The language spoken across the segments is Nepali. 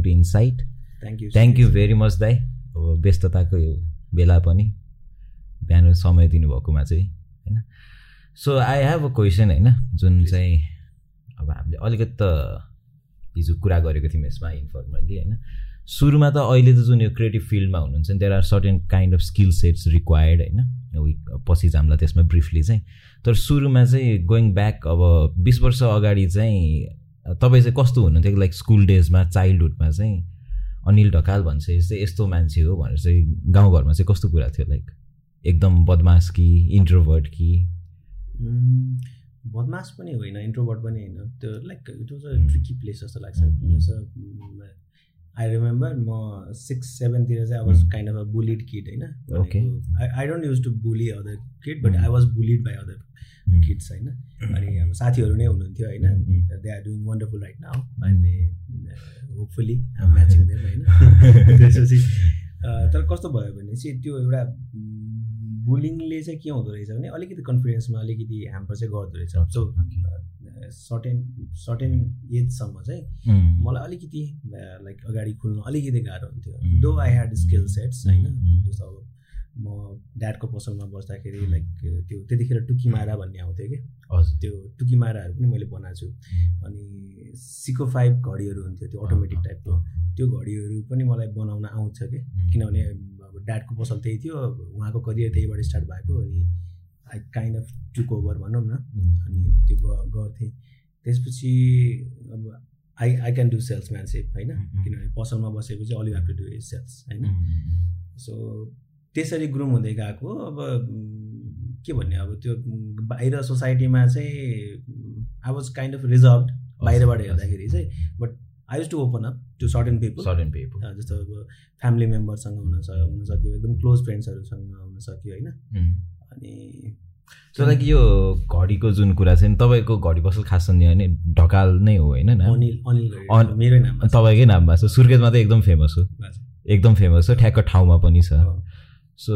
Welcome to insight thank you thank you very much दाई अब व्यस्तताको बेला पनि बिहान समय दिनुभएकोमा चाहिँ होइन? So I have a question होइन? जुन चाहिँ अब हामीले अलिकति त हिजो कुरा गरेको थियौँ यसमा इन्फर्मल्ली होइन? सुरुमा त अहिले त जुन यो क्रिएटिभ फिल्डमा हुनुहुन्छ नि there are certain kind of skill sets required होइन पछि जाम्ला त्यसमा ब्रिफली चाहिँ तर सुरुमा चाहिँ गोइङ ब्याक अब बिस वर्ष अगाडि चाहिँ तपाईँ चाहिँ कस्तो हुनुहुन्थ्यो लाइक स्कुल डेजमा चाइल्डहुडमा चाहिँ अनिल ढकाल भन्छ चाहिँ यस्तो मान्छे हो भनेर चाहिँ गाउँघरमा चाहिँ कस्तो कुरा थियो लाइक एकदम बदमास कि इन्ट्रोभर्ट कि? बदमास पनि होइन इन्ट्रोभर्ट पनि होइन। त्यो like it was a tricky place जस्तो लाग्छ। आई रिमेम्बर म सिक्स सेभेनतिर चाहिँ I was kind of a bullied kid होइन? I I don't use to bully other kid but I was bullied by other kids होइन? अनि अब साथीहरू नै हुनुहुन्थ्यो होइन? They are doing wonderful right now अनि होपफुली म्याचिङ देम होइन? त्यसपछि तर कस्तो भयो भने चाहिँ त्यो एउटा बुलिङले चाहिँ के हुँदो रहेछ भने अलिकति कन्फिडेन्समा अलिकति ह्याम्पर चाहिँ गर्दो रहेछ। सो सर्टेन सर्टेन एजसम्म चाहिँ मलाई अलिकति लाइक अगाडि खुल्नु अलिकति गाह्रो हुन्थ्यो। दो आई ह्याड स्किल सेट्स होइन? जस्तो अब म ड्याडको पसलमा बस्दाखेरि लाइक त्यो त्यतिखेर टुकीमारा भन्ने आउँथ्यो कि। त्यो टुकीमाराहरू पनि मैले बनाएको छु। अनि सिको फाइभ घडीहरू हुन्थ्यो त्यो अटोमेटिक टाइपको त्यो घडीहरू पनि मलाई बनाउन आउँछ कि। किनभने अब ड्याडको पसल त्यही थियो उहाँको करियर त्यहीबाट स्टार्ट भएको अनि I kind of took over भनौँ न। अनि त्यो गर्थेँ। त्यसपछि अब I I can do salesmanship होइन किनभने पसलमा बसेपछि all you have to do is sales होइन? सो त्यसरी ग्रुम हुँदै गएको अब के भन्ने अब त्यो बाहिर सोसाइटीमा चाहिँ I was kind of reserve बाहिरबाट हेर्दाखेरि चाहिँ but I use to open up to certain people certain people जस्तो अब फ्यामिली मेम्बरसँग हुन हुन सक्यो एकदम क्लोज फ्रेन्ड्सहरूसँग हुन सक्यो होइन? अनि सो लाइक यो घडीको जुन कुरा चाहिँ तपाईँको घडी पसल खास छ भने ढकाल नै हो होइन अनिल अनिल मेरै नाम तपाईँकै नाममा छ। सुर्खेतमा त एकदम फेमस हो। एकदम फेमस हो ठ्याक्क ठाउँमा पनि छ। सो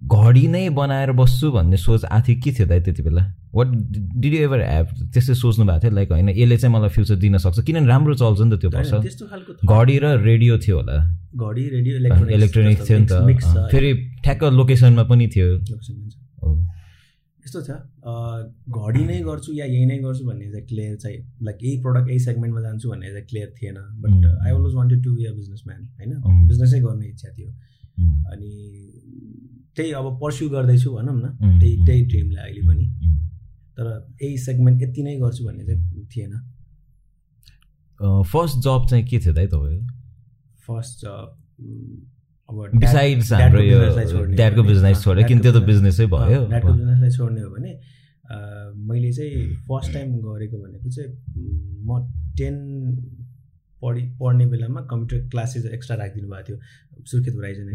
घडी नै बनाएर बस्छु भन्ने सोच आथियो के थियो त त्यति बेला? What did you ever have त्यस्तै सोच्नु भएको थियो लाइक होइन यसले चाहिँ मलाई फ्युचर दिन सक्छ। किनभने राम्रो चल्छ नि त त्यो पसल घडी र रेडियो थियो होला। घडी रेडियो इलेक्ट्रोनिक थियो नि त। फेरि ठ्याक्क लोकेसनमा पनि थियो। यस्तो छ घडी नै गर्छु या यही नै गर्छु भन्ने चाहिँ क्लियर चाहिँ लाइक यही प्रडक्ट यही सेगमेन्टमा जान्छु भन्ने चाहिँ क्लियर थिएन। But I always wanted to be a businessman होइन। बिजनेसै गर्ने इच्छा थियो। अनि त्यही अब पर्स्यु गर्दैछु भनौँ न। त्यही त्यही ड्रिमलाई अहिले पनि। तर यही सेगमेन्ट यति नै गर्छु भन्ने चाहिँ थिएन। फर्स्ट जब चाहिँ के थियो दाइ तपाईँको? फर्स्ट जब अब बिसाइड्स हाम्रो यो ड्याडको बिजनेस छोड्यो किन त्यो त बिजनेसै भयो। ड्याडको बिजनेसलाई छोड्ने हो भने मैले चाहिँ फर्स्ट टाइम गरेको भनेको चाहिँ म टेन पढि पढ्ने बेलामा कम्प्युटर क्लासेस एक्स्ट्रा राखिदिनु भएको थियो। सुर्खेत होराइजन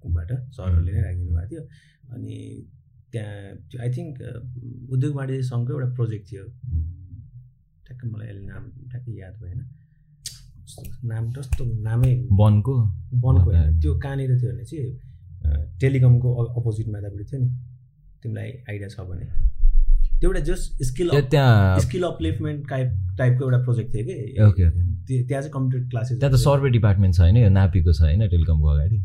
एकाडेमीबाट सरहरूले नै राखिदिनु भएको थियो। अनि त्यहाँ आई थिङ्क उद्योग वाणिज्य सङ्घको एउटा प्रोजेक्ट थियो। ठ्याक्कै मलाई अहिले नाम ठ्याक्कै याद भएन। नाम जस्तो नामै वनको? वनको होइन। त्यो कहाँनिर थियो भने चाहिँ टेलिकमको अपोजिटमा यतापट्टि थियो नि। तिमीलाई आइडिया छ भने। त्यो एउटा जस्ट स्किल त्यहाँ स्किल अपलिफ्टमेन्ट टाइप टाइपको एउटा प्रोजेक्ट थियो कि। Okay okay. त्यहाँ चाहिँ कम्प्युटर क्लासेस त्यहाँ त सर्वे डिपार्टमेन्ट छ होइन यो नापीको छ होइन टेलिकमको अगाडि?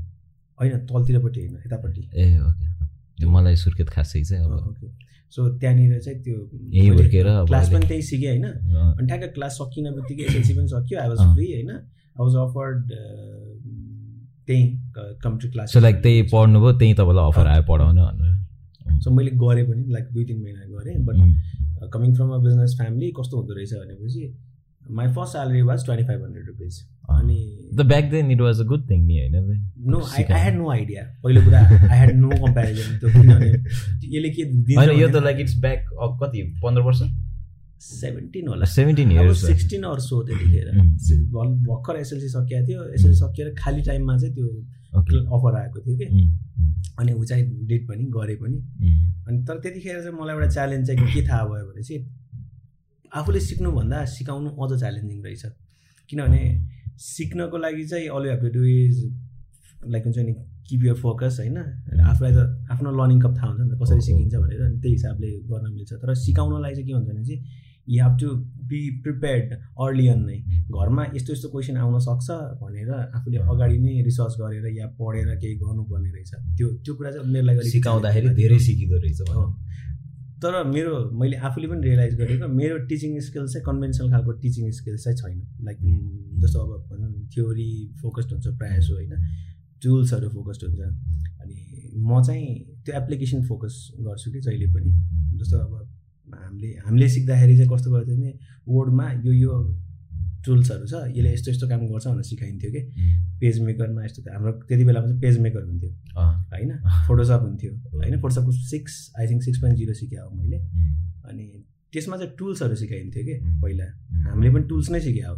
होइन तलतिरपट्टि होइन यतापट्टि। ए ओके। मलाई सुर्खेत खासै चाहिँ अब। ओके। सो त्यहाँनिर चाहिँ त्यो यही हुर्केर क्लास पनि त्यही सिकेँ होइन? अनि ठ्याक्क क्लास सकिन बित्तिकै एसएलसी पनि सक्यो। आई वाज फ्री होइन? आई वाज अफर्ड त्यही कम्प्युटर क्लास सो लाइक त्यही पढ्नुभयो त्यही तपाईँलाई अफर आयो पढाउन भनेर। सो मैले गरेँ पनि लाइक दुई तिन महिना गरेँ but coming from a business family कस्तो हुँदो रहेछ भनेपछि my first salary was twenty five hundred rupees अनि the back then it was a good thing नि होइन no I I had no idea पहिलो कुरा आई हेड नो कम्पेरिजन त्यो किनभने यसले के होइन यो त लाइक इट्स ब्याक कति पन्ध्र वर्ष? सेभेन्टिन होला। Seventeen years sixteen or so त्यतिखेर। भर्खर एसएलसी सकिएको थियो। एसएलसी सकिएर खाली टाइममा चाहिँ त्यो अफर आएको थियो कि? अनि ऊ चाहिँ डेट पनि गरेँ पनि। अनि तर त्यतिखेर चाहिँ मलाई एउटा च्यालेन्ज चाहिँ के थाहा भयो भने चाहिँ आफूले सिक्नुभन्दा सिकाउनु अझ च्यालेन्जिङ रहेछ। किनभने सिक्नको लागि चाहिँ all have to do is like हुन्छ नि किप यर फोकस होइन? आफूलाई त आफ्नो लर्निङ कप थाहा हुन्छ नि त कसरी सिकिन्छ भनेर अनि त्यही हिसाबले गर्न मिल्छ। तर सिकाउनलाई चाहिँ के हुन्छ भने चाहिँ you have to be prepared early on नै। घरमा यस्तो यस्तो क्वेसन आउन सक्छ भनेर आफूले अगाडि नै रिसर्च गरेर या पढेर केही गर्नुपर्ने रहेछ। त्यो त्यो कुरा चाहिँ उनीहरूलाई सिकाउँदाखेरि धेरै सिकिँदो रहेछ तर मेरो मैले आफूले पनि रियलाइज गरेको मेरो टिचिङ स्किल चाहिँ कन्भेन्सनल खालको टिचिङ स्किल चाहिँ छैन। लाइक जस्तो अब भनौँ थ्योरी फोकस्ड हुन्छ प्रायः जसो होइन। टुल्सहरू फोकस्ड हुन्छ। अनि म चाहिँ त्यो एप्लिकेसन फोकस गर्छु कि जहिले पनि। जस्तो अब हामीले हामीले सिक्दाखेरि चाहिँ कस्तो गर्थ्यो भने वर्डमा यो यो टुल्सहरू छ। यसले यस्तो यस्तो काम गर्छ भनेर सिकाइन्थ्यो कि? पेज मेकरमा यस्तो हाम्रो त्यति बेलामा चाहिँ पेज मेकर हुन्थ्यो होइन? फोटोसप हुन्थ्यो। होइन? फोटोसपको six I think six point zero सिकेँ हो मैले। अनि त्यसमा चाहिँ टुल्सहरू सिकाइन्थ्यो कि? पहिला। हामीले पनि टुल्स नै सिक्यो अब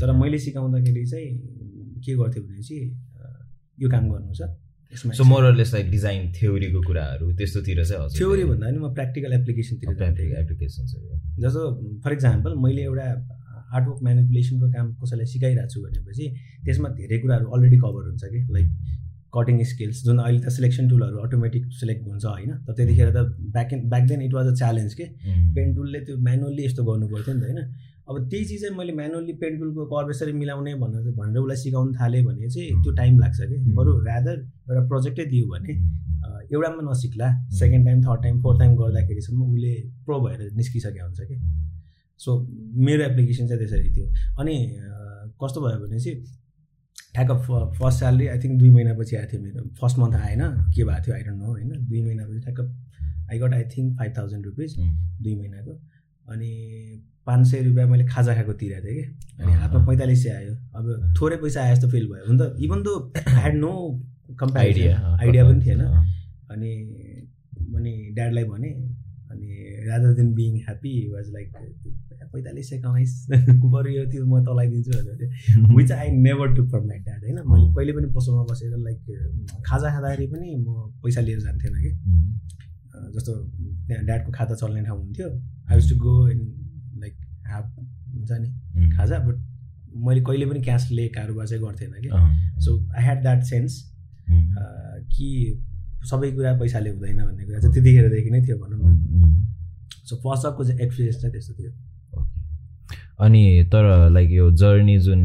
तर मैले सिकाउँदाखेरि चाहिँ के गर्थ्यो भने चाहिँ यो काम गर्नु छ। So more or less like design थ्योरीको कुराहरू त्यस्तोतिर चाहिँ थ्योरी भन्दा पनि म प्र्याक्टिकल एप्लिकेसनतिर एप्लिकेसन्सहरू जस्तो फर इक्जाम्पल मैले एउटा आर्टवर्क म्यानिपुलेसनको काम कसैलाई सिकाइरहेको छु भनेपछि त्यसमा धेरै कुराहरू अलरेडी कभर हुन्छ कि लाइक कटिङ स्किल्स जुन अहिले त सिलेक्सन टुलहरू अटोमेटिक सिलेक्ट हुन्छ होइन तर त्यतिखेर त back and back then it was a challenge के। पेन टुलले त्यो म्यानुअल्ली यस्तो गर्नु पर्थ्यो नि त होइन। अब त्यही चिज चाहिँ मैले म्यानुअल्ली पेन टुलको कर्भ यसरी मिलाउने भनेर भनेर उसलाई सिकाउनु थालेँ भने चाहिँ त्यो टाइम लाग्छ कि। बरु रादर एउटा प्रोजेक्टै दियो भने एउटामा नसिक्ला second time third time fourth time गर्दाखेरिसम्म उसले प्रो भएर निस्किसकेको हुन्छ कि। सो मेरो एप्लिकेसन चाहिँ त्यसरी थियो। अनि कस्तो भयो भने चाहिँ ठ्याक्क फर्स्ट स्यालेरी आई थिङ्क दुई महिनापछि आएको थियो मेरो। फर्स्ट मन्थ आएन के भएको थियो आई डोन्ट नो होइन? दुई महिनापछि ठ्याक्क I got I think five thousand rupees दुई महिनाको। अनि पाँच सय रुपियाँ मैले खाजा खाएको तिरेको थिएँ कि? अनि हातमा पैँतालिस सय आयो। अब थोरै पैसा आए जस्तो फिल भयो। हुन त इभन दो हेड नो कम्पेरिडिया आइडिया पनि थिएन। अनि अनि ड्याडलाई भने अनि rather than being happy was like पैँतालिस सय कमाइस् बरु यो त्यो म तँलाई दिन्छु भनेर which I never to from my dad होइन? मैले कहिले पनि पसलमा बसेर लाइक खाजा खाँदाखेरि पनि म पैसा लिएर जान्थेन कि। जस्तो त्यहाँ ड्याडको खाता चल्ने ठाउँ हुन्थ्यो। I to go in like ह्याप हुन्छ नि खाजा बट मैले कहिले पनि क्यासले कारोबार चाहिँ गर्थेन कि। So I had that sense कि सबै कुरा पैसाले हुँदैन भन्ने कुरा चाहिँ त्यतिखेरदेखि नै थियो भनौँ न। सो फर्स्ट अपको चाहिँ एक्सपिरियन्स चाहिँ त्यस्तो थियो। अनि तर लाइक यो जर्नी जुन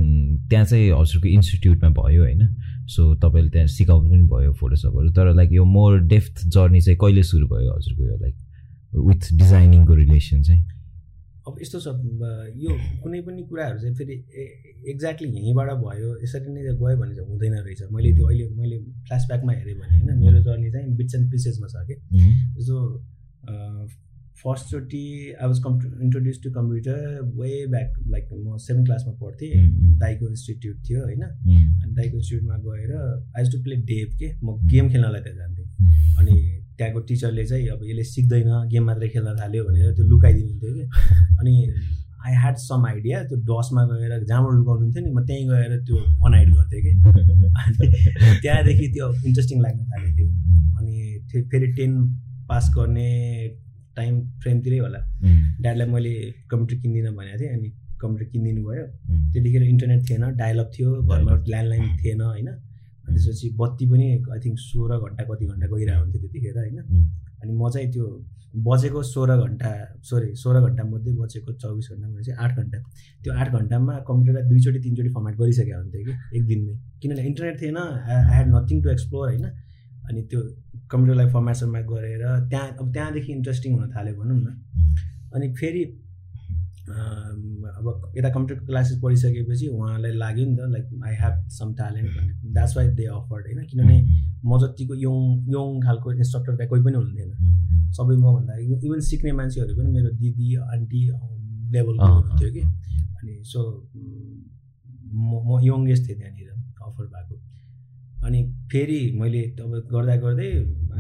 त्यहाँ चाहिँ हजुरको इन्स्टिट्युटमा भयो होइन। सो तपाईँले त्यहाँ सिकाउनु पनि भयो फोटोसपहरू। तर लाइक यो मोर डेफ्थ जर्नी चाहिँ कहिले सुरु भयो हजुरको यो लाइक विथ डिजाइनिङको रिलेसन चाहिँ? अब यस्तो छ यो कुनै पनि कुराहरू चाहिँ फेरि एक्ज्याक्टली यहीँबाट भयो यसरी नै गयो भने चाहिँ हुँदैन रहेछ। मैले त्यो अहिले मैले फ्ल्यासब्याकमा हेरेँ भने होइन मेरो जर्नी चाहिँ बिट्स एन्ड पिसेसमा छ कि। जस्तो फर्स्टचोटि I was come introduce to computer way back like म सेभेन क्लासमा पढ्थेँ। दाइको इन्स्टिट्युट थियो होइन? अनि दाइको इन्स्टिट्युटमा गएर आई टु प्ले डेभ के। म गेम खेल्नलाई त्यहाँ जान्थेँ। अनि त्यहाँको टिचरले चाहिँ अब यसले सिक्दैन गेम मात्रै खेल्न थाल्यो भनेर त्यो लुकाइदिनुहुन्थ्यो कि। अनि आई ह्याड सम आइडिया त्यो डसमा गएर जहाँबाट लुकाउनु हुन्थ्यो नि म त्यहीँ गएर त्यो अनहाइड गर्थेँ कि। अनि त्यहाँदेखि त्यो इन्ट्रेस्टिङ लाग्न थालेको थियो अनि फेरि टेन पास गर्ने टाइम फ्रेमतिरै होला। ड्याडलाई मैले कम्प्युटर किन्दिनँ भनेको थिएँ अनि कम्प्युटर किनिदिनु भयो। त्यतिखेर इन्टरनेट थिएन डायलअप थियो घरमा ल्यान्डलाइन थिएन होइन। त्यसपछि बत्ती पनि आई थिङ्क सोह्र घन्टा कति घन्टा गइरहेको हुन्थ्यो त्यतिखेर होइन। अनि म चाहिँ त्यो बजेको सोह्र घन्टा सरी सोह्र घन्टामध्ये बजेको चौबिस घन्टा भने चाहिँ आठ घन्टा। त्यो आठ घन्टामा कम्प्युटरलाई दुईचोटि तिनचोटि फर्मेट गरिसकेको हुन्थ्यो कि एक दिनमै। किनभने इन्टरनेट थिएन I had nothing to explore होइन। अनि त्यो कम्प्युटरलाई फर्मेट सर्मेट गरेर त्यहाँ अब त्यहाँदेखि इन्ट्रेस्टिङ हुन थाल्यो भनौँ न। अनि फेरि अब यता कम्प्युटर क्लासेस पढिसकेपछि उहाँलाई लाग्यो नि त like I have some talent भन्ने द्याट्स वाइ दे अफर्ड होइन? किनभने म जतिको यङ यङ खालको इन्स्ट्रक्टर त्यहाँ कोही पनि हुनुहुन्थेन सबै मभन्दा इभन सिक्ने मान्छेहरू पनि मेरो दिदी आन्टी लेभलको हुनुहुन्थ्यो कि। अनि सो म म यङ्गेस्ट थिएँ त्यहाँनिर अफर भएको। अनि फेरि मैले अब गर्दा गर्दै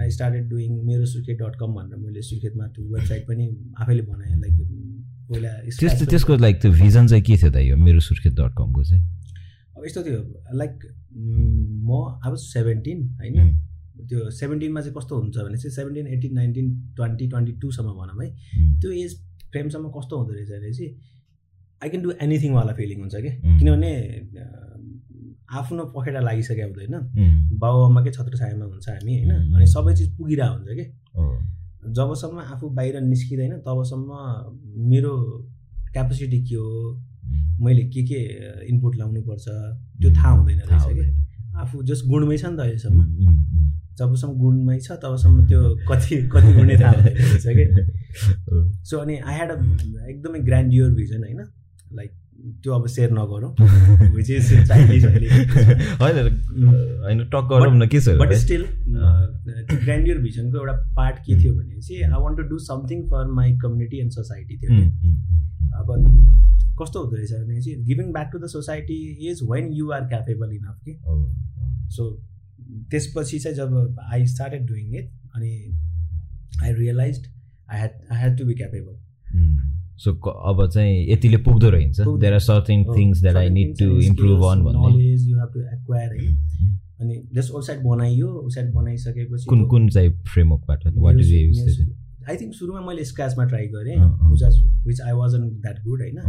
आई स्टार्टेड डुइङ मेरो सुर्खेत डट कम भनेर मैले सुर्खेतमा त्यो वेबसाइट पनि आफैले बनाएँ लाइक पहिला त्यस्तो त्यसको लाइक त्यो भिजन चाहिँ के थियो त यो मेरो सुर्खेत डट कमको चाहिँ? अब यस्तो थियो लाइक म अब सेभेन्टिन होइन? त्यो सेभेन्टिनमा चाहिँ कस्तो हुन्छ भने चाहिँ seventeen eighteen nineteen twenty twenty टूसम्म भनौँ है। त्यो एज फ्रेमसम्म कस्तो हुँदो रहेछ भने चाहिँ आई क्यान डु एनिथिङवाला फिलिङ हुन्छ कि किनभने आफ्नो पखेटा लागिसकेको हुँदैन। बाबुआमाकै छत्र छायामा हुन्छ हामी होइन? अनि सबै चिज पुगिरहेको हुन्छ कि? जबसम्म आफू बाहिर निस्किँदैन तबसम्म मेरो क्यापेसिटी के हो? मैले के के इनपुट लाउनुपर्छ? त्यो थाहा हुँदैन रहेछ कि? आफू जस्ट गुणमै छ नि त अहिलेसम्म जबसम्म गुणमै छ तबसम्म त्यो कति कति गुणै थाहा हुँदैन रहेछ कि? सो अनि आई ह्याड अ एकदमै ग्रान्डियर भिजन होइन? लाइक त्यो अब सेयर नगरौँ। होइन टक गरौँ न के छ बट स्टिल त्यो ग्रान्डियर भिजनको एउटा पार्ट के थियो भनेपछि I want to do something for my community and society थियो अब कस्तो हुँदो रहेछ भने चाहिँ giving back to the society is when you are capable enough कि सो त्यसपछि चाहिँ जब आई स्टार्टेड डुइङ इट अनि I realize I had I had to be capable so अब चाहिँ यतिले पुग्दो रहेछ there are certain things that I need to improve on भन्ने knowledge you have to acquire अनि जस्ट वेबसाइट बनाइयो वेबसाइट बनाइसकेपछि कुन कुन चाहिँ फ्रेमवर्कबाट what is use I think सुरुमा मैले स्क्राचमा ट्राई गरेँ which I was an that good होइन?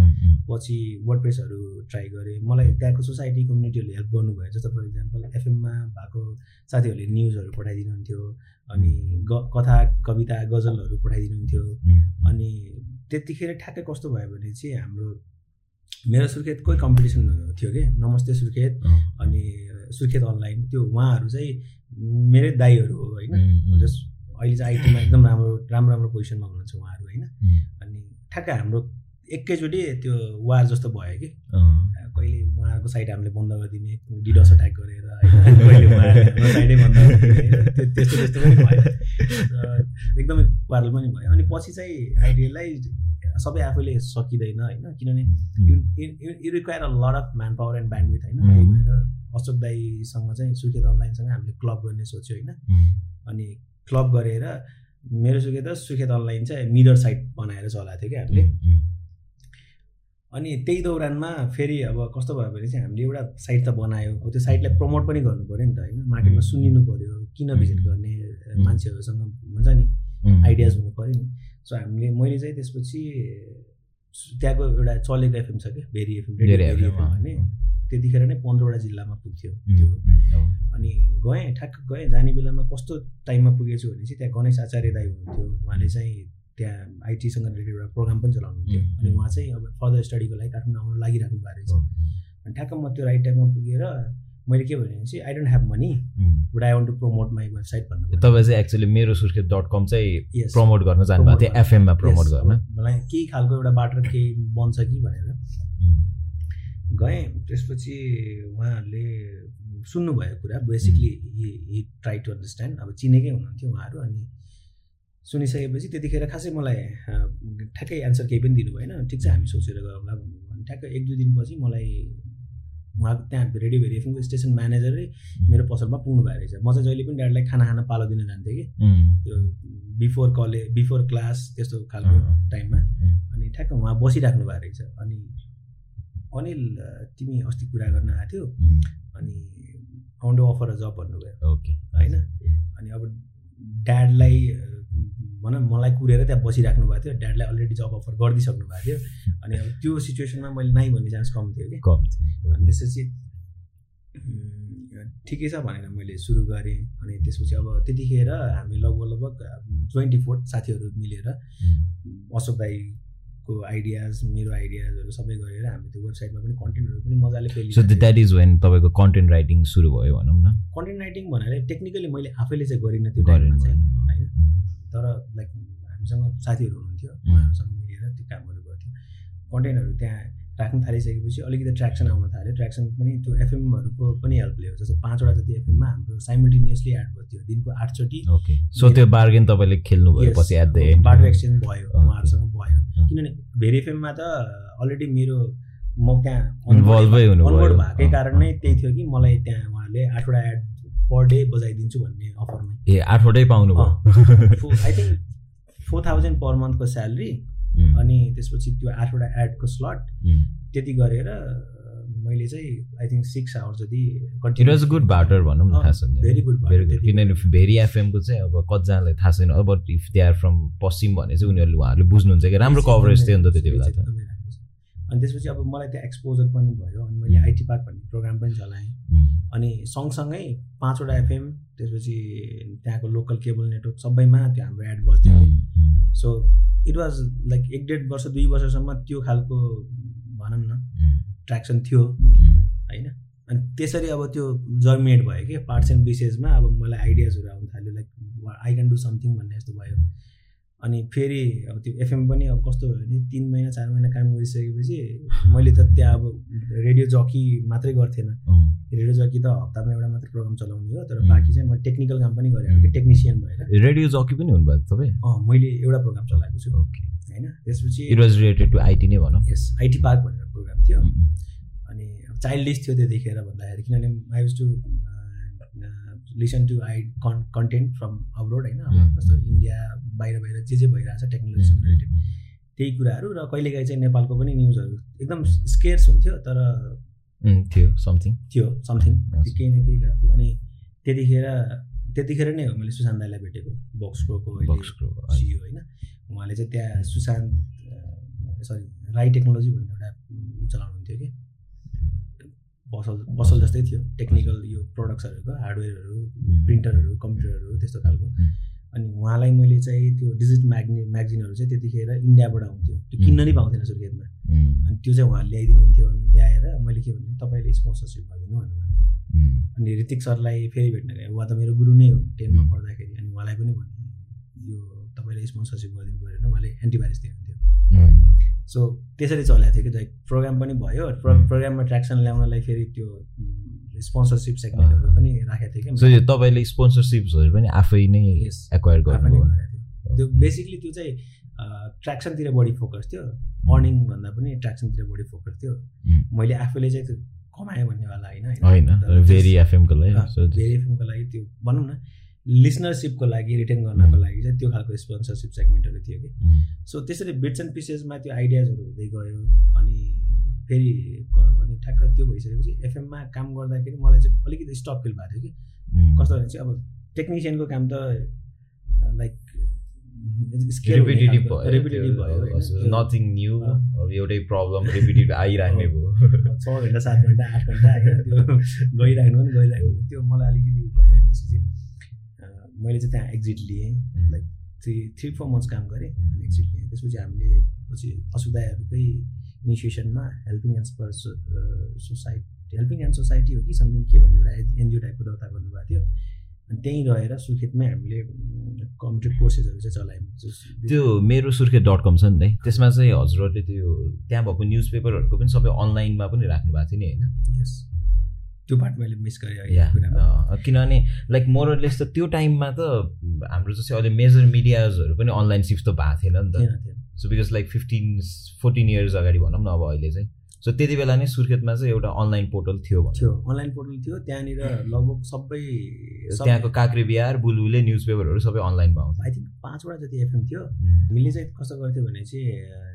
पछि वर्ड प्रेसहरू ट्राई गरेँ। मलाई त्यहाँको सोसाइटी कम्युनिटीहरूले हेल्प गर्नुभयो। जस्तो फर इक्जाम्पल एफएममा भएको साथीहरूले न्युजहरू पठाइदिनुहुन्थ्यो अनि ग कथा कविता गजलहरू पठाइदिनुहुन्थ्यो अनि त्यतिखेर ठ्याक्कै कस्तो भयो भने चाहिँ हाम्रो मेरो सुर्खेतकै कम्पिटिसन थियो कि? नमस्ते सुर्खेत अनि सुर्खेत अनलाइन त्यो उहाँहरू चाहिँ मेरै दाईहरू हो होइन? जस्ट अहिले चाहिँ आइटीमा एकदम राम्रो राम्रो राम्रो पोजिसनमा हुनुहुन्छ उहाँहरू होइन? अनि ठ्याक्कै हाम्रो एकैचोटि त्यो वार जस्तो भयो कि? कहिले उहाँहरूको साइड हामीले बन्द गरिदिने डिडस अट्याक गरेर साइडै बन्द गरिदिने त्यस्तो त्यस्तो पनि भयो एकदमै वारल पनि भयो अनि पछि चाहिँ रियलाइज सबै आफैले सकिँदैन होइन किनभने you require a lot of man power and bandwidth होइन अशोक दाईसँग चाहिँ सुर्खेत अनलाइनसँग हामीले क्लब गर्ने सोच्यो होइन अनि क्लब गरेर मेरो सुर्खेत सुर्खेत अनलाइन चाहिँ मिरर साइट बनाएर चलाएको थियो कि हामीले अनि त्यही दौरानमा फेरि अब कस्तो भयो भने चाहिँ हामीले एउटा साइट त बनायो। अब त्यो साइटलाई प्रमोट पनि गर्नु पऱ्यो नि त होइन? मार्केटमा सुनिनु पऱ्यो किन भिजिट गर्ने मान्छेहरूसँग हुन्छ नि आइडियाज हुनु पऱ्यो नि। सो हामीले मैले चाहिँ त्यसपछि त्यहाँको एउटा चलेको एफएम छ क्या भेरी एफएम भेरी एफएम भने त्यतिखेर नै पन्ध्रवटा जिल्लामा पुग्थ्यो त्यो। अनि गएँ ठ्याक्क गएँ। जाने बेलामा कस्तो टाइममा पुगेछु भने चाहिँ त्यहाँ गणेश आचार्य दाई हुनुहुन्थ्यो। उहाँले चाहिँ त्यहाँ आइटीसँग रिलेटेड एउटा प्रोग्राम पनि चलाउनुहुन्थ्यो अनि उहाँ चाहिँ अब फर्दर स्टडीको लागि काठमाडौँ आउनु लागिराख्नु भएको रहेछ। अनि ठ्याक्क म त्यो राइट टाइममा पुगेर मैले के भने चाहिँ I don't have money but I want to promote my website भन्नु तपाईँ चाहिँ एक्चुली मेरो सुर्खेत डट कम चाहिँ प्रमोट गर्न जानुभएको थियो एफएममा प्रमोट गर्न। मलाई केही खालको एउटा बाटो केही बन्छ कि भनेर। गएँ त्यसपछि उहाँहरूले सुन्नुभयो कुरा। Basically he try to understand अब चिनेकै हुनुहुन्थ्यो उहाँहरू। अनि सुनिसकेपछि त्यतिखेर खासै मलाई ठ्याक्कै एन्सर केही पनि दिनु भएन ठिक छ हामी सोचेर गरौँला भन्नुभयो। अनि ठ्याक्कै एक दुई दिनपछि मलाई उहाँको त्यहाँ रेडियो भेरिएफिङको स्टेसन म्यानेजरै मेरो पसलमा पुग्नु भएको रहेछ। म चाहिँ जहिले पनि ड्याडलाई खाना खाना पालो दिन जान्थेँ कि। त्यो बिफोर कलेज बिफोर क्लास त्यस्तो खालको टाइममा। अनि ठ्याक्क उहाँ बसिराख्नु भएको रहेछ। अनि अनिल तिमी अस्ति कुरा गर्न आएको थियो। अनि आउन्डो अफर अ जब भन्नुभयो। ओके। होइन? अनि अब ड्याडलाई भनौँ मलाई कुरेर त्यहाँ बसिराख्नु भएको थियो। ड्याडलाई अलरेडी जब अफर गरिदिइसक्नु भएको थियो। अनि अब त्यो सिचुएसनमा मैले नाइ भन्ने चान्स कम थियो कि। कम अनि त्यसपछि ठिकै छ भनेर मैले सुरु गरेँ। अनि त्यसपछि अब त्यतिखेर हामी लगभग लगभग ट्वेन्टी फोर साथीहरू मिलेर अशोक दाईको आइडियाज मेरो आइडियाजहरू सबै गरेर हामी त्यो वेबसाइटमा पनि कन्टेन्टहरू पनि मजाले फेरि सो द्याट इज वेन तपाईँको कन्टेन्ट राइटिङ सुरु भयो भनौँ न। कन्टेन्ट राइटिङ भनेर टेक्निकली मैले आफैले चाहिँ गरिनँ त्यो टाइममा चाहिँ होइन। तर लाइक हामीसँग साथीहरू हुनुहुन्थ्यो उहाँहरूसँग मिलेर त्यो कामहरू गर्थ्यो। कन्टेन्टहरू त्यहाँ राख्नु थालिसकेपछि अलिकति ट्र्याक्सन आउन थाल्यो। ट्र्याक्सन पनि त्यो एफएमहरूको पनि हेल्प लियो। जस्तो पाँचवटा जति एफएममा हाम्रो साइमल्टेनियसली एड गर्थ्यो। दिनको आठचोटि। ओके। सो त्यो बार्गेन तपाईँले खेल्नु भयो पछि एट द बाटो एक्सचेन्ज भयो उहाँहरूसँग भयो। किनभने भेरी एफएममा त अलरेडी मेरो म त्यहाँ इन्भल्भै हुनु भएकै कारण नै त्यही थियो कि मलाई त्यहाँ उहाँहरूले आठवटा एड पर डे बजाइदिन्छु भन्ने अफरमा ए आठवटै पाउनु भयो I think four thousand per मन्थको स्यालेरी अनि त्यसपछि त्यो आठवटा एडको स्लट त्यति गरेर मैले चाहिँ आई थिङ्क सिक्स आवर्स जति इट वाज गुड बाटर भनौँ न। थाहा छैन भेरी गुड भेरी किनभने भेरी एफएमको चाहिँ अब कतिजनालाई थाहा छैन। अब इफ दे आर फ्रम पश्चिम भने चाहिँ उनीहरूले उहाँहरूले बुझ्नुहुन्छ कि राम्रो कभरेज थियो नि त त्यति बेला त। अनि त्यसपछि अब मलाई त्यहाँ एक्सपोजर पनि भयो अनि मैले आइटी पार्क भन्ने प्रोग्राम पनि चलाएँ। अनि सँगसँगै पाँचवटा एफएम त्यसपछि त्यहाँको लोकल केबल नेटवर्क सबैमा त्यो हाम्रो एड बस्थ्यो। सो इट वाज लाइक एक डेढ वर्ष दुई वर्षसम्म त्यो खालको भनौँ न ट्र्याक्सन थियो। होइन? अनि त्यसरी अब त्यो जर्मिनेट भयो कि पार्ट्स एन्ड पिसेसमा अब मलाई आइडियाजहरू आउनु थाल्यो like I can do something भन्ने जस्तो अनि फेरि अब त्यो एफएम पनि अब कस्तो भयो भने तिन महिना चार महिना काम गरिसकेपछि मैले त त्यहाँ अब रेडियो जकी मात्रै गर्थेन। रेडियो जकी त हप्तामा एउटा मात्रै प्रोग्राम चलाउने हो तर बाँकी चाहिँ म टेक्निकल काम पनि गरेँ कि टेक्निसियन भएर। रेडियो जकी पनि हुनुभयो तपाईँ? अँ मैले एउटा प्रोग्राम चलाएको छु। ओके। होइन? त्यसपछि it was related to IT नै भनौँ। यस आइटी पार्क भनेर प्रोग्राम थियो। अनि चाइल्डिस थियो त्यतिखेर भन्दाखेरि किनभने I was to listen to I con content from abroad होइन? जस्तो इन्डिया बाहिर बाहिर जे जे भइरहेछ टेक्नोलोजीसँग रिलेटेड त्यही कुराहरू र कहिलेकाहीँ चाहिँ नेपालको पनि न्युजहरू एकदम स्केयर्स हुन्थ्यो तर थियो समथिङ थियो समथिङ केही न केही थियो। अनि त्यतिखेर त्यतिखेर नै हो मैले सुशान्त दाईलाई भेटेको बक्सको अहिले सियो होइन? उहाँले चाहिँ त्यहाँ सुशान्त सरी राई टेक्नोलोजी भन्ने एउटा चलाउनुहुन्थ्यो कि? पसल पसल जस्तै थियो टेक्निकल यो प्रडक्ट्सहरूको हार्डवेयरहरू प्रिन्टरहरू कम्प्युटरहरू त्यस्तो खालको। अनि उहाँलाई मैले चाहिँ त्यो डिजिट म्याग्ने म्यागजिनहरू चाहिँ त्यतिखेर इन्डियाबाट आउँथ्यो। त्यो किन्न नै पाउँथेन सुर्खेतमा। अनि त्यो चाहिँ उहाँले ल्याइदिनुहुन्थ्यो अनि ल्याएर मैले के भने तपाईँले स्पोन्सरसिप गरिदिनु भन्नुभयो अनि ऋतिक सरलाई फेरि भेट्न गएँ। उहाँ त मेरो गुरु नै हो टेनमा पढ्दाखेरि। अनि उहाँलाई पनि भने यो तपाईँले स्पोन्सरसिप गरिदिनु पऱ्यो भने उहाँले एन्टिभाइरस दिनुहुन्थ्यो। सो त्यसरी चलाएको थियो कि लाइक प्रोग्राम पनि भयो प्रोग्राममा ट्र्याक्सन ल्याउनलाई फेरि त्यो स्पोन्सरसिप सेगमेन्टहरू पनि राखेको थियो कि तपाईँले स्पोन्सरसिप्सहरू पनि आफै नै एक्वायर गर्नु त्यो बेसिकली त्यो चाहिँ ट्र्याक्सनतिर बढी फोकस थियो। अर्निङ भन्दा पनि ट्र्याक्सनतिर बढी फोकस थियो। मैले आफूले चाहिँ त्यो कमाएँ भन्नेवाला होइन। होइन भेरी एफएमको लागि भेरी एफएमको लागि त्यो भनौँ न लिसनरसिपको लागि रिटर्न गर्नको लागि चाहिँ त्यो खालको स्पोन्सरसिप सेगमेन्टहरू थियो कि। सो त्यसरी बिट्स एन्ड पिसेसमा त्यो आइडियाजहरू हुँदै गयो। अनि फेरि अनि ठ्याक्क त्यो भइसकेपछि एफएममा काम गर्दाखेरि मलाई चाहिँ अलिकति स्टप फिल भएको थियो कि। कस्तो भने चाहिँ अब टेक्निसियनको काम त लाइक रिपिटेटिभ भयो। नथिङ न्यू एउटै प्रब्लम रिपिटेटिभ आइराख्ने भयो। छ घन्टा सात घन्टा आठ घन्टा गइराख्नु पनि गइराख्नु त्यो मलाई अलिकति भयो। त्यसपछि मैले चाहिँ त्यहाँ एक्जिट लिएँ। Like three three four months काम गरेँ अनि एक्जिट लिएँ। त्यसपछि हामीले पछि असुदायहरूकै इनिसिएसनमा helping and society helping and society हो कि समथिङ के भन्ने एउटा एनजिओ टाइपको दर्ता गर्नुभएको थियो। अनि त्यहीँ रहेर सुर्खेतमै हामीले कम्प्युटर कोर्सेसहरू चाहिँ चलायौँ। त्यो मेरो सुर्खेत डट कम छ नि त त्यसमा चाहिँ हजुरहरूले त्यो त्यहाँ भएको न्युज पेपरहरूको पनि सबै अनलाइनमा पनि राख्नु भएको थियो नि होइन? यस त्यो पार्ट मैले मिस गरेँ किनभने लाइक मोरलेस त त्यो टाइममा त हाम्रो जस्तै अहिले मेजर मिडियाजहरू पनि अनलाइन सिफ्ट त भएको थिएन नि त। So because like fifteen fourteen years अगाडि भनौँ न अब अहिले चाहिँ। सो त्यति बेला नै सुर्खेतमा चाहिँ एउटा अनलाइन पोर्टल थियो थियो अनलाइन पोर्टल थियो। त्यहाँनिर लगभग सबै त्यहाँको काक्रे बिहार बुलबुले न्युज पेपरहरू सबै अनलाइनमा आउँछ आई थिङ्क पाँचवटा जति एफएम थियो। हामीले चाहिँ कस्तो गर्थ्यो भने चाहिँ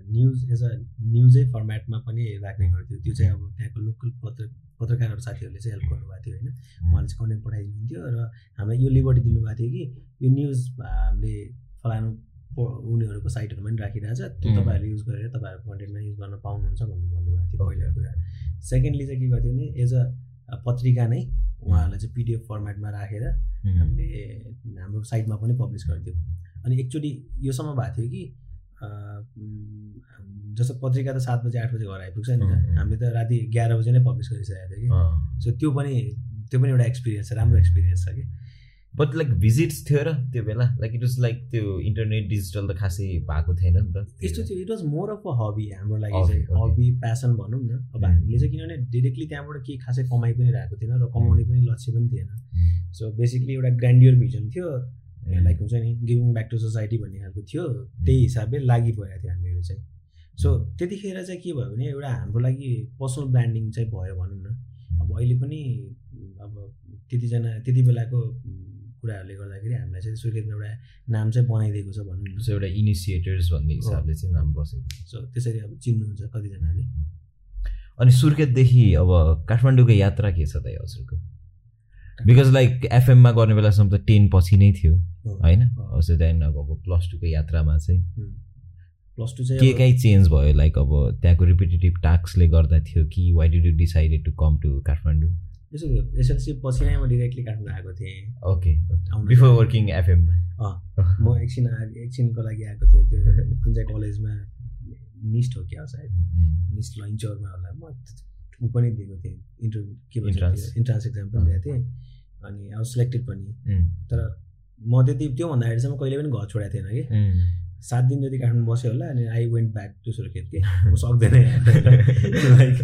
न्युज एज अ न्युजै फर्मेटमा पनि राख्ने गर्थ्यो। त्यो चाहिँ अब त्यहाँको लोकल पत्र पत्रकारहरू साथीहरूले चाहिँ हेल्प गर्नुभएको थियो होइन? उहाँले चाहिँ कन्टेन्ट पठाइदिनुहुन्थ्यो र हामीलाई यो लिबर्टी दिनुभएको थियो कि यो न्युज हामीले फलानु उनीहरूको साइटहरूमा पनि राखिरहेछ त्यो तपाईँहरूले युज गरेर तपाईँहरूको कन्टेन्टमा युज गर्न पाउनुहुन्छ भन्नु भन्नुभएको थियो पहिला कुरा। सेकेन्डली चाहिँ के गर्थ्यो भने एज अ पत्रिका नै उहाँहरूलाई चाहिँ पिडिएफ फर्मेटमा राखेर हामीले हाम्रो साइटमा पनि पब्लिस गर्थ्यौँ। अनि एकचोटि योसम्म भएको थियो कि जस्तो पत्रिका त सात बजी आठ बजी घर आइपुग्छ नि त। हामीले त राति एघार बजी नै पब्लिस गरिसकेको थियो कि। सो त्यो पनि त्यो पनि एउटा एक्सपिरियन्स छ राम्रो एक्सपिरियन्स छ कि। बट लाइक भिजिट्स थियो र त्यो बेला लाइक इट वाज लाइक त्यो इन्टरनेट डिजिटल त खासै भएको थिएन नि त यस्तो थियो it was more of a hobby हाम्रो लागि चाहिँ हबी प्यासन भनौँ न। अब हामीले चाहिँ किनभने डिरेक्टली त्यहाँबाट केही खासै कमाइ पनि रहेको थिएन र कमाउने पनि लक्ष्य पनि थिएन। सो बेसिकली एउटा ग्रान्डियर भिजन थियो। लाइक हुन्छ नि गिभिङ ब्याक टु सोसाइटी भन्ने खालको थियो। त्यही हिसाबले लागि परेको थियो हामीहरू चाहिँ। सो त्यतिखेर चाहिँ के भयो भने एउटा हाम्रो लागि पर्सनल ब्रान्डिङ चाहिँ भयो भनौँ न। अब अहिले पनि अब त्यतिजना त्यति बेलाको कुराहरूले गर्दाखेरि हामीलाई चाहिँ सुर्खेतमा एउटा नाम चाहिँ बनाइदिएको छ भनौँ न एउटा इनिसिएटर्स भन्ने हिसाबले चाहिँ नाम बसेको सो त्यसरी अब चिन्नुहुन्छ कतिजनाले। अनि सुर्खेतदेखि अब काठमाडौँको यात्रा के छ त हजुरको? बिकज लाइक एफएममा गर्ने बेलासम्म त टेन पछि नै थियो होइन? उसो त्यहाँदेखि अब प्लस टूको यात्रामा चाहिँ प्लस टू चाहिँ के काहीँ चेन्ज भयो? लाइक अब त्यहाँको रिपिटेटिभ टास्कले गर्दा थियो कि why did you decided to come to Kathmandu यसो एसएलसी पछि नै म डिरेक्टली काठमाडौँ आएको थिएँ। ओके बिफोर वर्किङ एफएममा म एकछिन आ- एकछिनको लागि आएको थिएँ। त्यो कुन चाहिँ कलेजमा निस्ट हो क्या सायद। निस्ट लन्चरमा होला। म ऊ पनि दिएको थिएँ। इन्टरभ्यू के भन्छ. इन्ट्रान्स एक्जाम पनि दिएको थिएँ। अनि अब सिलेक्टेड पनि। तर म त्यति त्यो भन्दाखेरि चाहिँ म कहिले पनि घर छोडेको थिएन कि। सात दिन जति काठमाडौँ बस्यो होला अनि I went back to Surkhet के म सक्दैन लाइक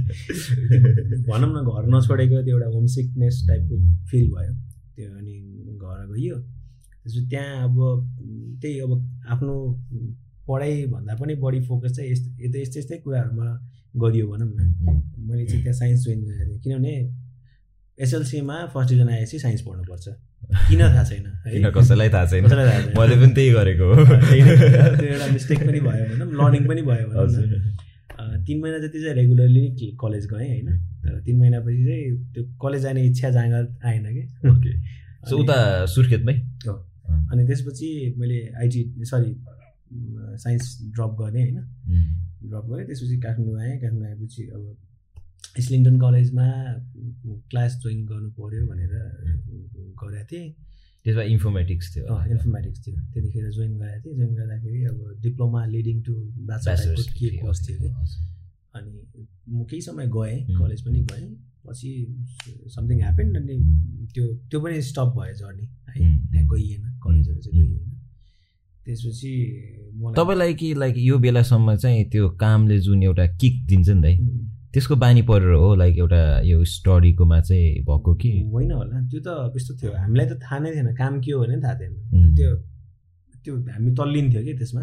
भनौँ न घर नछोडेको त्यो एउटा होम सिकनेस टाइपको फिल भयो। त्यो अनि घर गइयो। त्यसपछि त्यहाँ अब त्यही अब आफ्नो पढाइभन्दा पनि बढी फोकस चाहिँ यस्तो यता यस्तै यस्तै कुराहरूमा गरियो भनौँ न। मैले चाहिँ त्यहाँ साइन्स जोइन गरेको थिएँ। किनभने एसएलसीमा फर्स्ट डिभिजन आएपछि साइन्स पढ्नुपर्छ। किन थाहा छैन किन कसैलाई थाहा छैन। मैले पनि त्यही गरेको हो। त्यो एउटा मिस्टेक पनि भयो भनौँ लर्निङ पनि भयो हजुर। तिन महिना जति चाहिँ रेगुलरली कलेज गएँ होइन? तर तिन महिनापछि चाहिँ त्यो कलेज जाने इच्छा जाँगर आएन कि? ओके। सो उता सुर्खेतमै? अनि त्यसपछि मैले आइटी सरी साइन्स ड्रप गरेँ होइन? ड्रप गरेँ त्यसपछि काठमाडौँ आएँ। काठमाडौँ आएपछि अब इस्लिङटन कलेजमा क्लास जोइन गर्नु पऱ्यो भनेर गरेको थिएँ। त्यसमा इन्फर्मेटिक्स थियो। इन्फर्मेटिक्स थियो। त्यतिखेर जोइन गरेको थिएँ। जोइन गर्दाखेरि अब डिप्लोमा लिडिङ टु के कोर्स थियो। अनि म केही समय गएँ. कलेज पनि गएँ। पछि समथिङ ह्यापन अनि त्यो त्यो पनि स्टप भयो जर्नी है. त्यहाँ गइएन कलेजहरू चाहिँ गइएन। त्यसपछि तपाईँलाई कि लाइक यो बेलासम्म चाहिँ त्यो कामले जुन एउटा किक दिन्छ नि त Mm. त्यसको बानी परेर हो लाइक एउटा यो स्टडीकोमा चाहिँ भएको कि होइन होला त्यो त यस्तो थियो हामीलाई त थाहा नै थिएन काम के हो भने थाहा थिएन. त्यो त्यो हामी तल्लिन थियो कि त्यसमा.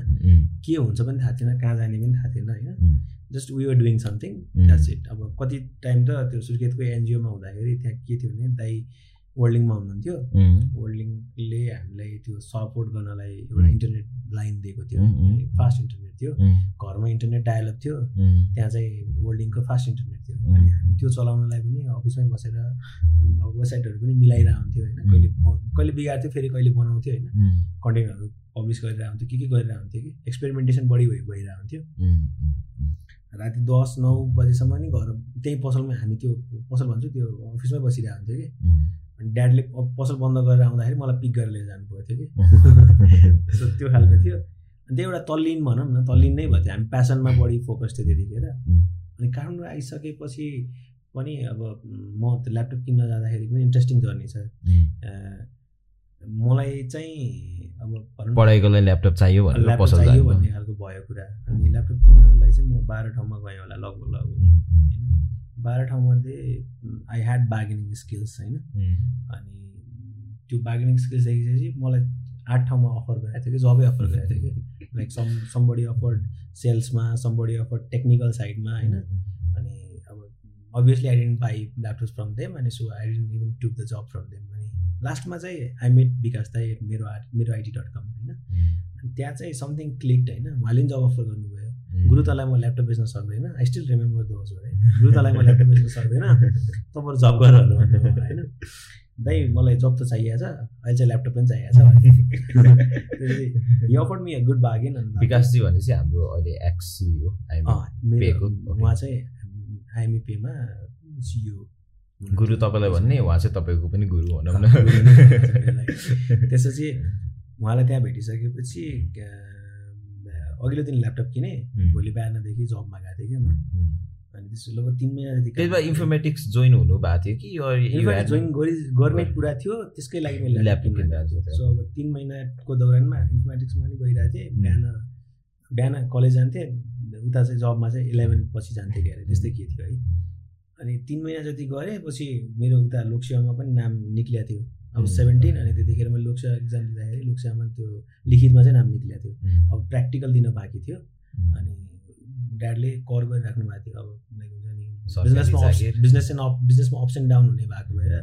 के हुन्छ पनि थाहा थिएन कहाँ जाने पनि थाहा थिएन होइन. Just we were doing something. That's it अब कति टाइम त त्यो सुर्खेतको एनजिओमा हुँदाखेरि त्यहाँ के थियो भने दाइ वर्ल्डिङमा हुनुहुन्थ्यो. वर्ल्डिङले हामीलाई त्यो सपोर्ट गर्नलाई एउटा. इन्टरनेट लाइन दिएको थियो. फास्ट इन्टरनेट थियो. घरमा इन्टरनेट डायलअप थियो. त्यहाँ चाहिँ वर्ल्डिङको फास्ट इन्टरनेट थियो. अनि हामी त्यो चलाउनलाई पनि अफिसमै बसेर अब वेबसाइटहरू पनि मिलाइरहेको हुन्थ्यो होइन कहिले कहिले बिगार्थ्यो फेरि कहिले बनाउँथ्यो होइन. कन्टेन्टहरू पब्लिस गरिरहेको हुन्थ्यो के के गरिरहेको हुन्थ्यो कि एक्सपेरिमेन्टेसन बढी भइ भइरहेको हुन्थ्यो. राति दस नौ बजीसम्म नि घर त्यही पसलमा हामी त्यो पसल भन्छु त्यो अफिसमै बसिरहेको हुन्थ्यो कि. अनि ड्याडले पसल बन्द गरेर आउँदाखेरि मलाई पिक गरेर लिएर जानु पर्थ्यो कि. सो त्यो खालको थियो। अनि त्यो एउटा तल्लिन भनौँ न तल्लिन नै भयो थियो हामी प्यासनमा बढी फोकस थियो त्यतिखेर. अनि काठमाडौँ आइसकेपछि पनि अब म त्यो ल्यापटप किन्न जाँदाखेरि पनि इन्ट्रेस्टिङ जर्नी छ। मलाई चाहिँ अब पढाइको लागि ल्यापटप चाहियो ल्यापटप चाहियो जानु भन्ने खालको भयो कुरा। अनि ल्यापटप किन्नलाई चाहिँ म बाह्र ठाउँमा गएँ होला लगभग लगभग। होइन बाह्र ठाउँमध्ये आई ह्याड बार्गेनिङ स्किल्स होइन? अनि त्यो बार्गेनिङ स्किल्स देखिसकेपछि मलाई आठ ठाउँमा अफर गरेको थियो कि जबै अफर गरेको थियो कि? लाइक सम समबडी अफर सेल्समा समबडी अफर टेक्निकल साइडमा होइन? अनि अब obviously I didn't buy laptops from them अनि so I didn't even took the job from them अनि लास्टमा चाहिँ आई मेट विकास दाई मेरो आर्ट मेरो आइटी डट कम होइन? अनि त्यहाँ चाहिँ समथिङ क्लिक्ड होइन? उहाँले पनि जब अफर गर्नुभयो। गुरु तलाई म ल्यापटप बेच्न सक्दैन। आई स्टिल रिमेम्बर दोज है गुरु तलाई म ल्यापटप बेच्न सक्दैन। तपाईँहरू जब गरेर होइन? दाइ मलाई जब त चाहिएको छ। अहिले चाहिँ ल्यापटप पनि चाहिएको छ यो अफर्ड मी गुड बार्गेन विकासजी भनेपछि हाम्रो अहिले एक्सी हो पेको, okay. उहाँ चाहिँ आइएमई पेमा सियो गुरु तपाईँलाई भन्ने उहाँ चाहिँ तपाईँको पनि गुरु भनौँ न त्यसपछि उहाँलाई त्यहाँ भेटिसकेपछि अघिल्लो दिन ल्यापटप किनेँ. भोलि बिहानदेखि जबमा गएको थिएँ क्या म। अनि त्यसपछि लगभग तिन महिना जति त्यसमा इन्फर्मेटिक्स जोइन हुनु भएको थियो कि जोइन गरि गर्ने कुरा थियो त्यसकै लागि मैले ल्यापटप किनेको थिएँ। सो अब तिन महिनाको दौरानमा इन्फर्मेटिक्समा पनि गइरहेको थिएँ. बिहान बिहान कलेज जान्थेँ उता चाहिँ जबमा चाहिँ इलेभेन पछि जान्थेँ कि अरे त्यस्तै के थियो है। अनि तिन महिना जति गरेँ पछि मेरो उता लोकसेवामा पनि नाम निक्लिएको थियो। अब. सेभेन्टिन अनि त्यतिखेर मैले लोकसेवा इक्जाम दिँदाखेरि लोकसेवामा त्यो लिखितमा चाहिँ नाम निक्लिएको थियो. अब प्र्याक्टिकल दिन बाँकी थियो. अनि ड्याडले कर गरिराख्नु भएको थियो। अब लाइक हुन्छ नि बिजनेसमा। बिजनेस बिजनेसमा अप्स एन्ड डाउन हुने भएको भएर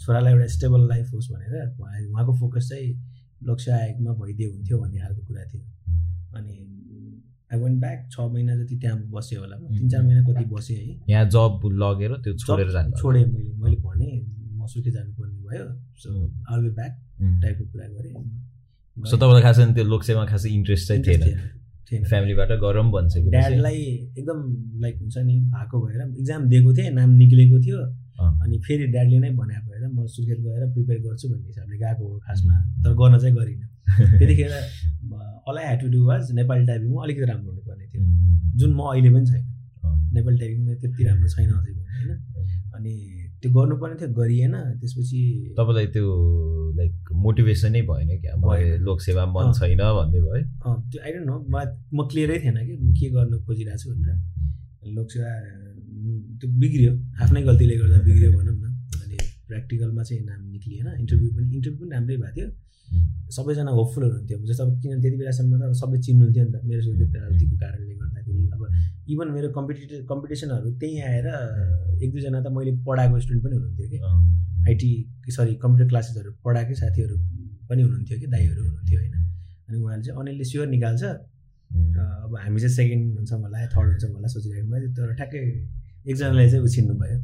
छोरालाई एउटा स्टेबल लाइफ होस् भनेर उहाँ उहाँको फोकस चाहिँ लक्ष्य आयोगमा भइदियो हुन्थ्यो भन्ने खालको कुरा थियो। अनि आई वान ब्याक छ महिना जति त्यहाँ बसेँ होला। म तिन चार महिना कति बसेँ है। यहाँ जब लगेर त्यो छोडेर जब जानु छोडेँ मैले। मैले भनेँ म सुर्खेत जानुपर्ने भयो। So I'll be back. टाइपको कुरा गरेँ। सो तपाईँलाई खास गरी त्यो लोकसेवामा खासै इन्ट्रेस्ट चाहिँ थिएन। थिएन। फ्यामिलीबाट गरम भन्छ कि ड्याडलाई एकदम लाइक हुन्छ नि भएको भएर इक्जाम दिएको थिएँ नाम निक्लेको थियो। अँ। अनि फेरि ड्याडले नै भनेको भएर म सुर्खेत गएर प्रिपेयर गर्छु भन्ने हिसाबले गएको हो खासमा। तर गर्न चाहिँ गरिनँ। त्यतिखेर all I had to do was Nepali टाइपिङमा अलिकति राम्रो हुनुपर्ने थियो। जुन म अहिले पनि छैन। नेपाली टाइपिङमा त्यति राम्रो छैन अझै पनि होइन। अनि त्यो गर्नुपर्ने थियो गरिएन त्यसपछि तपाईँलाई त्यो लाइक मोटिभेसनै भएन क्या? म लोकसेवा मन छैन भन्ने भयो। त्यो आई डोन्ट नो म क्लियरै थिएन कि म के गर्नु खोजिरहेको छु भनेर लोकसेवा त्यो बिग्रियो आफ्नै गल्तीले गर्दा बिग्रियो भनौँ न। अनि प्र्याक्टिकलमा चाहिँ नाम निक्लिएन। इन्टरभ्यू पनि इन्टरभ्यू पनि राम्रै भएको थियो। सबैजना होपफुलहरू हुन्थ्यो। जस्तो अब किनभने त्यति बेलासम्म त सबै चिन्नुहुन्थ्यो नि त। मेरो सुविधाको कारणले गर्दाखेरि अब इभन मेरो कम्पिटिटिभ कम्पिटिसनहरू त्यहीँ आएर एक दुईजना त मैले पढाएको स्टुडेन्ट पनि हुनुहुन्थ्यो कि। आइटी सरी कम्प्युटर क्लासेसहरू पढाएकै साथीहरू पनि हुनुहुन्थ्यो कि दाईहरू हुनुहुन्थ्यो होइन। अनि उहाँले चाहिँ अनिलले स्योर निकाल्छ अब हामी चाहिँ सेकेन्ड हुन्छ होला थर्ड हुन्छ होला सोचिरहेको भयो तर ठ्याक्कै एकजनालाई चाहिँ उछिन्नु भयो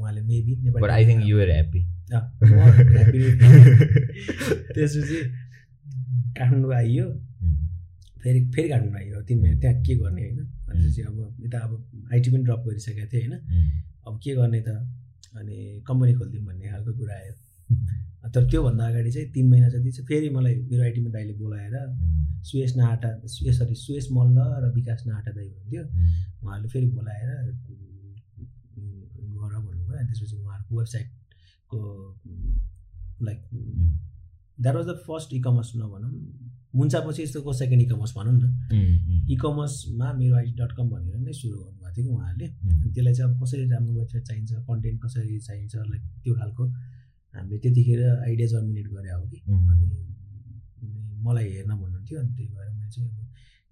उहाँले maybe Nepali I think you're happy त्यसपछि काठमाडौँ आइयो। फेरि फेरि काठमाडौँ आइयो तिन महिना। त्यहाँ के गर्ने होइन? त्यसपछि अब यता अब आइटी पनि ड्रप गरिसकेको थिएँ होइन? अब के गर्ने त? अनि कम्पनी खोलिदिउँ भन्ने खालको कुरा आयो। तर त्योभन्दा अगाडि चाहिँ तिन महिना जति चाहिँ फेरि मलाई मेरो आइटीमा दाइले बोलाएर सुयस नआटा सरी सुयस मल्ल र विकास नआटा दाई हुनुहुन्थ्यो। उहाँहरूले फेरि बोलाएर गर भन्नुभयो। त्यसपछि उहाँहरूको वेबसाइटको like that was the first e commerce नभनौँ मुन्चापछि यस्तोको सेकेन्ड इ कमर्स भनौँ न। इ कमर्समा मेरो आइटी डट कम भनेर नै सुरु गर्नुभएको थियो कि उहाँहरूले त्यसलाई चाहिँ अब कसरी राम्रो वेबसाइट चाहिन्छ कन्टेन्ट कसरी चाहिन्छ लाइक त्यो खालको हामीले त्यतिखेर आइडिया जर्मिनेट गरे हो कि। अनि मलाई हेर्न भन्नुहुन्थ्यो अनि त्यही भएर मैले चाहिँ अब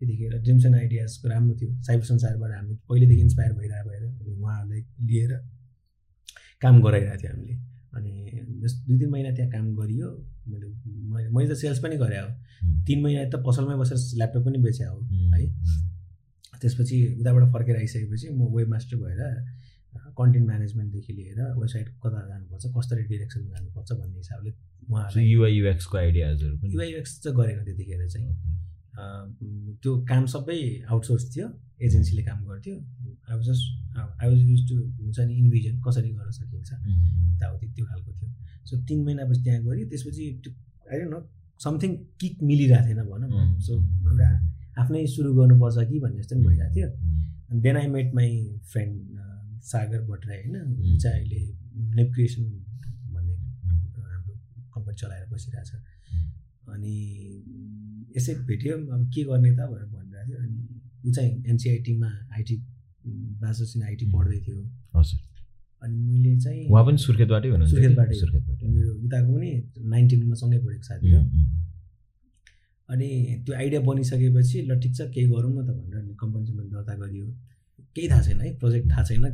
त्यतिखेर ड्रिम्स एन्ड आइडियाजको राम्रो थियो। साइबर संसारबाट हामी पहिलेदेखि इन्सपायर भइरहेको भएर अनि उहाँहरूलाई लिएर काम गराइरहेको थियो हामीले। अनि जस दुई तिन महिना त्यहाँ काम गरियो। मैले मैले मैले त सेल्स पनि गरेँ हो। तिन महिना त पसलमै बसेर ल्यापटप पनि बेचे हो है। त्यसपछि उताबाट फर्केर आइसकेपछि म वेब मास्टर भएर कन्टेन्ट म्यानेजमेन्टदेखि लिएर वेबसाइट कता जानुपर्छ कसरी डिरेक्सनमा जानुपर्छ भन्ने हिसाबले उहाँ युआइयुएक्सको आइडियाजहरू पनि? युआइयुएक्स चाहिँ गरेन त्यतिखेर चाहिँ। त्यो काम सबै आउटसोर्स थियो। एजेन्सीले काम गर्थ्यो। I was just I was use to हुन्छ नि इन्भिजन कसरी गर्न सकिन्छ। यताउति त्यो खालको थियो। सो तिन महिनापछि त्यहाँ गऱ्यो त्यसपछि त्यो आई नो समथिङ किक मिलिरहेको थिएन भनौँ सो एउटा आफ्नै सुरु गर्नुपर्छ कि भन्ने जस्तो पनि भइरहेको थियो। Then I met my friend Sagar Bhattarai होइन ऊ चाहिँ अहिले नेप क्रिएसन भन्ने हाम्रो कम्पनी चलाएर बसिरहेछ अनि यसै भेट्यो। अब के गर्ने त भनेर भनिरहेको थियो। अनि ऊ चाहिँ एनसिआइटीमा आइटी ब्याचलर्स इन आइटी पढ्दै थियो। हजुर। अनि मैले चाहिँ उहाँ पनि सुर्खेतबाटै हुनु सुर्खेतबाटै। मेरो उताको पनि नाइन्टिनमा सँगै पढेको साथी हो। अनि त्यो आइडिया बनिसकेपछि ल ठिक छ केही गरौँ न त भनेर कम्पनीसँग दर्ता गरियो। केही थाहा छैन है प्रोजेक्ट थाहा छैन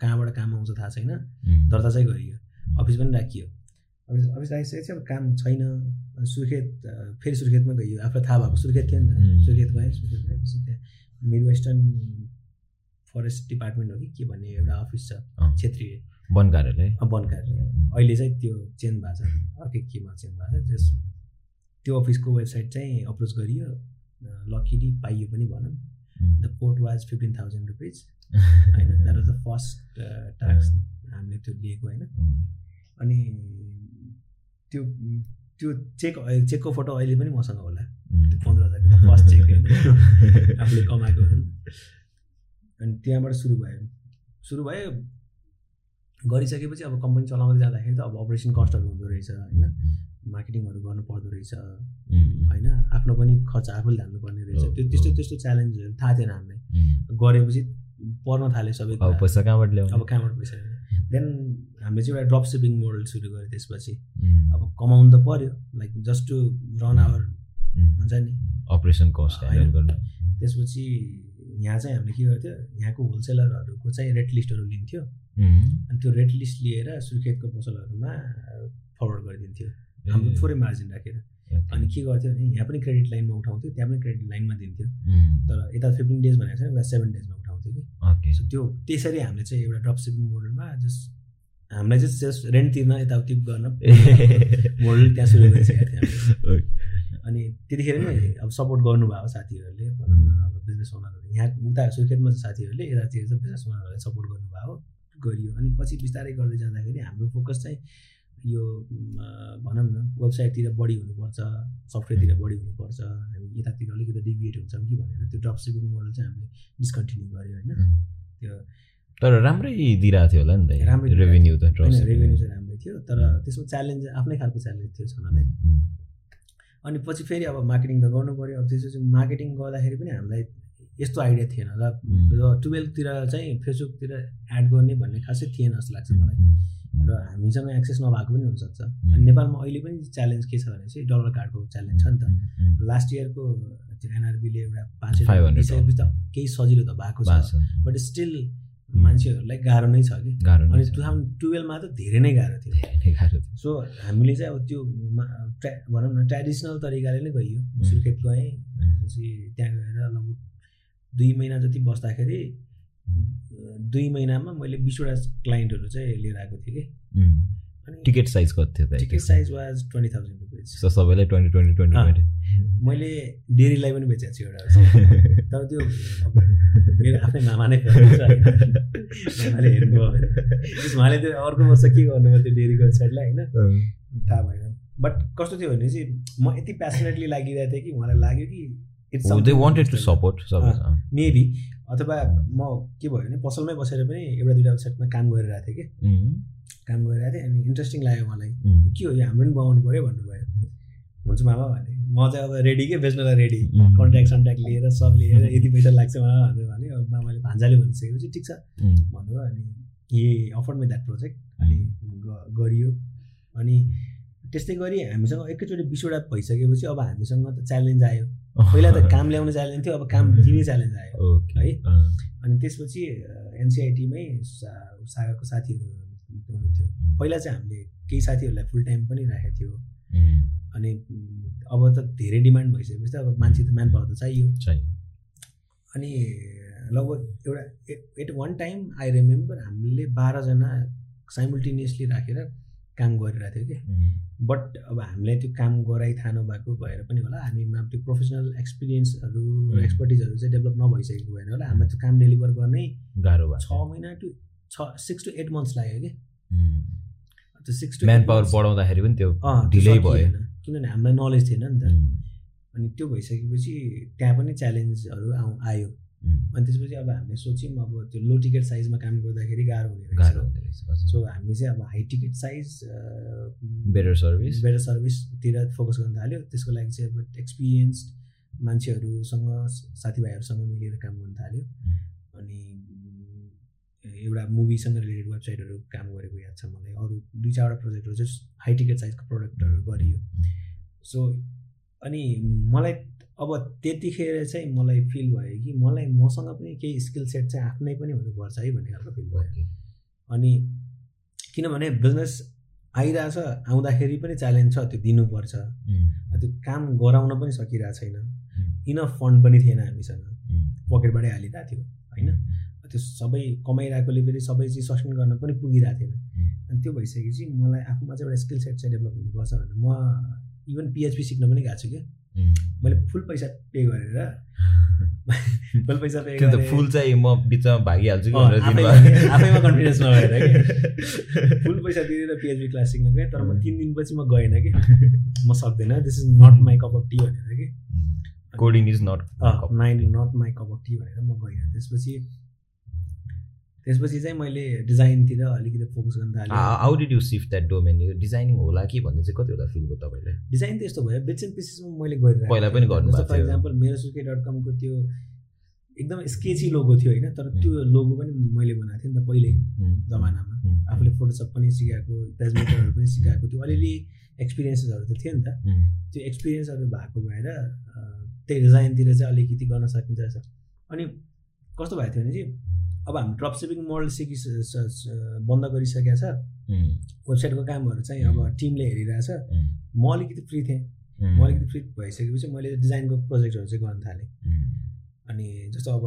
कहाँबाट काम आउँछ थाहा छैन। दर्ता चाहिँ गरियो। अफिस पनि राखियो। अफिस राखिसकेपछि अब काम छैन। सुर्खेत फेरि सुर्खेतमा गइयो। आफूलाई थाहा भएको सुर्खेत थियो नि त? सुर्खेत गएँ सुर्खेत गएपछि त्यहाँ मिड वेस्टर्न फरेस्ट डिपार्टमेन्ट हो कि के भन्ने एउटा अफिस छ क्षेत्रीय। वन कार्यालय। वन कार्यालय। अहिले चाहिँ त्यो चेन्ज भएको छ। अर्कै केमा चेन्ज भएको छ। जस त्यो अफिसको वेबसाइट चाहिँ अप्रोच गरियो। लकिली पाइयो पनि भनौँ। The port was fifteen thousand rupees होइन that was the first task हामीले त्यो लिएको होइन। अनि त्यो त्यो चेक चेकको फोटो अहिले पनि मसँग होला। त्यो पन्ध्र हजारको फर्स्ट चेक आफूले कमाएको अनि त्यहाँबाट सुरु भयो। सुरु भयो गरिसकेपछि अब कम्पनी चलाउँदै जाँदाखेरि त अब अपरेसन कस्टहरू हुँदो रहेछ होइन? मार्केटिङहरू गर्नु पर्दो रहेछ। होइन? आफ्नो पनि खर्च आफूले धान्नुपर्ने रहेछ। त्यो त्यस्तो त्यस्तो च्यालेन्जहरू थाहा थिएन हामीलाई। गरेपछि पर्न थाल्यो सबै पैसा कहाँबाट ल्याउनु? अब कहाँबाट पैसा देन हामीले चाहिँ एउटा ड्रप सिपिङ मोडल सुरु गऱ्यो त्यसपछि। अब कमाउनु त पऱ्यो like just to run our हुन्छ नि? अपरेसन कस्ट त्यसपछि यहाँ चाहिँ हामीले के गर्थ्यो यहाँको होलसेलरहरूको चाहिँ रेट लिस्टहरू लिन्थ्यो। अनि त्यो रेट लिस्ट लिएर सुर्खेतको पसलहरूमा फरवर्ड गरिदिन्थ्यो। हाम्रो थोरै मार्जिन राखेर। अनि के गर्थ्यो भने यहाँ पनि क्रेडिट लाइनमा उठाउँथ्यो त्यहाँ पनि क्रेडिट लाइनमा दिन्थ्यो। तर यता फिफ्टिन डेज भनेको छ सेभेन डेजमा उठाउँथ्यो कि। सो त्यो त्यसरी हामीले चाहिँ एउटा ड्रप सिपिङ मोडलमा जस्ट हामीलाई चाहिँ जस्ट रेन्ट तिर्न यताउति गर्न मोडल त्यहाँ सुरु गरिसकेको थियो अनि त्यतिखेर नै अब सपोर्ट गर्नुभयो साथीहरूले अब बिजनेस ओनरहरू यहाँ उता सुर्खेतमा चाहिँ साथीहरूले यतातिर चाहिँ बिजनेस ओनरहरूले सपोर्ट गर्नुभयो गरियो। अनि पछि बिस्तारै गर्दै जाँदाखेरि हाम्रो फोकस चाहिँ यो भनौँ न वेबसाइटतिर बढी हुनुपर्छ सफ्टवेयरतिर बढी हुनुपर्छ हामी यतातिर अलिकति डिभिएट हुन्छौँ कि भनेर त्यो ड्रप सिपिङ मोडल चाहिँ हामीले डिस्कन्टिन्यू गऱ्यो होइन। त्यो तर राम्रै दिइरहेको थियो होला नि त राम्रै रेभेन्यू त रेभेन्यू चाहिँ राम्रै थियो तर त्यसमा च्यालेन्ज आफ्नै खालको च्यालेन्ज थियो छनलाई अनि पछि फेरि अब मार्केटिङ त गर्नु पऱ्यो। अब त्यसपछि मार्केटिङ गर्दाखेरि पनि हामीलाई यस्तो आइडिया थिएन र टुवेल्भतिर चाहिँ फेसबुकतिर एड गर्ने भन्ने खासै थिएन जस्तो लाग्छ मलाई। र हामीसँग एक्सेस नभएको पनि हुनसक्छ। अनि नेपालमा अहिले पनि च्यालेन्ज के छ भने चाहिँ डलर कार्डको च्यालेन्ज छ नि त। लास्ट इयरको त्यो एनआरबीले एउटा पाँच सय त केही सजिलो त भएको छ। बट स्टिल मान्छेहरूलाई गाह्रो नै छ कि। अनि टु थाउजन्ड टुवेल्भमा त धेरै नै गाह्रो थियो। सो हामीले चाहिँ अब त्यो ट्रा भनौँ न ट्रेडिसनल तरिकाले नै गइयो। सुर्खेत गएँ त्यसपछि त्यहाँ गएर लगभग दुई महिना जति बस्दाखेरि दुई महिनामा मैले बिसवटा क्लाइन्टहरू चाहिँ लिएर आएको थिएँ कि। अनि टिकट साइज कति थियो ticket size was twenty thousand rupees सबैलाई ट्वेन्टी ट्वेन्टी ट्वेन्टी ट्वेन्टी। मैले डेरीलाई पनि बेचेको छु एउटा तर त्यो मेरो आफ्नै मामा नै मामाले हेर्नुभयो उहाँले त्यो अर्को वर्ष के गर्नुभयो त्यो डेरीको वेबसाइटलाई होइन? थाहा भएन। बट कस्तो थियो भने चाहिँ म यति पेसनेटली लागिरहेको थिएँ कि उहाँलाई लाग्यो कि इट्स सपोर्ट मेबी अथवा म के भयो भने पसलमै बसेर पनि एउटा दुइटा वेबसाइटमा काम गरिरहेको थिएँ कि। काम गरिरहेको थिएँ अनि इन्ट्रेस्टिङ लाग्यो मलाई। के हो यो हाम्रो पनि बनाउनु पऱ्यो भन्नुभयो। हुन्छ मामा भने म चाहिँ अब रेडी के? बेच्नलाई रेडी कन्ट्याक्ट सन्ट्याक्ट लिएर सब लिएर यति पैसा लाग्छ मामा भनेर भने अब मामाले भान्जाले भनिसकेपछि ठिक छ। भन्नुभयो अनि ए अफर मे द्याट प्रोजेक्ट अनि गरियो। अनि त्यस्तै गरी हामीसँग एकैचोटि बिसवटा भइसकेपछि अब हामीसँग त च्यालेन्ज आयो। पहिला त काम ल्याउने च्यालेन्ज थियो अब काम दिने च्यालेन्ज आयो है? अनि त्यसपछि एनसिआइटीमै सागाको साथीहरू हुनुहुन्थ्यो। पहिला चाहिँ हामीले केही साथीहरूलाई फुल टाइम पनि राखेको थियो। अनि अब त धेरै डिमान्ड भइसकेपछि त अब मान्छे त म्यान पावर त चाहियो। अनि लगभग एउटा at one time I remember हामीले बाह्रजना साइमल्टेनियसली राखेर काम गरिरहेको थियो कि बट अब हामीलाई त्यो काम गराइ थाहा नभएको भएर पनि होला हामीमा त्यो प्रोफेसनल एक्सपिरियन्सहरू एक्सपर्टिजहरू चाहिँ डेभलप नभइसकेको भएन होला। हामीलाई त्यो काम डेलिभर गर्नै गाह्रो भयो छ महिना टु छ सिक्स टु एट मन्थ्स लाग्यो कि? त्यो सिक्स टु म्यान पावर बढाउँदाखेरि पनि त्यो ढिलै भयो। किनभने हामीलाई नलेज थिएन नि त। अनि त्यो भइसकेपछि त्यहाँ पनि च्यालेन्जहरू आउ आयो। अनि त्यसपछि अब हामीले सोच्यौँ अब त्यो लो टिकट साइजमा काम गर्दाखेरि गाह्रो हुने गाह्रो हुने रहेछ सो हामीले चाहिँ अब high ticket size better service better सर्भिसतिर focus गर्न थाल्यो। त्यसको लागि चाहिँ अब एक्सपिरियन्स्ड मान्छेहरूसँग साथीभाइहरूसँग मिलेर काम गर्न थाल्यो। अनि एउटा मुभीसँग रिलेटेड वेबसाइटहरू काम गरेको याद छ मलाई। अरू दुई चारवटा प्रोजेक्टहरू चाहिँ हाई टिकट साइजको प्रडक्टहरू गरियो। सो अनि मलाई अब त्यतिखेर चाहिँ मलाई फिल भयो कि मलाई मसँग पनि केही स्किल सेट चाहिँ आफ्नै पनि हुनुपर्छ है भन्ने खालको फिल भयो। अनि किनभने बिजनेस आइरहेछ आउँदाखेरि पनि च्यालेन्ज छ त्यो दिनुपर्छ। त्यो काम गराउन पनि सकिरहेको छैन। इनफ फन्ड पनि थिएन हामीसँग। पकेटबाटै हालिरहेको थियो होइन? त्यो सबै कमाइरहेकोले फेरि सबै चिज सस्टेन गर्न पनि पुगिरहेको थिएन। अनि त्यो भइसकेपछि मलाई आफूमा चाहिँ एउटा स्किल सेट चाहिँ डेभलप हुनुपर्छ भनेर म इभन पिएचपी सिक्न पनि गएको छु क्या। मैले फुल पैसा पे गरेर फुल पैसा पे गरेर फुल चाहिँ म बिचमा भागिहाल्छु आफैमा कन्फिडेन्स नभएर कि? फुल पैसा दिएर पिएचबी क्लास सिक्न गएँ तर म तिन दिनपछि म गएन कि? म सक्दैन। This is not my cup of tea भनेर कि? Coding is not nine not my cup of tea भनेर म गइनँ। त्यसपछि त्यसपछि चाहिँ मैले डिजाइनतिर अलिकति फोकस गर्न थालेँ। How did you shift that domain यो डिजाइनिङ होला कि भन्ने चाहिँ कति होला फिल भयो तपाईँले डिजाइन त यस्तो भयो बिट्स एन्ड पिसेसमा मैले गरिरहेको पहिला पनि गर्नु फर इक्जाम्पल मेरो सुके डट कमको त्यो एकदम स्केची लोगो थियो होइन? तर त्यो लोगो पनि मैले बनाएको थिएँ नि त पहिले जमानामा। आफूले फोटोसप पनि सिकाएको पेजमेटरहरू पनि सिकाएको थियो अलिअलि एक्सपिरियन्सेसहरू त थियो नि त। त्यो एक्सपिरियन्सहरू भएको भएर त्यही डिजाइनतिर चाहिँ अलिकति गर्न सकिन्छ अनि कस्तो भएको थियो भने चाहिँ अब हामी ड्रप सिपिङ मोडल सिकि बन्द गरिसकेको छ। वेबसाइटको कामहरू चाहिँ अब टिमले हेरिरहेछ। म अलिकति फ्री थिएँ। म अलिकति फ्री भइसकेपछि मैले डिजाइनको प्रोजेक्टहरू चाहिँ गर्न थालेँ। अनि जस्तो अब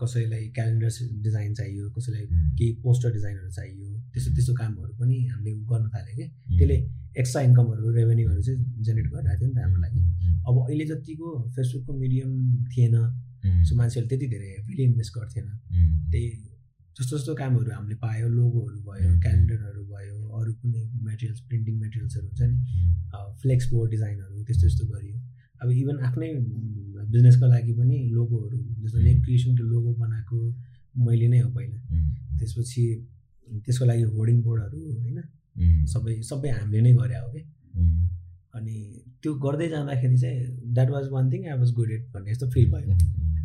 कसैलाई क्यालेन्डर डिजाइन चाहियो कसैलाई केही पोस्टर डिजाइनहरू चाहियो त्यस्तो त्यस्तो कामहरू पनि हामीले गर्न थाल्यो कि। त्यसले एक्स्ट्रा इन्कमहरू रेभेन्यूहरू चाहिँ जेनेरेट गरिरहेको थियो नि त हाम्रो लागि। अब अहिले जतिको फेसबुकको मिडियम थिएन सो मान्छेहरूले त्यति धेरै हेभिली इन्भेस्ट गर्थेन। त्यही जस्तो जस्तो कामहरू हामीले पायो लोगोहरू भयो क्यालेन्डरहरू भयो अरू कुनै मेटेरियल्स प्रिन्टिङ मेटेरियल्सहरू हुन्छ नि फ्लेक्स बोर्ड डिजाइनहरू त्यस्तो त्यस्तो गरियो। अब इभन आफ्नै बिजनेसको लागि पनि लोगोहरू जस्तो नेम क्रिएसनको लोगो बनाएको मैले नै हो पहिला। त्यसपछि त्यसको लागि होर्डिङ बोर्डहरू होइन सबै सबै हामीले नै गरे हो कि। अनि त्यो गर्दै जाँदाखेरि चाहिँ that was one thing I was good at भन्ने जस्तो फिल भयो।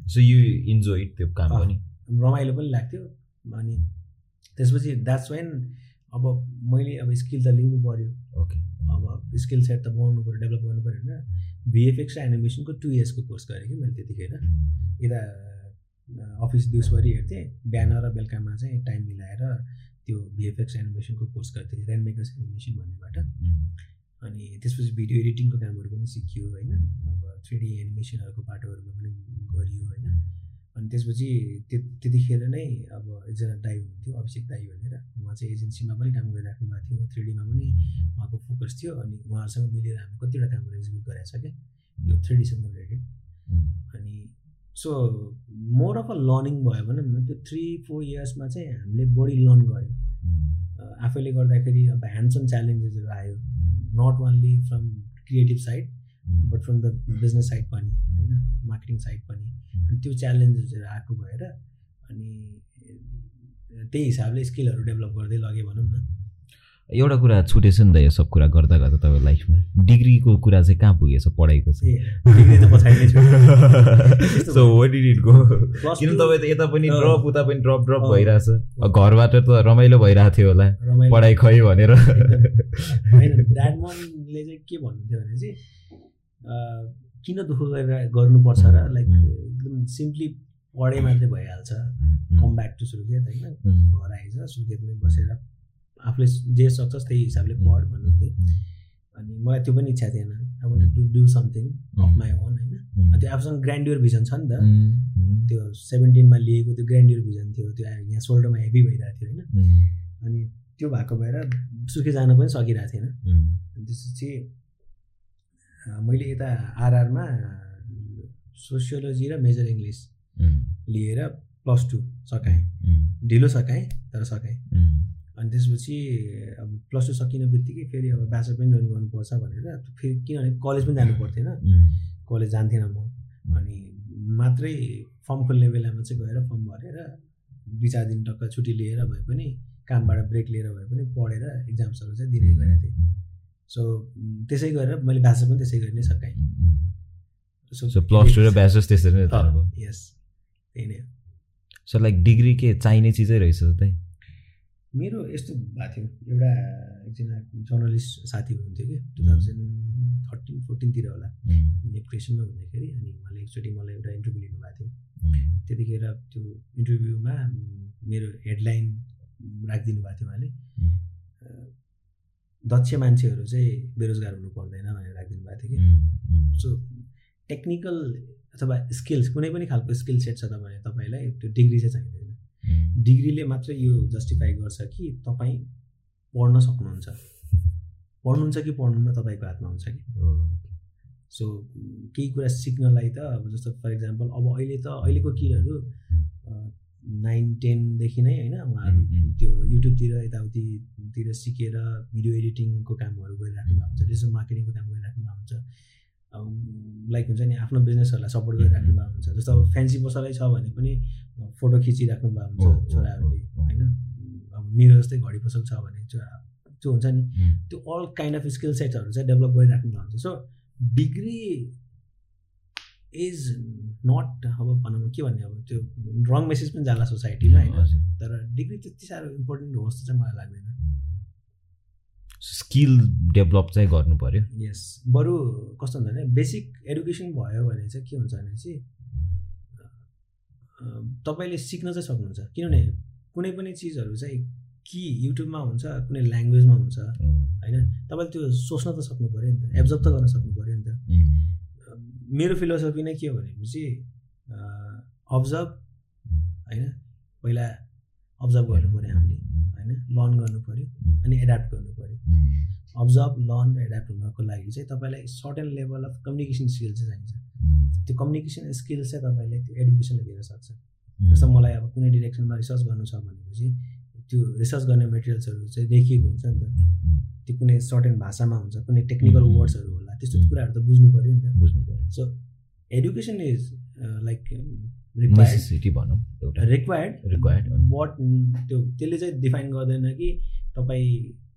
सो यु इन्जोय त्यो काम पनि? रमाइलो पनि लाग्थ्यो अनि त्यसपछि द्याट्स वेन अब मैले अब स्किल त लिनु पऱ्यो ओके अब स्किल सेट त बनाउनु पऱ्यो डेभलप गर्नु पऱ्यो होइन। भिएफएक्स र एनिमेसनको टु इयर्सको कोर्स गरेँ कि मैले त्यतिखेर। यता अफिस दिउँसभरि हेर्थेँ बिहान र बेलुकामा चाहिँ टाइम मिलाएर त्यो भिएफएक्स एनिमेसनको कोर्स गर्थेँ रेन मेकर्स एनिमेसन भन्नेबाट। अनि त्यसपछि भिडियो एडिटिङको कामहरू पनि सिकियो होइन? अब थ्री डी एनिमेसनहरूको पाटोहरूमा पनि गरियो होइन? अनि त्यसपछि त्यतिखेर नै अब एकजना दाई हुनुहुन्थ्यो अभिषेक दाई भनेर। उहाँ चाहिँ एजेन्सीमा पनि काम गरिराख्नु भएको थियो। थ्री डीमा पनि उहाँको फोकस थियो अनि उहाँहरूसँग मिलेर हामी कतिवटा कामहरू एक्जिक्युट गरेको छ क्या थ्री डीसँग रिलेटेड। अनि so more of a learning भयो भनौँ न त्यो थ्री फोर इयर्समा चाहिँ हामीले बढी लर्न गऱ्यौँ। आफैले गर्दाखेरि अब ह्यान्डसम च्यालेन्जेसहरू आयो। Not only from creative side but from the business side पनि होइन मार्केटिङ साइड पनि अनि त्यो च्यालेन्जेसहरू आएको भएर अनि त्यही हिसाबले स्किलहरू डेभलप गर्दै लगेँ भनौँ न। एउटा कुरा छुटेछ नि त यो सब कुरा गर्दा गर्दा तपाईँको लाइफमा। डिग्रीको कुरा चाहिँ कहाँ पुगेछ पढाइको चाहिँ? सो किन तपाईँ त यता पनि ड्रप उता पनि ड्रप ड्रप भइरहेछ। घरबाट त रमाइलो भइरहेको थियो होला। पढाइ खै भनेर। ड्याडमनले चाहिँ के भन्नुहुन्थ्यो भने चाहिँ किन दुःख गरेर गर्नुपर्छ र लाइक एकदम सिम्पली पढे मात्रै भइहाल्छ। कम ब्याक टु सुर्खेत होइन? घर आइज सुर्खेतमै बसेर आफूले जे सक्छस् त्यही हिसाबले पढ भन्नुहुन्थ्यो। अनि मलाई त्यो पनि इच्छा थिएन. I want to do something of my own होइन? त्यो आफूसँग ग्रान्ड्युर भिजन छ नि त। त्यो सेभेन्टिनमा लिएको त्यो ग्रान्ड्युर भिजन थियो त्यो यहाँ सोल्डरमा हेभी भइरहेको थियो होइन? अनि त्यो भएको भएर सुखी जान पनि सकिरहेको थिएन। त्यसपछि मैले यता आरआरमा सोसियोलोजी र मेजर इङ्ग्लिस लिएर प्लस टू सकाएँ। ढिलो सकाएँ तर सकाएँ। अनि त्यसपछि अब प्लस टू सकिने बित्तिकै फेरि अब ब्याचलर पनि जोइन गर्नुपर्छ भनेर फेरि किनभने कलेज पनि जानु पर्थेन। कलेज जान्थेन म। अनि मात्रै फर्म खोल्ने बेलामा चाहिँ गएर फर्म भरेर दुई चार दिन टक्क छुट्टी लिएर भए पनि कामबाट ब्रेक लिएर भए पनि पढेर इक्जाम्सहरू चाहिँ दिने गरेको थिएँ। सो त्यसै गरेर मैले ब्याचलर पनि त्यसै गरी नै सकाएँ। सो प्लस टू र ब्याचलर्स त्यसरी नै यस त्यही नै सो लाइक डिग्री के चाहिने चिजै रहेछ त्यही? मेरो यस्तो भएको थियो। एउटा एकजना जर्नलिस्ट साथी हुनुहुन्थ्यो कि टु थाउजन्ड थर्टिन फोर्टिनतिर होला। नेप्रेसनमा हुँदाखेरि अनि उहाँले एकचोटि मलाई एउटा इन्टरभ्यू लिनुभएको थियो। त्यतिखेर त्यो इन्टरभ्यूमा मेरो हेडलाइन राखिदिनु भएको थियो उहाँले। दक्ष मान्छेहरू चाहिँ बेरोजगार हुनु पर्दैन भनेर राखिदिनु भएको थियो कि। सो टेक्निकल अथवा स्किल्स कुनै पनि खालको स्किल सेट छ त भने तपाईँलाई त्यो डिग्री चाहिँ चाहिँदैन। डिग्रीले मात्रै यो जस्टिफाई गर्छ कि तपाईँ पढ्न सक्नुहुन्छ। पढ्नुहुन्छ कि पढ्नुहुन्न तपाईँको हातमा हुन्छ कि? सो केही कुरा सिक्नलाई त अब जस्तो फर इक्जाम्पल अब अहिले त अहिलेको किडहरू नाइन टेनदेखि नै होइन उहाँहरू त्यो युट्युबतिर यताउतितिर सिकेर भिडियो एडिटिङको कामहरू गरिराख्नु भएको हुन्छ डिजिटल मार्केटिङको काम गरिराख्नु भएको हुन्छ। लाइक हुन्छ नि आफ्नो बिजनेसहरूलाई सपोर्ट गरिराख्नु भएको हुन्छ। जस्तो अब फ्यान्सी पसलै छ भने पनि फोटो खिचिराख्नु भएको हुन्छ छोराहरूले होइन? अब मेरो जस्तै घडी पसल छ भने छोरा त्यो हुन्छ नि। त्यो अल काइन्ड अफ स्किल सेट्सहरू चाहिँ डेभलप गरिराख्नु भएको हुन्छ। सो डिग्री इज नट अब भनौँ के भन्ने अब त्यो रङ मेसेज पनि जाला सोसाइटीमा होइन? तर डिग्री त्यति साह्रो इम्पोर्टेन्ट होस् जस्तो चाहिँ मलाई लाग्दैन। स्किल डेभलप चाहिँ गर्नु पऱ्यो यस बरु कस्तो हुन्छ भने बेसिक एडुकेसन भयो भने चाहिँ के हुन्छ भने चाहिँ तपाईँले सिक्न चाहिँ सक्नुहुन्छ। किनभने कुनै पनि चिजहरू चाहिँ कि युट्युबमा हुन्छ कुनै ल्याङ्ग्वेजमा हुन्छ होइन? तपाईँले त्यो सोच्न त सक्नु पऱ्यो नि त एब्जर्भ त गर्न सक्नु पऱ्यो नि त। मेरो फिलोसफी नै के हो भनेपछि अब्जर्भ होइन? पहिला अब्जर्भ गर्नु पऱ्यो हामीले होइन? लर्न गर्नु पऱ्यो अनि एड्याप्ट गर्नु पऱ्यो। अब्जर्भ लर्न र एड्याप्ट हुनको लागि चाहिँ तपाईँलाई certain level of communication skill चाहिँ चाहिन्छ। त्यो कम्युनिकेसन स्किल्स चाहिँ तपाईँले त्यो एडुकेसनले दिन सक्छ। जस्तो मलाई अब कुनै डिरेक्सनमा रिसर्च गर्नु छ भनेपछि त्यो रिसर्च गर्ने मेटेरियल्सहरू चाहिँ लेखिएको हुन्छ नि त। त्यो कुनै सर्टेन भाषामा हुन्छ कुनै टेक्निकल वर्ड्सहरू होला त्यस्तो कुराहरू त बुझ्नु पऱ्यो नि त। बुझ्नु पऱ्यो। सो एडुकेसन इज लाइक भनौँ एउटा रिक्वायर्ड रिक्वायर्ड वाट त्यो त्यसले चाहिँ डिफाइन गर्दैन कि तपाईँ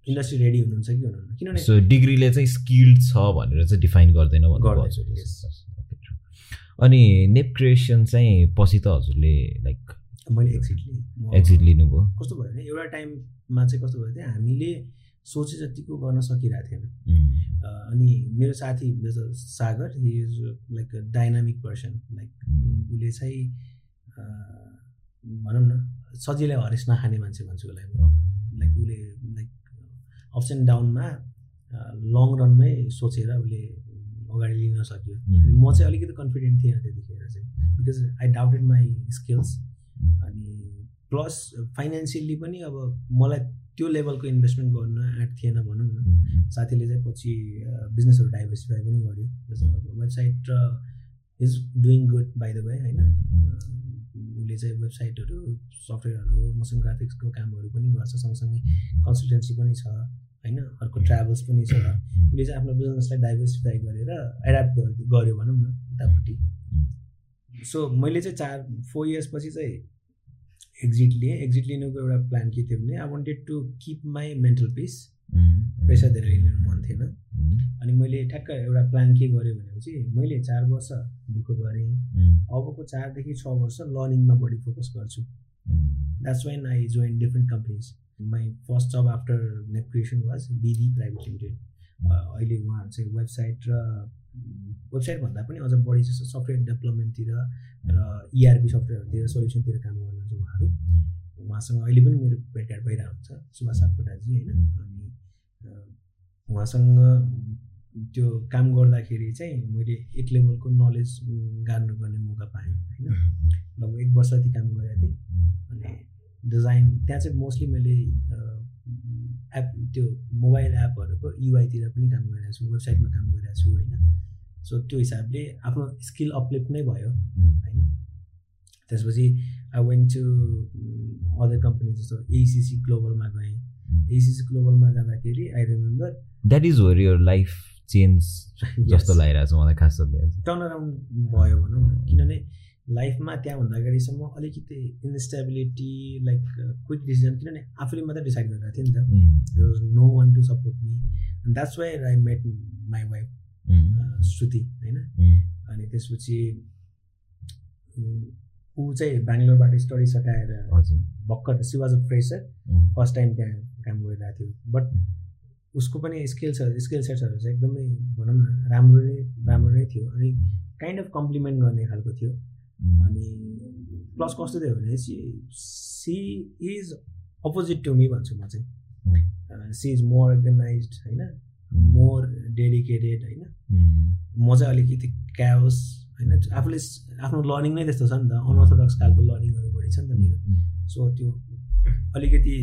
इन्डस्ट्री रेडी हुनुहुन्छ कि हुनुहुन्न? किनभने सो डिग्रीले चाहिँ स्किल्ड छ भनेर चाहिँ डिफाइन गर्दैन. अनि नेप क्रिएसन चाहिँ पछि त हजुरले लाइक मैले एक्जिटली एक्जिट लिनुभयो। कस्तो भयो भने एउटा टाइममा चाहिँ कस्तो भयो भने हामीले सोचे जतिको गर्न सकिरहेको थिएन। अँ, अनि मेरो साथी जस्तो Sagar he is like a dynamic person like उसले चाहिँ भनौँ न सजिलै हरेस नखाने मान्छे भन्छु उसलाई। अँ, लाइक उसले लाइक अप्स एन्ड डाउनमा लङ रनमै सोचेर उसले अगाडि लिन सक्यो। अनि म चाहिँ अलिकति कन्फिडेन्ट थिएन त्यतिखेर चाहिँ। Because I doubted my skills अनि प्लस फाइनेन्सियल्ली पनि अब मलाई त्यो लेभलको इन्भेस्टमेन्ट गर्न आँट थिएन भनौँ न। साथीले चाहिँ पछि बिजनेसहरू डाइभर्सिफाई पनि गर्यो। वेबसाइट र is doing good by the way होइन। उसले चाहिँ वेबसाइटहरू सफ्टवेयरहरू मोसन ग्राफिक्सको कामहरू पनि गर्छ सँगसँगै कन्सल्टेन्सी पनि छ होइन? अर्को ट्राभल्स पनि छ। उसले चाहिँ आफ्नो बिजनेसलाई डाइभर्सिफाई गरेर एडाप्ट गर्यो भनौँ न उतापट्टि। सो मैले चाहिँ चार फोर इयर्सपछि चाहिँ एक्जिट लिएँ। एक्जिट लिनुको एउटा प्लान के थियो भने I wanted to keep my mental peace pressure धेरै लिनु मन थिएन। अनि मैले ठ्याक्क एउटा प्लान के गरेँ भनेपछि मैले चार वर्ष दुःख गरेँ। अबको चारदेखि छ वर्ष लर्निङमा बढी फोकस गर्छु। That's when I join different companies my first job after net creation was BD private limited अहिले उहाँहरू चाहिँ वेबसाइट र वेबसाइट भन्दा पनि अझ बढी जस्तो सफ्टवेयर डेभलपमेन्टतिर र इआरपी सफ्टवेयरहरूतिर सोल्युसनतिर काम गर्नुहुन्छ उहाँहरू। उहाँसँग अहिले पनि मेरो भेटघाट भइरहेको हुन्छ सुभाष सापकोटाजी होइन। अनि उहाँसँग त्यो काम गर्दाखेरि चाहिँ मैले एक लेभलको नलेज गार्नु गर्ने मौका पाएँ होइन। लगभग एक वर्ष जति काम गरेको थिएँ। अनि डिजाइन त्यहाँ चाहिँ मोस्टली मैले एप त्यो मोबाइल एपहरूको युआईतिर पनि काम गरिरहेको छु वेबसाइटमा काम गरिरहेको छु होइन। सो त्यो हिसाबले आफ्नो स्किल अपलिफ्ट नै भयो होइन। त्यसपछि I went to other company जस्तो एसिसी ग्लोबलमा गएँ। एसिसी ग्लोबलमा जाँदाखेरि I remember that is where your life change जस्तो लागिरहेको छ मलाई खास टर्न अराउन्ड भयो भनौँ न किनभने लाइफमा त्यहाँभन्दा अगाडिसम्म अलिकति इन्स्टेबिलिटी लाइक क्विक डिसिजन किनभने आफूले मात्रै डिसाइड गरिरहेको थिएँ नि त। There was no one to support me and that's why I met my wife Shruti होइन? अनि त्यसपछि उम्, ऊ चाहिँ बेङ्गलोरबाट स्टडी सकाएर हजुर। भर्खर she was a fresher first time त्यहाँ काम गरिरहेको थियो। बट उसको पनि स्किल्सहरू स्किल सेट्सहरू चाहिँ एकदमै भनौँ न राम्रो नै राम्रो नै थियो। अनि काइन्ड अफ कम्प्लिमेन्ट गर्ने खालको थियो। अनि प्लस कस्तो थियो भने she is opposite to me भन्छु म चाहिँ। सी इज मोर अर्गनाइज होइन? मोर डेडिकेटेड होइन? म चाहिँ अलिकति क्याओस होइन आफूले आफ्नो लर्निङ नै त्यस्तो छ नि त। अनअर्थोडक्स खालको लर्निङहरू बढी छ नि त मेरो। सो त्यो अलिकति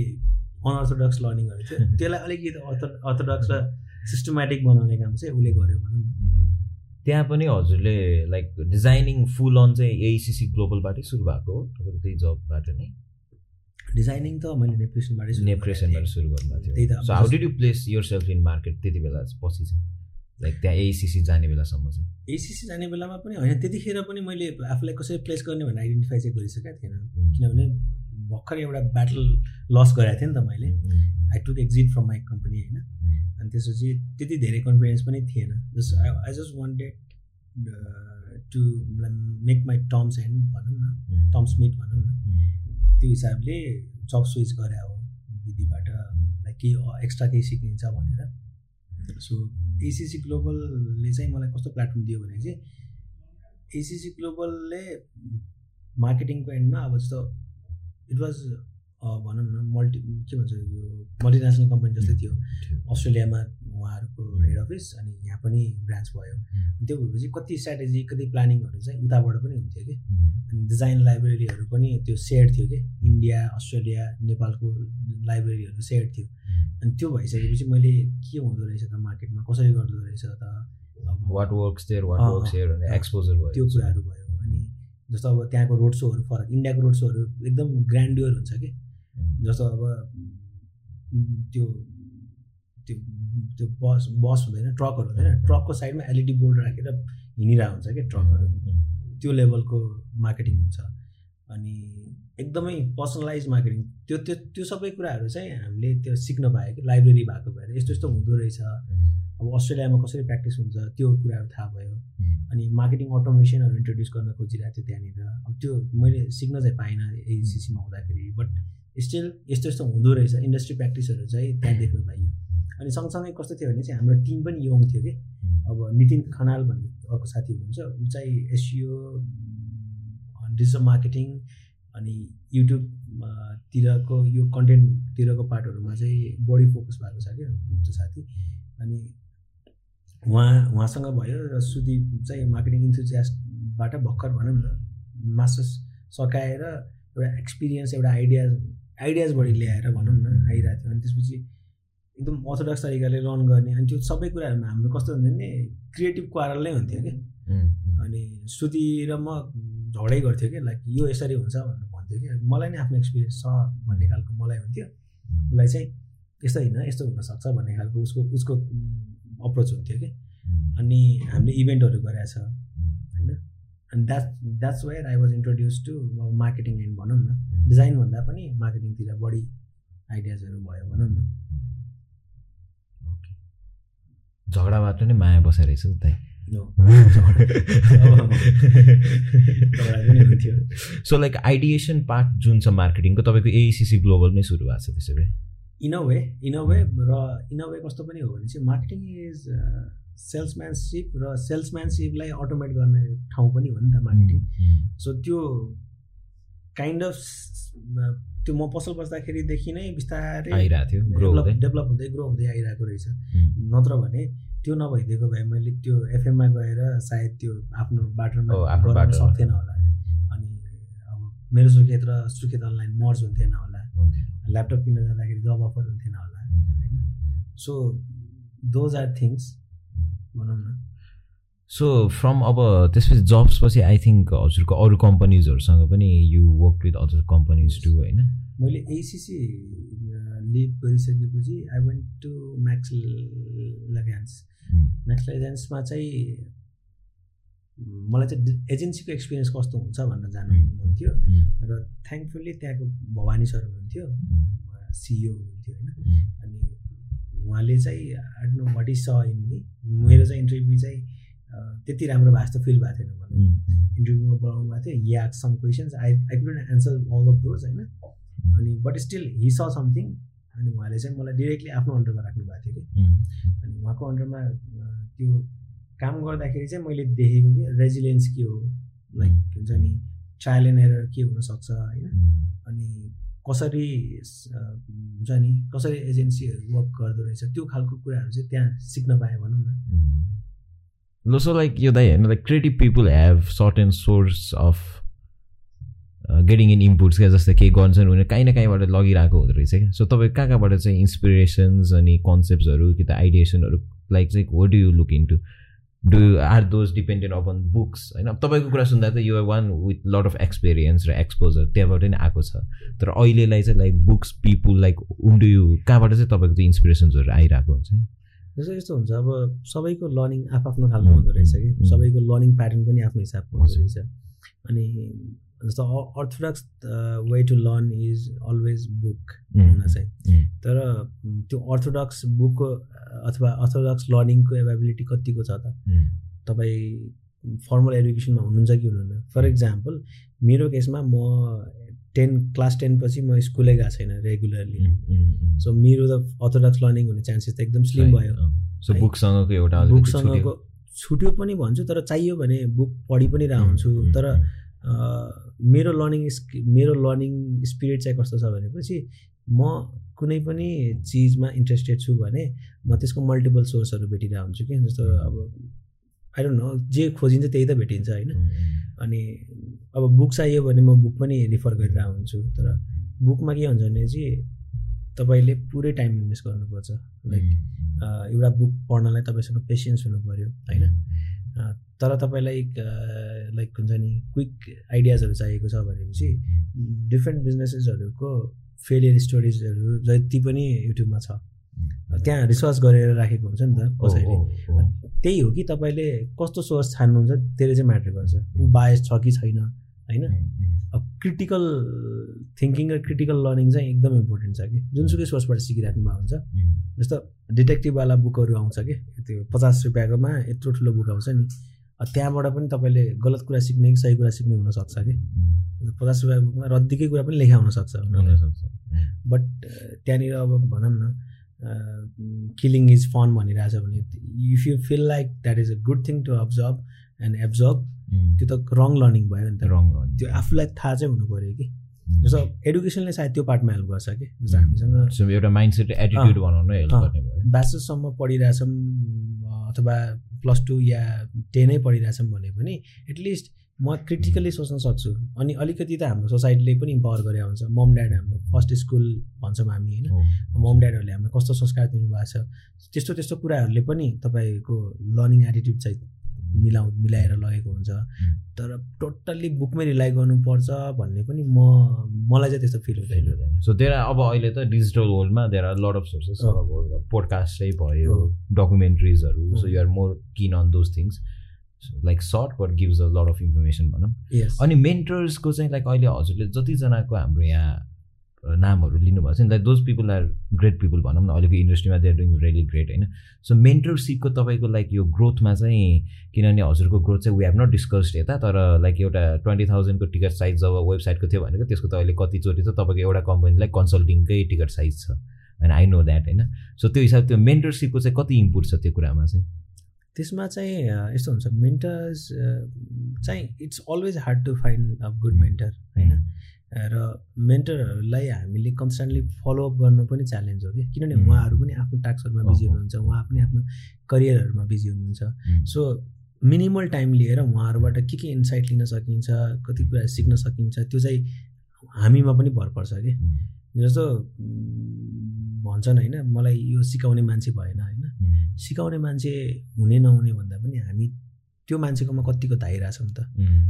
अनअर्थोडक्स लर्निङहरू थियो। त्यसलाई अलिकति अर्थ अर्थोडक्स र सिस्टमेटिक बनाउने काम चाहिँ उसले गर्यो भनौँ न। त्यहाँ पनि हजुरले लाइक डिजाइनिङ फुल अन चाहिँ एसिसी ग्लोबलबाटै सुरु भएको हो? तपाईँको त्यही जबबाट नै? डिजाइनिङ त मैले नेप्रेसनबाटै नेप्रेसनबाट। सुरु गर्नुभएको त्यही थियो त। So how did you place yourself in market त्यति बेला पछि चाहिँ? लाइक त्यहाँ एसिसी जाने बेलासम्म चाहिँ। एसिसी जाने बेलामा पनि होइन त्यतिखेर पनि मैले आफूलाई कसरी प्लेस गर्ने भनेर आइडेन्टिफाई चाहिँ गरिसकेको थिएन। किनभने भर्खर एउटा ब्याटल लस गरेको थिएँ नि त मैले। I took exit from my company होइन। अनि त्यसपछि त्यति धेरै कन्फिडेन्स पनि थिएन। Just I I just wanted to make my terms and भनौँ न। टर्म्स मिट भनौँ न। त्यो हिसाबले जब स्विच गरे हो विधिबाट लाइक केही एक्स्ट्रा केही सिकिन्छ भनेर। सो एसिसी ग्लोबलले चाहिँ मलाई कस्तो प्लेटफर्म दियो भने चाहिँ एसिसी ग्लोबलले मार्केटिङको एन्डमा अब जस्तो इट वाज भनौँ न मल्टी के भन्छ यो मल्टिनेसनल कम्पनी जस्तै थियो। अस्ट्रेलियामा उहाँहरूको हेड अफिस अनि यहाँ पनि ब्रान्च भयो। त्यो भएपछि कति स्ट्राटेजी कति प्लानिङहरू चाहिँ उताबाट पनि हुन्थ्यो कि। अनि डिजाइन लाइब्रेरीहरू पनि त्यो सेयर थियो कि। इन्डिया अस्ट्रेलिया नेपालको लाइब्रेरीहरू सेयर थियो। अनि त्यो भइसकेपछि मैले के हुँदो रहेछ त मार्केटमा? कसरी गर्दो रहेछ त? वाट वर्क्स वर्क्स एक्सपोजर भयो त्यो कुराहरू भयो। अनि जस्तो अब त्यहाँको रोड सोहरू फरक इन्डियाको रोड सोहरू एकदम ग्रान्ड्योर हुन्छ कि? जस्तो अब त्यो त्यो त्यो बस बस हुँदैन ट्रकहरू हुँदैन। ट्रकको साइडमा एलइडी बोर्ड राखेर हिँडिरहेको हुन्छ क्या ट्रकहरू त्यो लेभलको मार्केटिङ हुन्छ। अनि एकदमै पर्सनलाइज मार्केटिङ त्यो त्यो त्यो सबै कुराहरू चाहिँ हामीले त्यो सिक्न पायो कि लाइब्रेरी भएको भएर यस्तो यस्तो हुँदो रहेछ। अब अस्ट्रेलियामा कसरी प्र्याक्टिस हुन्छ त्यो कुराहरू थाहा भयो। अनि मार्केटिङ अटोमेसनहरू इन्ट्रोड्युस गर्न खोजिरहेको थियो त्यहाँनिर। अब त्यो मैले सिक्न चाहिँ पाइनँ एसिसीमा हुँदाखेरि बट स्टिल यस्तो यस्तो हुँदो रहेछ। इन्डस्ट्री प्र्याक्टिसहरू चाहिँ त्यहाँ देख्न पाइयो। अनि सँगसँगै कस्तो थियो भने चाहिँ हाम्रो टिम पनि यङ थियो कि। अब नितिन खनाल भन्ने अर्को साथी हुनुहुन्छ ऊ चाहिँ एसियो डिजिटल मार्केटिङ अनि युट्युबतिरको यो कन्टेन्टतिरको पार्टहरूमा चाहिँ बढी फोकस भएको छ क्या त्यो साथी। अनि उहाँ उहाँसँग भयो र सुदीप चाहिँ मार्केटिङ इन्थुजियास्टबाट भर्खर भनौँ न मास्टर्स सकाएर एउटा एक्सपिरियन्स एउटा आइडिया आइडियाज बढी ल्याएर भनौँ न आइरहेको थियो। अनि त्यसपछि एकदम अर्थोडक्स तरिकाले रन गर्ने अनि त्यो सबै कुराहरूमा हाम्रो कस्तो हुन्थ्यो भने क्रिएटिभ क्वारल नै हुन्थ्यो कि अनि श्रुति र म झगडै गर्थ्यो कि लाइक यो यसरी हुन्छ भनेर भन्थ्यो कि मलाई नै आफ्नो एक्सपिरियन्स छ भन्ने खालको मलाई हुन्थ्यो। उसलाई चाहिँ यस्तो होइन यस्तो हुनसक्छ भन्ने खालको उसको उसको अप्रोच हुन्थ्यो कि। अनि हामीले इभेन्टहरू गरेका छ होइन? अनि that that's where I was introduce to marketing and भनौँ न। डिजाइनभन्दा पनि मार्केटिङतिर बढी आइडियाजहरू भयो भनौँ न। झगडाबाट नै माया बसेर रहेछ त सो लाइक आइडिएसन पार्ट जुन छ मार्केटिङको तपाईँको एसिसी ग्लोबलमै सुरु भएको छ त्यसो भए in a way in a way र इन अ वे कस्तो पनि हो भने चाहिँ मार्केटिङ इज सेल्सम्यानसिप र सेल्सम्यानसिपलाई अटोमेट गर्ने ठाउँ पनि हो नि त मार्केटिङ सो त्यो काइन्ड अफ त्यो म पसल बस्दाखेरिदेखि नै बिस्तारै डेभलप हुँदै ग्रो हुँदै आइरहेको रहेछ नत्र भने त्यो नभइदिएको भए मैले त्यो एफएममा गएर सायद त्यो आफ्नो बाटोमा गर्न सक्थेन होला। अनि अब मेरो सुर्खेत र सुर्खेत अनलाइन मर्ज हुन्थेन होला। ल्यापटप किन्न जाँदाखेरि जब अफर हुन्थेन होला। होइन? सो दोज आर थिङ्स भनौँ न। सो फ्रम अब त्यसपछि जब्स पछि आई थिङ्क हजुरको अरू कम्पनीजहरूसँग पनि you work with other companies too होइन? मैले एसिसी लिभ गरिसकेपछि आई वेन्ट टु म्याक्स लगान्स म्याक्स लगान्समा चाहिँ मलाई चाहिँ एजेन्सीको एक्सपिरियन्स कस्तो हुन्छ भनेर जानु हुन्थ्यो र थ्याङ्कफुल्ली त्यहाँको भवानी सर हुनुहुन्थ्यो सिइओ हुनुहुन्थ्यो होइन। अनि उहाँले चाहिँ आई नो वाट इज स इन मी मेरो चाहिँ इन्टरभ्यू चाहिँ त्यति राम्रो भएको जस्तो फिल भएको थिएन मलाई। इन्टरभ्यूमा बोलाउनु भएको थियो yeah some questions I I couldn't answer all of those होइन। अनि but still he saw something अनि उहाँले चाहिँ मलाई डिरेक्टली आफ्नो अन्डरमा राख्नु भएको थियो कि। अनि उहाँको अन्डरमा त्यो काम गर्दाखेरि चाहिँ मैले देखेको कि रेजिलियन्स के हो लाइक हुन्छ नि ट्रायल एन्ड एरर के हुनसक्छ होइन? अनि कसरी हुन्छ नि कसरी एजेन्सीहरू वर्क गर्दो रहेछ त्यो खालको कुराहरू चाहिँ त्यहाँ सिक्न पाएँ भनौँ न। सो लाइक यो दाइ होइन like creative people have short and source of getting in inputs क्या जस्तै केही गर्छन् भने काहीँ न काहीँबाट लगिरहेको हुँदो रहेछ क्या। सो तपाईँ कहाँ कहाँबाट चाहिँ इन्सपिरेसन्स अनि कन्सेप्ट्सहरू कि त आइडिएसनहरू लाइक चाहिँ हो do you look in to do are those dependent upon books होइन तपाईँको कुरा सुन्दा त you're one with lot of experience र एक्सपोजर त्यहाँबाट नै आएको छ। तर अहिलेलाई चाहिँ like books people like do you कहाँबाट चाहिँ तपाईँको चाहिँ इन्सपिरेसन्सहरू आइरहेको हुन्छ? जस्तो यस्तो हुन्छ अब सबैको लर्निङ आफ्नो खालको हुँदो रहेछ कि। सबैको लर्निङ प्याटर्न पनि आफ्नो हिसाबको हुँदो रहेछ। अनि जस्तो orthodox way to learn is always book हुन चाहिँ। तर त्यो अर्थोडक्स बुकको अथवा अर्थोडक्स लर्निङको एभाइबिलिटी कतिको छ त? तपाईँ फर्मल एडुकेसनमा हुनुहुन्छ कि हुनुहुन्न? फर इक्जाम्पल मेरो केसमा म टेन क्लास टेन पछि म स्कुलै गएको छैन रेगुलरली सो मेरो त अर्थोडक्स लर्निङ हुने चान्सेस त एकदम स्लिम भयो। सो बुकसँगको एउटा बुकसँगको छुट्यो। पनि भन्छु तर चाहियो भने बुक पढि पनि रह हुन्छु तर मेरो लर्निङ मेरो लर्निङ स्पिरिट चाहिँ कस्तो छ भनेपछि म कुनै पनि चिजमा इन्ट्रेस्टेड छु भने म त्यसको मल्टिपल सोर्सहरू भेटिरहेको हुन्छु कि जस्तो अब आई डोन्ट नो जे खोजिन्छ त्यही त भेटिन्छ होइन? अनि अब बुक चाहियो भने म बुक पनि रिफर गरिरहेको हुन्छु तर बुकमा के हुन्छ भने चाहिँ तपाईँले पुरै टाइम इन्भेस्ट गर्नुपर्छ। लाइक एउटा बुक पढ्नलाई तपाईँसँग पेसेन्स हुनु पऱ्यो होइन? तर तपाईँलाई लाइक हुन्छ नि क्विक आइडियाजहरू चाहिएको छ भनेपछि डिफ्रेन्ट बिजनेसेसहरूको फेलियर स्टोरिजहरू जति पनि युट्युबमा छ त्यहाँ रिसर्च गरेर राखेको हुन्छ नि त कसैले। त्यही हो कि तपाईँले कस्तो सोर्स छान्नुहुन्छ त्यसले चाहिँ म्याटर गर्छ। ऊ बायस छ कि छैन होइन? अब क्रिटिकल थिङ्किङ र क्रिटिकल लर्निङ चाहिँ एकदम इम्पोर्टेन्ट छ कि। जुनसुकै सोर्सबाट सिकिराख्नु भएको हुन्छ। जस्तो डिटेक्टिभवाला बुकहरू आउँछ कि त्यो पचास रुपियाँकोमा यत्रो ठुलो बुक आउँछ नि त्यहाँबाट पनि तपाईँले गलत कुरा सिक्ने कि सही कुरा सिक्ने हुनसक्छ कि। पचास रुपियाँको बुकमा रद्दिकै कुरा पनि लेखा हुनसक्छ बट त्यहाँनिर अब भनौँ न किलिङ इज फन भनिरहेछ भने if you feel like that is a good thing to observe and absorb त्यो त रङ लर्निङ भयो नि त। रङ त्यो आफूलाई थाहा चाहिँ हुनु पऱ्यो कि। जस्तो एडुकेसनले सायद त्यो पार्टमा हेल्प गर्छ कि। जस्तो हामीसँग एउटा माइन्डसेट एटिट्युड बनाउनु हेल्प गर्ने भयो। पढिरहेछौँ अथवा प्लस टू या टेनै पढिरहेछौँ भने पनि एटलिस्ट म क्रिटिकली सोच्न सक्छु। अनि अलिकति त हाम्रो सोसाइटीले पनि इम्पावर गरे हुन्छ। मम ड्याड हाम्रो फर्स्ट स्कुल भन्छौँ हामी होइन? मम ड्याडहरूले हामीलाई कस्तो संस्कार दिनुभएको छ? त्यस्तो त्यस्तो कुराहरूले पनि तपाईँको लर्निङ एटिट्युड चाहिँ मिलाउ मिलाएर लगेको हुन्छ। तर टोटल्ली बुकमै रिलाइ गर्नुपर्छ भन्ने पनि म मलाई चाहिँ त्यस्तो फिल हुँदैन। सो देयर अब अहिले त डिजिटल वर्ल्डमा there are lot of sources अब पोडकास्टै भयो डकुमेन्ट्रिजहरू so you're more keen on those things like short but gives a lot of information भनौँ अनि मेन्टर्सको चाहिँ लाइक अहिले हजुरले जतिजनाको हाम्रो यहाँ नामहरू लिनुभएको छ। नि like those people are great people भनौँ न अहिलेको इन्डस्ट्रीमा they are doing really great होइन? सो मेन्टरसिपको तपाईँको लाइक यो ग्रोथमा चाहिँ किनभने हजुरको ग्रोथ चाहिँ वी हेभ नट डिस्कस्ड यता तर लाइक एउटा ट्वेन्टी थाउजन्डको टिकट साइज जब वेबसाइटको थियो भनेको त्यसको त अहिले कतिचोटि त तपाईँको एउटा कम्पनीलाई कन्सल्टिङकै टिकट साइज छ होइन? आई नो द्याट होइन? सो त्यो हिसाब त्यो मेन्टरसिपको चाहिँ कति इम्पोर्ट छ त्यो कुरामा चाहिँ? त्यसमा चाहिँ यस्तो हुन्छ मेन्टर्स चाहिँ it's always hard to find a good mentor होइन? र मेन्टरहरूलाई हामीले कन्सटेन्टली फलोअप गर्नु पनि च्यालेन्ज हो कि किनभने उहाँहरू पनि आफ्नो टास्कहरूमा बिजी हुनुहुन्छ उहाँ पनि आफ्नो करियरहरूमा बिजी हुनुहुन्छ। सो मिनिमल टाइम लिएर उहाँहरूबाट के के इन्साइट लिन सकिन्छ कति कुरा सिक्न सकिन्छ त्यो चाहिँ हामीमा पनि भर पर्छ कि जस्तो भन्छन् होइन मलाई यो सिकाउने मान्छे भएन होइन? सिकाउने मान्छे हुने नहुने भन्दा पनि हामी त्यो मान्छेकोमा कतिको धाइरहेछौँ त।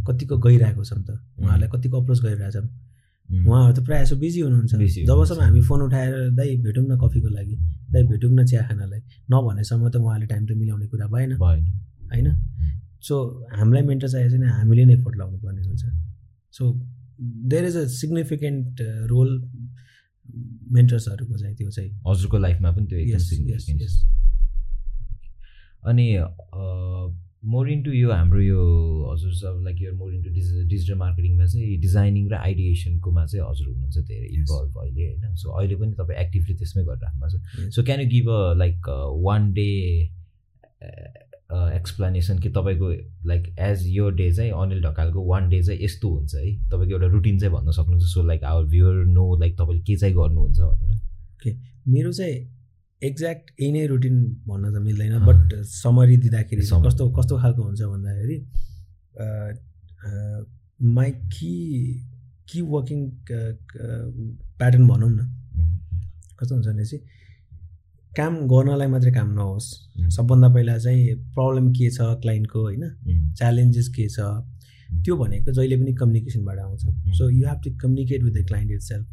कतिको गइरहेको छौँ त। उहाँहरूलाई कतिको अप्रोच गरिरहेछौँ। उहाँहरू त प्रायः जसो बिजी हुनुहुन्छ। जबसम्म हामी फोन उठाएर दाइ भेटौँ न कफीको लागि दाइ भेटौँ न चिया खानालाई नभनेसम्म त उहाँले टाइम त मिलाउने कुरा भएन। होइन? सो हामीलाई मेन्टर चाहिएको छैन हामीले नै एफोर्ट लाउनु पर्ने हुन्छ so there is a significant role मेन्टर्सहरूको चाहिँ त्यो चाहिँ। हजुरको लाइफमा पनि त्यो अनि मोर इन्टु यो हाम्रो यो हजुर सब लाइक यो मोर इन्टु डिजि डिजिटल मार्केटिङमा चाहिँ डिजाइनिङ र आइडिएसनकोमा चाहिँ हजुर हुनुहुन्छ धेरै इन्भल्भ अहिले होइन? सो अहिले पनि तपाईँ एक्टिभली त्यसमै गरिराख्नु भएको छ। So can you give a like one day explanation कि तपाईँको लाइक एज यो डे चाहिँ अनिल ढकालको वान डे चाहिँ यस्तो हुन्छ है? तपाईँको एउटा रुटिन चाहिँ भन्न सक्नुहुन्छ। So like our viewer know like तपाईँले के चाहिँ गर्नुहुन्छ भनेर। ओके मेरो चाहिँ एक्ज्याक्ट यही नै रुटिन भन्न त मिल्दैन बट समरी दिँदाखेरि कस्तो कस्तो खालको हुन्छ भन्दाखेरि माई कि कि वर्किङ प्याटर्न भनौँ न। कस्तो हुन्छ भने चाहिँ काम गर्नलाई मात्रै काम नहोस्। सबभन्दा पहिला चाहिँ प्रब्लम के छ क्लाइन्टको होइन? च्यालेन्जेस के छ? त्यो भनेको जहिले पनि कम्युनिकेसनबाट आउँछ। So you have to communicate with the client itself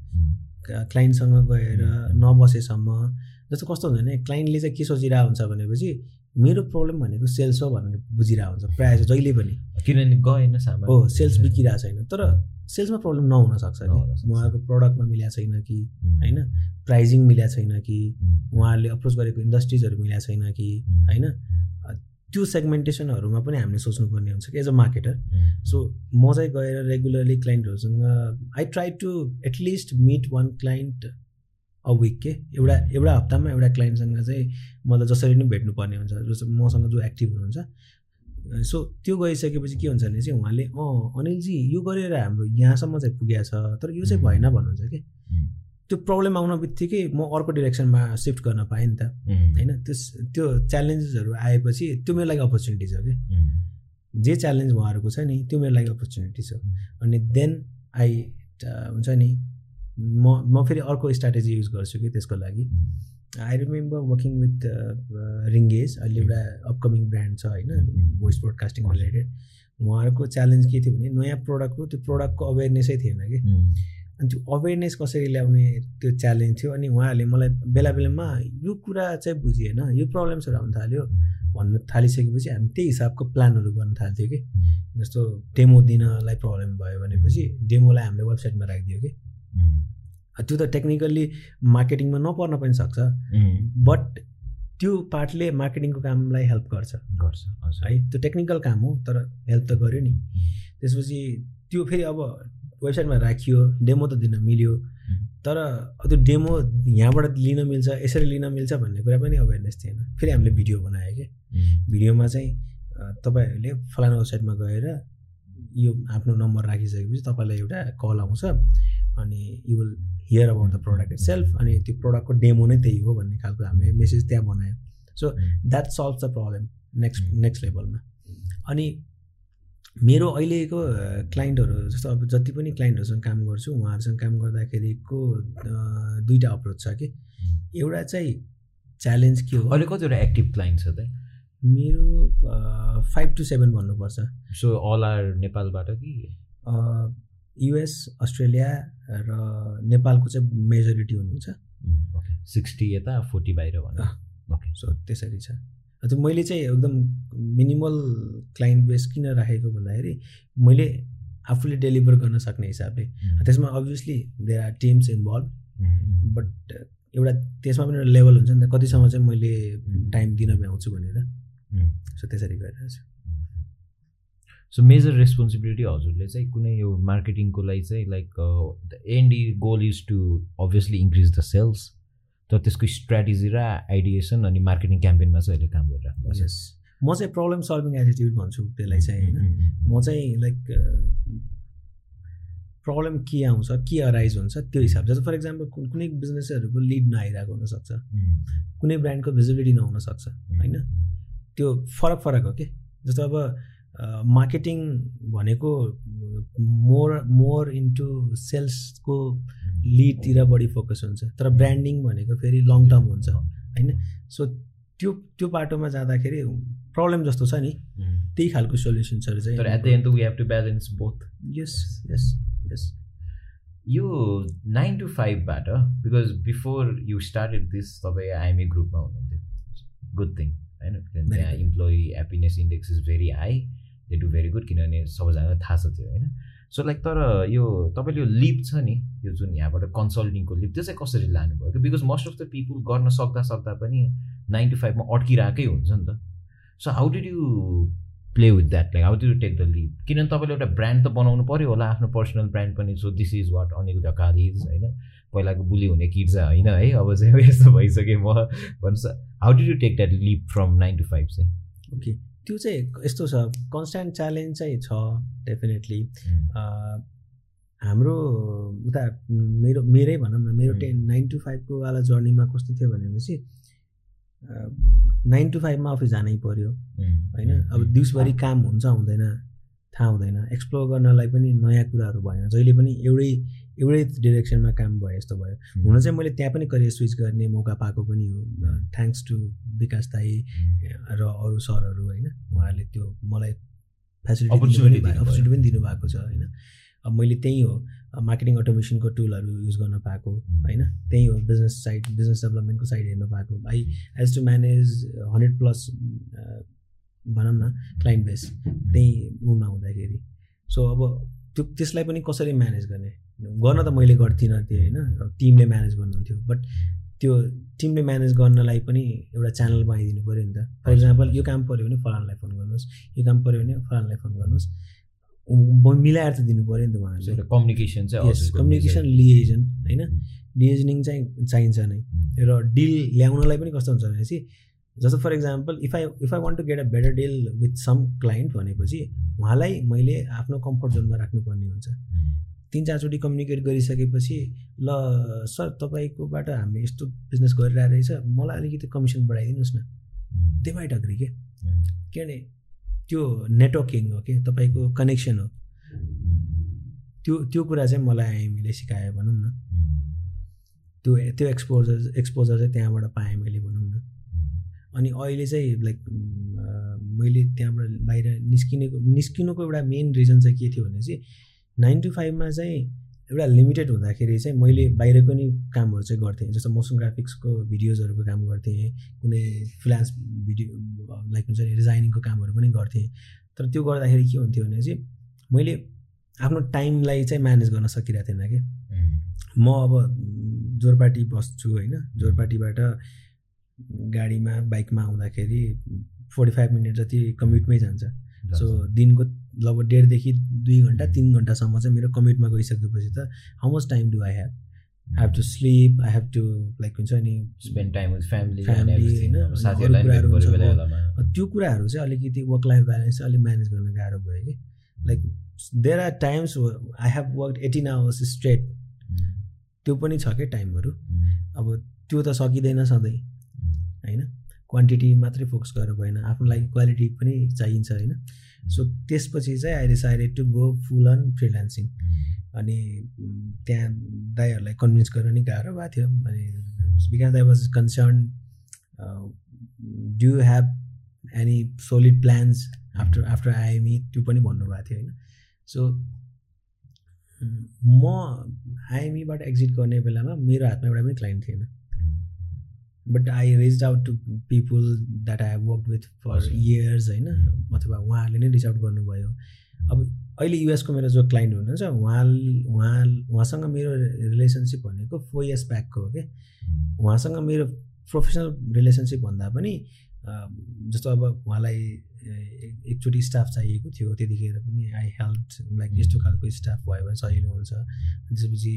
क्लाइन्टसँग गएर नबसेसम्म जस्तो कस्तो हुन्छ भने क्लाइन्टले चाहिँ के सोचिरहेको हुन्छ भनेपछि मेरो प्रब्लम भनेको सेल्स हो भनेर बुझिरहेको हुन्छ प्रायः जहिले पनि। किनभने गएन सामान। हो सेल्स बिकिरहेको छैन तर सेल्समा प्रब्लम नहुनसक्छ कि। उहाँको प्रडक्टमा मिलाएको छैन कि होइन? प्राइजिङ मिलाएको छैन कि उहाँहरूले अप्रोच गरेको इन्डस्ट्रिजहरू मिलाएको छैन कि होइन? त्यो सेगमेन्टेसनहरूमा पनि हामीले सोच्नुपर्ने हुन्छ कि एज अ मार्केटर सो म चाहिँ गएर regularly क्लाइन्टहरूसँग I try to at least meet one client a week के एउटा एउटा हप्तामा एउटा क्लाइन्टसँग चाहिँ मलाई जसरी नै भेट्नुपर्ने हुन्छ जस्तो मसँग जो एक्टिभ हुनुहुन्छ। सो त्यो गइसकेपछि के हुन्छ भने चाहिँ उहाँले अँ अनिलजी यो गरेर हाम्रो यहाँसम्म चाहिँ पुगेको छ तर यो चाहिँ भएन भन्नुहुन्छ कि? त्यो प्रब्लम आउन बित्तिकै म अर्को डिरेक्सनमा सिफ्ट गर्न पाएँ नि त। होइन त्यस त्यो च्यालेन्जेसहरू आएपछि त्यो मेरो लागि अपर्च्युनिटी छ कि? जे च्यालेन्ज उहाँहरूको छ नि त्यो मेरो लागि अपर्च्युनिटी छ। अनि देन आई हुन्छ नि म म फेरि अर्को स्ट्राटेजी युज गर्छु कि त्यसको लागि। आई रिमेम्बर वर्किङ विथ रिङ्गेज अहिले एउटा अपकमिङ ब्रान्ड छ होइन भोइस ब्रोडकास्टिङ रिलेटेड उहाँहरूको च्यालेन्ज के थियो भने नयाँ प्रडक्ट हो त्यो प्रडक्टको अवेरनेसै थिएन कि। अनि त्यो अवेरनेस कसरी ल्याउने त्यो च्यालेन्ज थियो अनि उहाँहरूले मलाई बेला बेलामा यो कुरा चाहिँ बुझिएन यो प्रब्लम्सहरू आउनु थाल्यो। भन्न थालिसकेपछि हामी त्यही हिसाबको प्लानहरू गर्न थाल्थ्यो कि। जस्तो डेमो दिनलाई प्रब्लम भयो भनेपछि डेमोलाई हामीले वेबसाइटमा राखिदियो कि। त्यो त टेक्निकल्ली मार्केटिङमा नपर्न पनि सक्छ बट त्यो पार्टले मार्केटिङको कामलाई हेल्प गर्छ। गर्छ है त्यो टेक्निकल काम हो तर हेल्प त गर्यो नि। त्यसपछि त्यो फेरि अब वेबसाइटमा राखियो डेमो त दिन मिल्यो। तर त्यो डेमो यहाँबाट लिन मिल्छ यसरी लिन मिल्छ भन्ने कुरा पनि अवेरनेस थिएन। फेरि हामीले भिडियो बनायो कि? भिडियोमा चाहिँ तपाईँहरूले फलाना वेबसाइटमा गएर यो आफ्नो नम्बर राखिसकेपछि तपाईँलाई एउटा कल आउँछ। अनि you will hear about the product itself अनि त्यो प्रडक्टको डेमो नै त्यही हो भन्ने खालको हामीले मेसेज त्यहाँ बनायो। So that solve the problem next next लेभलमा अनि मेरो अहिलेको क्लाइन्टहरू जस्तो अब जति पनि क्लाइन्टहरूसँग काम गर्छु उहाँहरूसँग काम गर्दाखेरिको दुईवटा अप्रोच छ कि। एउटा चाहिँ च्यालेन्ज के हो? अहिले कतिवटा एक्टिभ क्लाइन्ट छ त मेरो फाइभ टु सेभेन भन्नुपर्छ। सो अल आर नेपालबाट कि? युएस अस्ट्रेलिया र नेपालको चाहिँ मेजोरिटी हुनुहुन्छ। ओके सिक्सटी यता फोर्टी बाहिर भनौँ ओके सो त्यसरी छ। त्यो मैले चाहिँ एकदम मिनिमल क्लाइन्ट बेस किन राखेको भन्दाखेरि मैले आफूले डेलिभर गर्न सक्ने हिसाबले। त्यसमा obviously there are teams involve but एउटा त्यसमा पनि एउटा लेभल हुन्छ नि त कतिसम्म चाहिँ मैले टाइम दिन भ्याउँछु भनेर। सो त्यसरी गरिरहेको छु सो मेजर रेस्पोन्सिबिलिटी हजुरले चाहिँ कुनै यो मार्केटिङको लागि चाहिँ like the end goal is to obviously increase the sales तर त्यसको स्ट्राटेजी र आइडिएसन अनि मार्केटिङ क्याम्पेनमा चाहिँ अहिले काम गरिराख्नु यस म चाहिँ प्रब्लम सल्भिङ एटिट्युड भन्छु त्यसलाई चाहिँ होइन। म चाहिँ लाइक प्रब्लम के आउँछ के अराइज हुन्छ त्यो हिसाब जस्तो फर इक्जाम्पल कुनै बिजनेसहरूको लिड नआइरहेको हुनसक्छ। कुनै ब्रान्डको भिजिबिलिटी नहुनसक्छ होइन? त्यो फरक फरक हो कि? जस्तो अब मार्केटिङ भनेको मोर मोर इन्टु सेल्सको लिडतिर बढी फोकस हुन्छ। तर ब्रान्डिङ भनेको फेरि लङ टर्म हुन्छ होइन? सो त्यो त्यो बाटोमा जाँदाखेरि प्रब्लम जस्तो छ नि। त्यही खालको सोल्युसन्सहरू चाहिँ। तर at the end we have to balance both यस यस यस यो nine to फाइभबाट because before you started this तपाईँ आइएमए ग्रुपमा हुनुहुन्थ्यो। गुड थिङ होइन? त्यहाँ employee happiness index is very high they do very good किनभने सबैजनालाई थाहा छ त्यो होइन? सो लाइक तर यो तपाईँले यो लिप छ नि यो जुन यहाँबाट कन्सल्टिङको लिप त्यो चाहिँ कसरी लानुभयो? कि because most of the people गर्न सक्दा सक्दा पनि नाइन टु फाइभमा अड्किरहेकै हुन्छ नि त। So how did you play with that like how did you take the leap किनभने तपाईँले एउटा ब्रान्ड त बनाउनु पऱ्यो होला आफ्नो पर्सनल ब्रान्ड पनि। So this is what Anil ढकालिज होइन? पहिलाको बुली हुने किड्स होइन है? अब चाहिँ यस्तो भइसक्यो म। भन्नुहोस् how did you take that leap from nine to five चाहिँ? ओके त्यो चाहिँ यस्तो छ कन्सटेन्ट च्यालेन्ज चाहिँ छ डेफिनेटली हाम्रो उता मेरो मेरै भनौँ न मेरो टेन नाइन टु फाइभको वाला जर्नीमा कस्तो थियो भनेपछि नाइन टु फाइभमा अफिस जानै पऱ्यो होइन? अब दिउँसभरि काम हुन्छ हुँदैन थाहा हुँदैन। एक्सप्लोर गर्नलाई पनि नयाँ कुराहरू भएन। जहिले पनि एउटै एउटै डिरेक्सनमा काम भयो जस्तो भयो। हुन चाहिँ मैले त्यहाँ पनि करियर स्विच गर्ने मौका पाएको पनि हो। थ्याङ्क्स टु विकास दाई र अरू सरहरू होइन? उहाँहरूले त्यो मलाई फेसिलिटी अपर्च्युनिटी पनि दिनुभएको छ होइन? अब मैले त्यही हो। मार्केटिङ अटोमेसनको टुलहरू युज गर्न पाएको होइन? त्यही हो बिजनेस साइड बिजनेस डेभलपमेन्टको साइड हेर्न पाएको। I has to manage hundred plus भनौँ न क्लाइन्ट बेस त्यही उमा हुँदाखेरि। सो अब त्यो त्यसलाई पनि कसरी म्यानेज गर्ने? गर्न त मैले गर्थिनँ त्यो होइन। टिमले म्यानेज गर्नुहुन्थ्यो। बट त्यो टिमले म्यानेज गर्नलाई पनि एउटा च्यानल बनाइदिनु पऱ्यो नि त। फर इक्जाम्पल यो काम पऱ्यो भने फलानलाई फोन गर्नुहोस्। यो काम पऱ्यो भने फलानलाई फोन गर्नुहोस्। मिलाएर त दिनु पऱ्यो नि त उहाँहरूले। कम्युनिकेसन चाहिँ कम्युनिकेसन लिएजन होइन? लिएजनिङ चाहिँ चाहिन्छ नै। र डिल ल्याउनलाई पनि कस्तो हुन्छ भनेपछि जस्तो for example if I if I want to get a better deal with some client भनेपछि उहाँलाई मैले आफ्नो कम्फर्ट जोनमा राख्नुपर्ने हुन्छ। तिन चारचोटि कम्युनिकेट गरिसकेपछि ल सर तपाईँकोबाट हामीले यस्तो बिजनेस गरिरहेको रहेछ मलाई अलिकति कमिसन बढाइदिनुहोस् न। दे माइट अग्री के? किनभने त्यो नेटवर्किङ हो कि तपाईँको कनेक्सन हो। त्यो त्यो कुरा चाहिँ मलाई हामीले सिकायो भनौँ न। त्यो त्यो एक्सपोजर एक्सपोजर चाहिँ त्यहाँबाट पाएँ मैले भनौँ न। अनि अहिले चाहिँ लाइक मैले त्यहाँबाट बाहिर निस्किनेको निस्किनुको एउटा मेन रिजन चाहिँ के थियो भने चाहिँ नाइन टु फाइभमा चाहिँ एउटा लिमिटेड हुँदाखेरि चाहिँ मैले बाहिरको नि कामहरू चाहिँ गर्थेँ। जस्तो मोसन ग्राफिक्सको भिडियोजहरूको काम गर्थेँ कुनै फ्लान्स भिडियो लाइक हुन्छ नि डिजाइनिङको कामहरू पनि गर्थेँ। तर त्यो गर्दाखेरि के हुन्थ्यो भने चाहिँ मैले आफ्नो टाइमलाई चाहिँ म्यानेज गर्न सकिरहेको थिएन कि। म अब जोरपाटी बस्छु होइन जोरपाटीबाट गाडीमा बाइकमा आउँदाखेरि फोर्टी फाइभ मिनट जति कम्युटमै जान्छ। सो दिनको लगभग डेढदेखि दुई घन्टा तिन घन्टासम्म चाहिँ मेरो कमिटमा गइसकेपछि त how much time do I have I have to sleep I have to like हुन्छ नि स्पेन्ड टाइम विथ फ्यामिली होइन त्यो कुराहरू चाहिँ अलिकति वर्क लाइफ ब्यालेन्स चाहिँ अलिक म्यानेज गर्न गाह्रो भयो कि। Like there are times I have work eighteen hours straight त्यो पनि छ क्या टाइमहरू. अब त्यो त सकिँदैन सधैँ. होइन। क्वान्टिटी मात्रै फोकस गरेर भएन आफ्नो लागि क्वालिटी पनि चाहिन्छ होइन। सो त्यसपछि चाहिँ I decided to go full on freelancing अनि त्यहाँ दाईहरूलाई कन्भिन्स गर्न नि गाह्रो भएको थियो। अनि because I was concern do have any solid plans after after IME त्यो पनि भन्नुभएको थियो होइन। सो म आइएमईबाट एक्जिट गर्ने बेलामा मेरो हातमा एउटा पनि क्लाइन्ट थिएन। But I reach out to people that I have work with for years होइन? अथवा उहाँहरूले नै रिच आउट गर्नुभयो। अब अहिले युएसको मेरो जो क्लाइन्ट हुनुहुन्छ उहाँ उहाँ उहाँसँग मेरो रिलेसनसिप भनेको फोर इयर्स ब्याकको हो क्या उहाँसँग मेरो प्रोफेसनल रिलेसनसिप भन्दा पनि जस्तो अब उहाँलाई एकचोटि स्टाफ चाहिएको थियो त्यतिखेर पनि आई हेल्प लाइक यस्तो खालको स्टाफ भयो भने सजिलो हुन्छ। त्यसपछि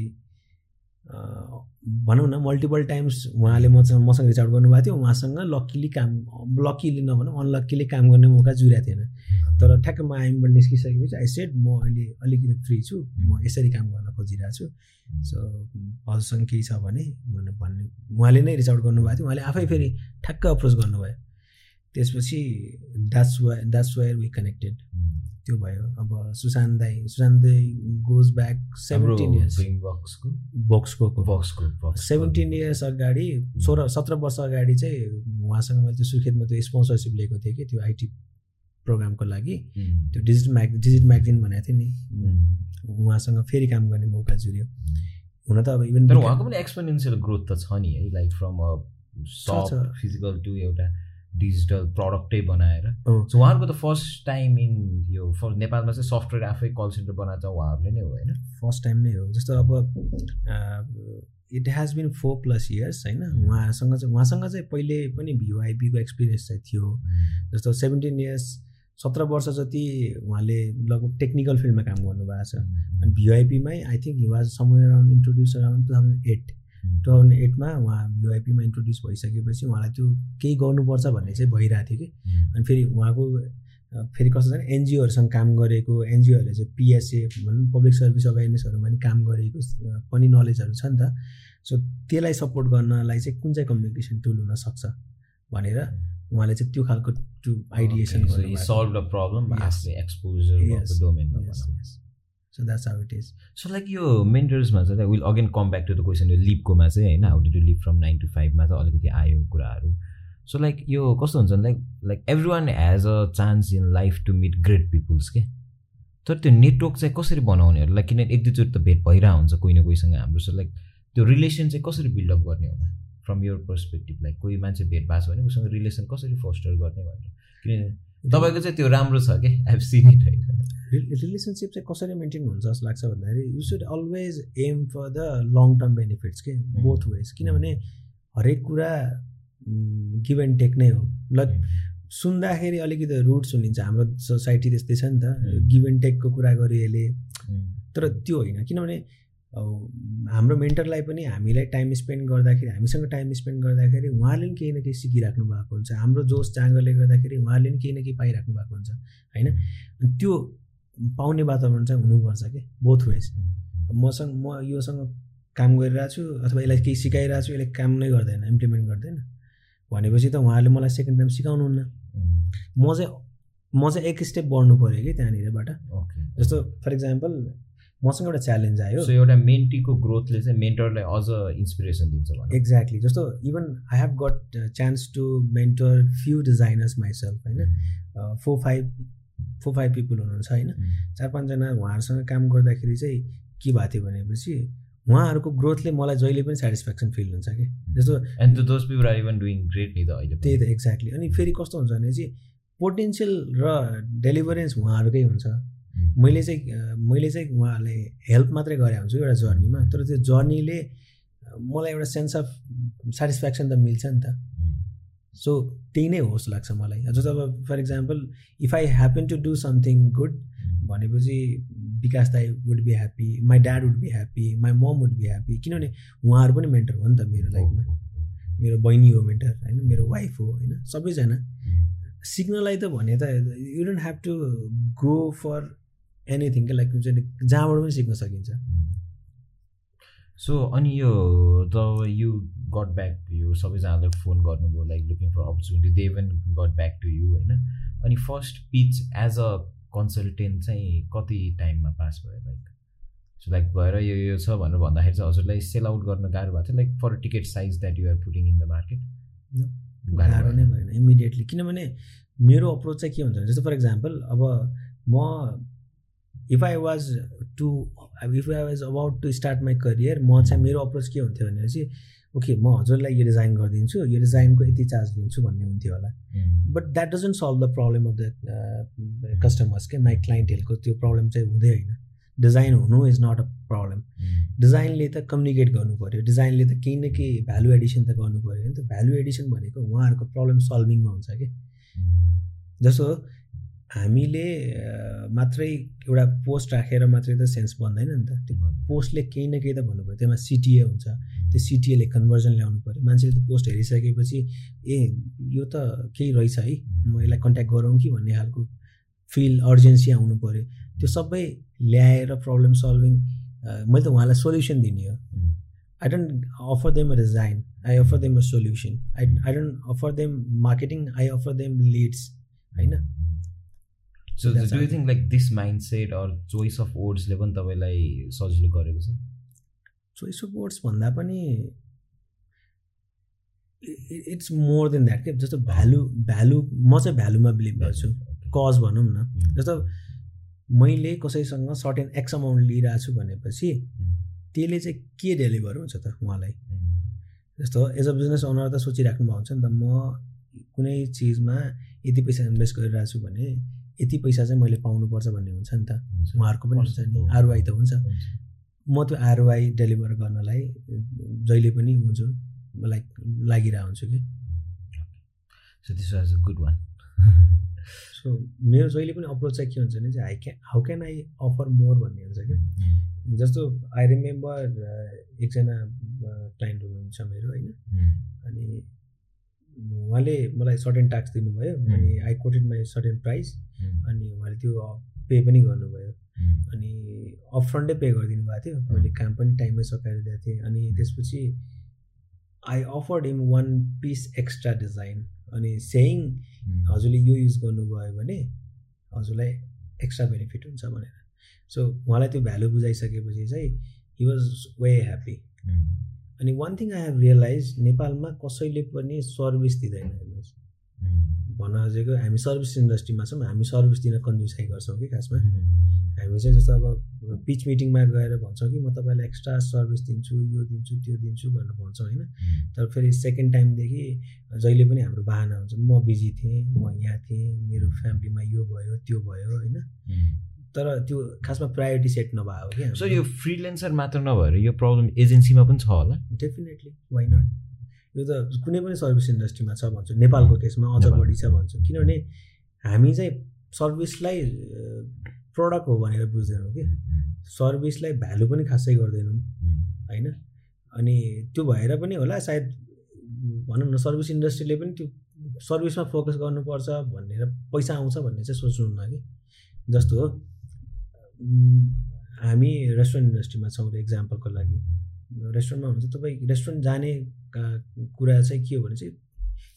भनौँ न मल्टिपल टाइम्स उहाँले मसँग मसँग रिच आउट गर्नुभएको थियो। उहाँसँग लक्कीली काम लक्कीली नभनौँ अनलक्कीली काम गर्ने मौका जुरेको थिएन। तर ठ्याक्क म आइमबाट निस्किसकेपछि आई सेड म अहिले अलिकति फ्री छु। म यसरी काम गर्न खोजिरहेको छु। सो हजुरसँग केही छ भने भनेर भन्ने उहाँले नै रिच आउट गर्नुभएको थियो। उहाँले आफै फेरि ठ्याक्क अप्रोच गर्नुभयो। त्यसपछि द्याट्स वा द्याट्स वायर वी कनेक्टेड त्यो भयो। अब सुशान्त दाई सुशान्त दाई गोज ब्याक सेभेन्टिन इयर्स बक्सको बक्सको सेभेन्टिन इयर्स अगाडि सोह्र सत्र वर्ष अगाडि चाहिँ उहाँसँग मैले त्यो सुर्खेतमा त्यो स्पोन्सरसिप लिएको थिएँ कि त्यो आइटी प्रोग्रामको लागि। त्यो डिजिटल म्याग डिजिटल म्यागजिन भनेको थिएँ नि। उहाँसँग फेरि काम गर्ने मौका जुर्यो हुन त अब इभन उहाँको पनि एक्सपोनेन्सियल ग्रोथ त छ नि है like from a physical to एउटा डिजिटल प्रडक्टै बनाएर। सो उहाँहरूको त फर्स्ट टाइम इन यो नेपालमा चाहिँ सफ्टवेयर आफै कल सेन्टर बनाएको छ उहाँहरूले नै हो होइन? फर्स्ट टाइम नै हो। जस्तो अब it has been four plus years होइन? उहाँसँग चाहिँ उहाँसँग चाहिँ पहिले पनि भिओआइपीको एक्सपिरियन्स चाहिँ थियो। जस्तो सेभेन्टिन इयर्स सत्र वर्ष जति उहाँले लगभग टेक्निकल फिल्डमा काम गर्नुभएको छ। अनि भिओआइपीमै I think he was somewhere around introduce around two thousand eight two thousand एटमा उहाँ युआइपीमा इन्ट्रोड्युस भइसकेपछि उहाँलाई त्यो केही गर्नुपर्छ भन्ने चाहिँ भइरहेको थियो कि। अनि फेरि उहाँको फेरि कस्तो छ एनजिओहरूसँग काम गरेको एनजिओहरूले चाहिँ पिएसए भनौँ पब्लिक सर्भिस अवेरनेसहरूमा पनि काम गरेको पनि नलेजहरू छ नि त। सो त्यसलाई सपोर्ट गर्नलाई चाहिँ कुन चाहिँ कम्युनिकेसन टुल हुनसक्छ भनेर उहाँले चाहिँ त्यो खालको to ideation solve the problem exposure so that's how it is so like यो मेन्टर्समा चाहिँ will again come back to the question यो लिपकोमा चाहिँ होइन how do live from nine to फाइभमा त अलिकति आयो कुराहरू सो लाइक यो कस्तो हुन्छ like like every one has a chance in life to meet great peoples के तर त्यो नेटवर्क चाहिँ कसरी बनाउने लाइक किनभने एक दुईचोटि त भेट भइरहेको हुन्छ कोही न कोहीसँग हाम्रो सो लाइक त्यो रिलेसन चाहिँ कसरी बिल्डअप गर्ने होला फ्रम यर पर्सपेक्टिभ लाइक कोही मान्छे भेट भएको छ भने उसँग रिलेसन कसरी फोस्टर गर्ने भनेर किनभने तपाईँको चाहिँ त्यो राम्रो छ कि आई सिन इट होइन रिलेसनसिप चाहिँ कसरी मेन्टेन हुन्छ जस्तो लाग्छ भन्दाखेरि you should always aim for the long term benefits के बोथ वेज किनभने हरेक कुरा गिभ एन्ड टेक नै हो। ल सुन्दाखेरि अलिकति रुट सुनिन्छ हाम्रो सोसाइटी त्यस्तै छ नि त। गिभ एन्ड टेकको कुरा गरिएले। तर त्यो होइन। किनभने हाम्रो मेन्टरलाई पनि हामीलाई टाइम स्पेन्ड गर्दाखेरि हामीसँग टाइम स्पेन्ड गर्दाखेरि उहाँले पनि केही न केही सिकिराख्नु भएको हुन्छ। हाम्रो जोस चाँगोले गर्दाखेरि उहाँले पनि केही न केही पाइराख्नु भएको हुन्छ। होइन? त्यो पाउने वातावरण चाहिँ हुनुपर्छ कि बोथ वेज मसँग म योसँग काम गरिरहेको छु अथवा यसलाई केही सिकाइरहेको छु यसले काम नै गर्दैन इम्प्लिमेन्ट गर्दैन। भनेपछि त उहाँहरूले मलाई सेकेन्ड टाइम सिकाउनुहुन्न। म चाहिँ म चाहिँ एक स्टेप बढ्नु पऱ्यो कि त्यहाँनिरबाट। जस्तो फर इक्जाम्पल मसँग एउटा च्यालेन्ज आयो। सो एउटा मेन्टीको ग्रोथले चाहिँ मेन्टरलाई अझ इन्सपिरेसन दिन्छ एक्ज्याक्टली जस्तो even I have got chance to mentor few designers myself होइन। Four five four five people हुनुहुन्छ होइन? चार पाँचजना उहाँहरूसँग काम गर्दाखेरि चाहिँ के भएको थियो भनेपछि उहाँहरूको ग्रोथले मलाई जहिले पनि सेटिस्फ्याक्सन फिल हुन्छ कि। जस्तो and those people are even doing great नि त अहिले त्यही त एक्ज्याक्टली अनि फेरि कस्तो हुन्छ भने चाहिँ पोटेन्सियल र डेलिभरेन्स उहाँहरूकै हुन्छ। मैले चाहिँ मैले चाहिँ उहाँहरूलाई हेल्प मात्रै गरे हुन्छु एउटा जर्नीमा तर त्यो जर्नीले मलाई एउटा सेन्स अफ सेटिस्फ्याक्सन त मिल्छ नि त। सो त्यही नै होस् लाग्छ मलाई। जस्तो अब for example if I happen to do something good भनेपछि विकास दाई would be happy my dad would be happy my mom would be happy किनभने उहाँहरू पनि मेन्टर हो नि त मेरो लाइफमा मेरो बहिनी हो मेन्टर होइन मेरो वाइफ हो होइन सबैजना। सिक्नलाई त भने त you don't have to go for anything like जहाँबाट पनि सिक्न सकिन्छ। सो अनि यो द यु गट ब्याक यो सबैजनालाई फोन गर्नुभयो like looking for opportunity they even got back to you होइन? अनि first pitch as a consultant चाहिँ कति टाइममा पास भयो लाइक सो लाइक गएर यो यो छ भनेर भन्दाखेरि चाहिँ हजुरलाई सेल आउट गर्न गाह्रो भएको थियो like for ticket size that you're putting in the market गाह्रो नै भएन इमिडिएटली किनभने मेरो अप्रोच चाहिँ के हुन्छ भने जस्तो फर इक्जाम्पल अब म if I was to if I was about to start my career म चाहिँ मेरो अप्रोच के हुन्थ्यो भनेपछि ओके म हजुरलाई यो डिजाइन गरिदिन्छु यो डिजाइनको यति चार्ज दिन्छु भन्ने हुन्थ्यो होला। But that doesn't solve the problem of the customers के माई क्लाइन्टहरूको त्यो प्रब्लम चाहिँ हुँदै होइन। डिजाइन हुनु इज नट अ प्रब्लम डिजाइनले त कम्युनिकेट गर्नु पऱ्यो। डिजाइनले त केही न केही भ्यालु एडिसन त गर्नु पऱ्यो। नि त भ्यालु एडिसन भनेको उहाँहरूको प्रब्लम सल्भिङमा हुन्छ कि जस्तो हामीले मात्रै एउटा पोस्ट राखेर मात्रै त सेन्स बन्दैन नि त। त्यो पोस्टले केही न केही त भन्नुभयो त्यसमा सिटिए हुन्छ। त्यो सिटिएले कन्भर्जन ल्याउनु पऱ्यो मान्छेले त्यो पोस्ट हेरिसकेपछि ए यो त केही रहेछ है। म यसलाई कन्ट्याक्ट गरौँ कि? भन्ने खालको फिल अर्जेन्सी आउनु पऱ्यो त्यो सबै ल्याएर प्रब्लम सल्भिङ मैले त उहाँलाई सोल्युसन दिने हो। I don't offer them a design I offer them a solution I I don't offer them marketing I offer them leads होइन? So do you think like this mind set or choice of वर्ड्सले पनि तपाईँलाई सजिलो गरेको छ? चोइस अफ वर्ड्स भन्दा पनि इट्स मोर देन द्याट के जस्तो भ्यालु भ्यालु म चाहिँ भ्यालुमा बिलिभ गर्छु। कज भनौँ न. जस्तो मैले कसैसँग सर्टेन एक्स अमाउन्ट लिइरहेको छु भनेपछि. त्यसले चाहिँ के डेलिभर हुन्छ त उहाँलाई. जस्तो एज अ बिजनेस ओनर त सोचिराख्नु भएको हुन्छ नि त म कुनै चिजमा यति पैसा इन्भेस्ट गरिरहेको छु भने यति पैसा चाहिँ मैले पाउनुपर्छ भन्ने हुन्छ नि त। उहाँहरूको पनि हुन्छ नि। आरवाई त हुन्छ। म त्यो आरवाई डेलिभर गर्नलाई जहिले पनि हुन्छु लाइक लागिरहेको हुन्छु कि। So this was a good one so मेरो जहिले पनि अप्रोच चाहिँ के हुन्छ भने चाहिँ I can how can I offer more भन्ने हुन्छ कि। जस्तो आई रिमेम्बर एकजना क्लाइन्ट हुनुहुन्छ मेरो होइन। अनि उहाँले मलाई सर्टेन ट्याक्स दिनुभयो अनि I quoted my certain price अनि उहाँले त्यो पे पनि गर्नुभयो। अनि अफरन्टै पे गरिदिनु भएको थियो। मैले काम पनि टाइममै सकाएर दिएको थिएँ। अनि त्यसपछि I offered him one piece extra design अनि सेयिङ हजुरले यो युज गर्नुभयो भने हजुरलाई एक्स्ट्रा बेनिफिट हुन्छ भनेर। सो उहाँलाई त्यो भ्यालु बुझाइसकेपछि चाहिँ हि वाज वे ह्याप्पी अनि one thing I have realize नेपालमा कसैले पनि सर्भिस दिँदैन हेर्नुहोस्। भन्न खोजेको हामी सर्भिस इन्डस्ट्रीमा छौँ हामी सर्भिस दिन कन्जुसाइ गर्छौँ कि खासमा। हामी चाहिँ जस्तो अब पिच मिटिङमा गएर भन्छौँ कि म तपाईँलाई एक्स्ट्रा सर्भिस दिन्छु यो दिन्छु त्यो दिन्छु भनेर भन्छौँ होइन? तर फेरि सेकेन्ड टाइमदेखि जहिले पनि हाम्रो बाहना हुन्छ म बिजी थिएँ म यहाँ थिएँ मेरो फ्यामिलीमा यो भयो त्यो भयो होइन? तर त्यो खासमा प्रायोरिटी सेट नभएको कि सो यो फ्रिलेन्सर मात्र नभएर यो प्रब्लम एजेन्सीमा पनि छ होला? डेफिनेटली वाइ नट यो त कुनै पनि सर्भिस इन्डस्ट्रीमा छ भन्छु नेपालको केसमा अझ बढी छ भन्छु। किनभने हामी चाहिँ सर्भिसलाई प्रडक्ट हो भनेर बुझ्दैनौँ कि। सर्भिसलाई भ्यालु पनि खासै गर्दैनौँ होइन? अनि त्यो भएर पनि होला सायद भनौँ न सर्भिस इन्डस्ट्रीले पनि त्यो सर्भिसमा फोकस गर्नुपर्छ भनेर पैसा आउँछ भन्ने चाहिँ सोच्नुहुन्न कि। जस्तो हो। हामी रेस्टुरेन्ट इन्डस्ट्रीमा छौँ इक्जाम्पलको लागि। रेस्टुरेन्टमा हुन्छ तपाईँ रेस्टुरेन्ट जाने कुरा चाहिँ के हो भने चाहिँ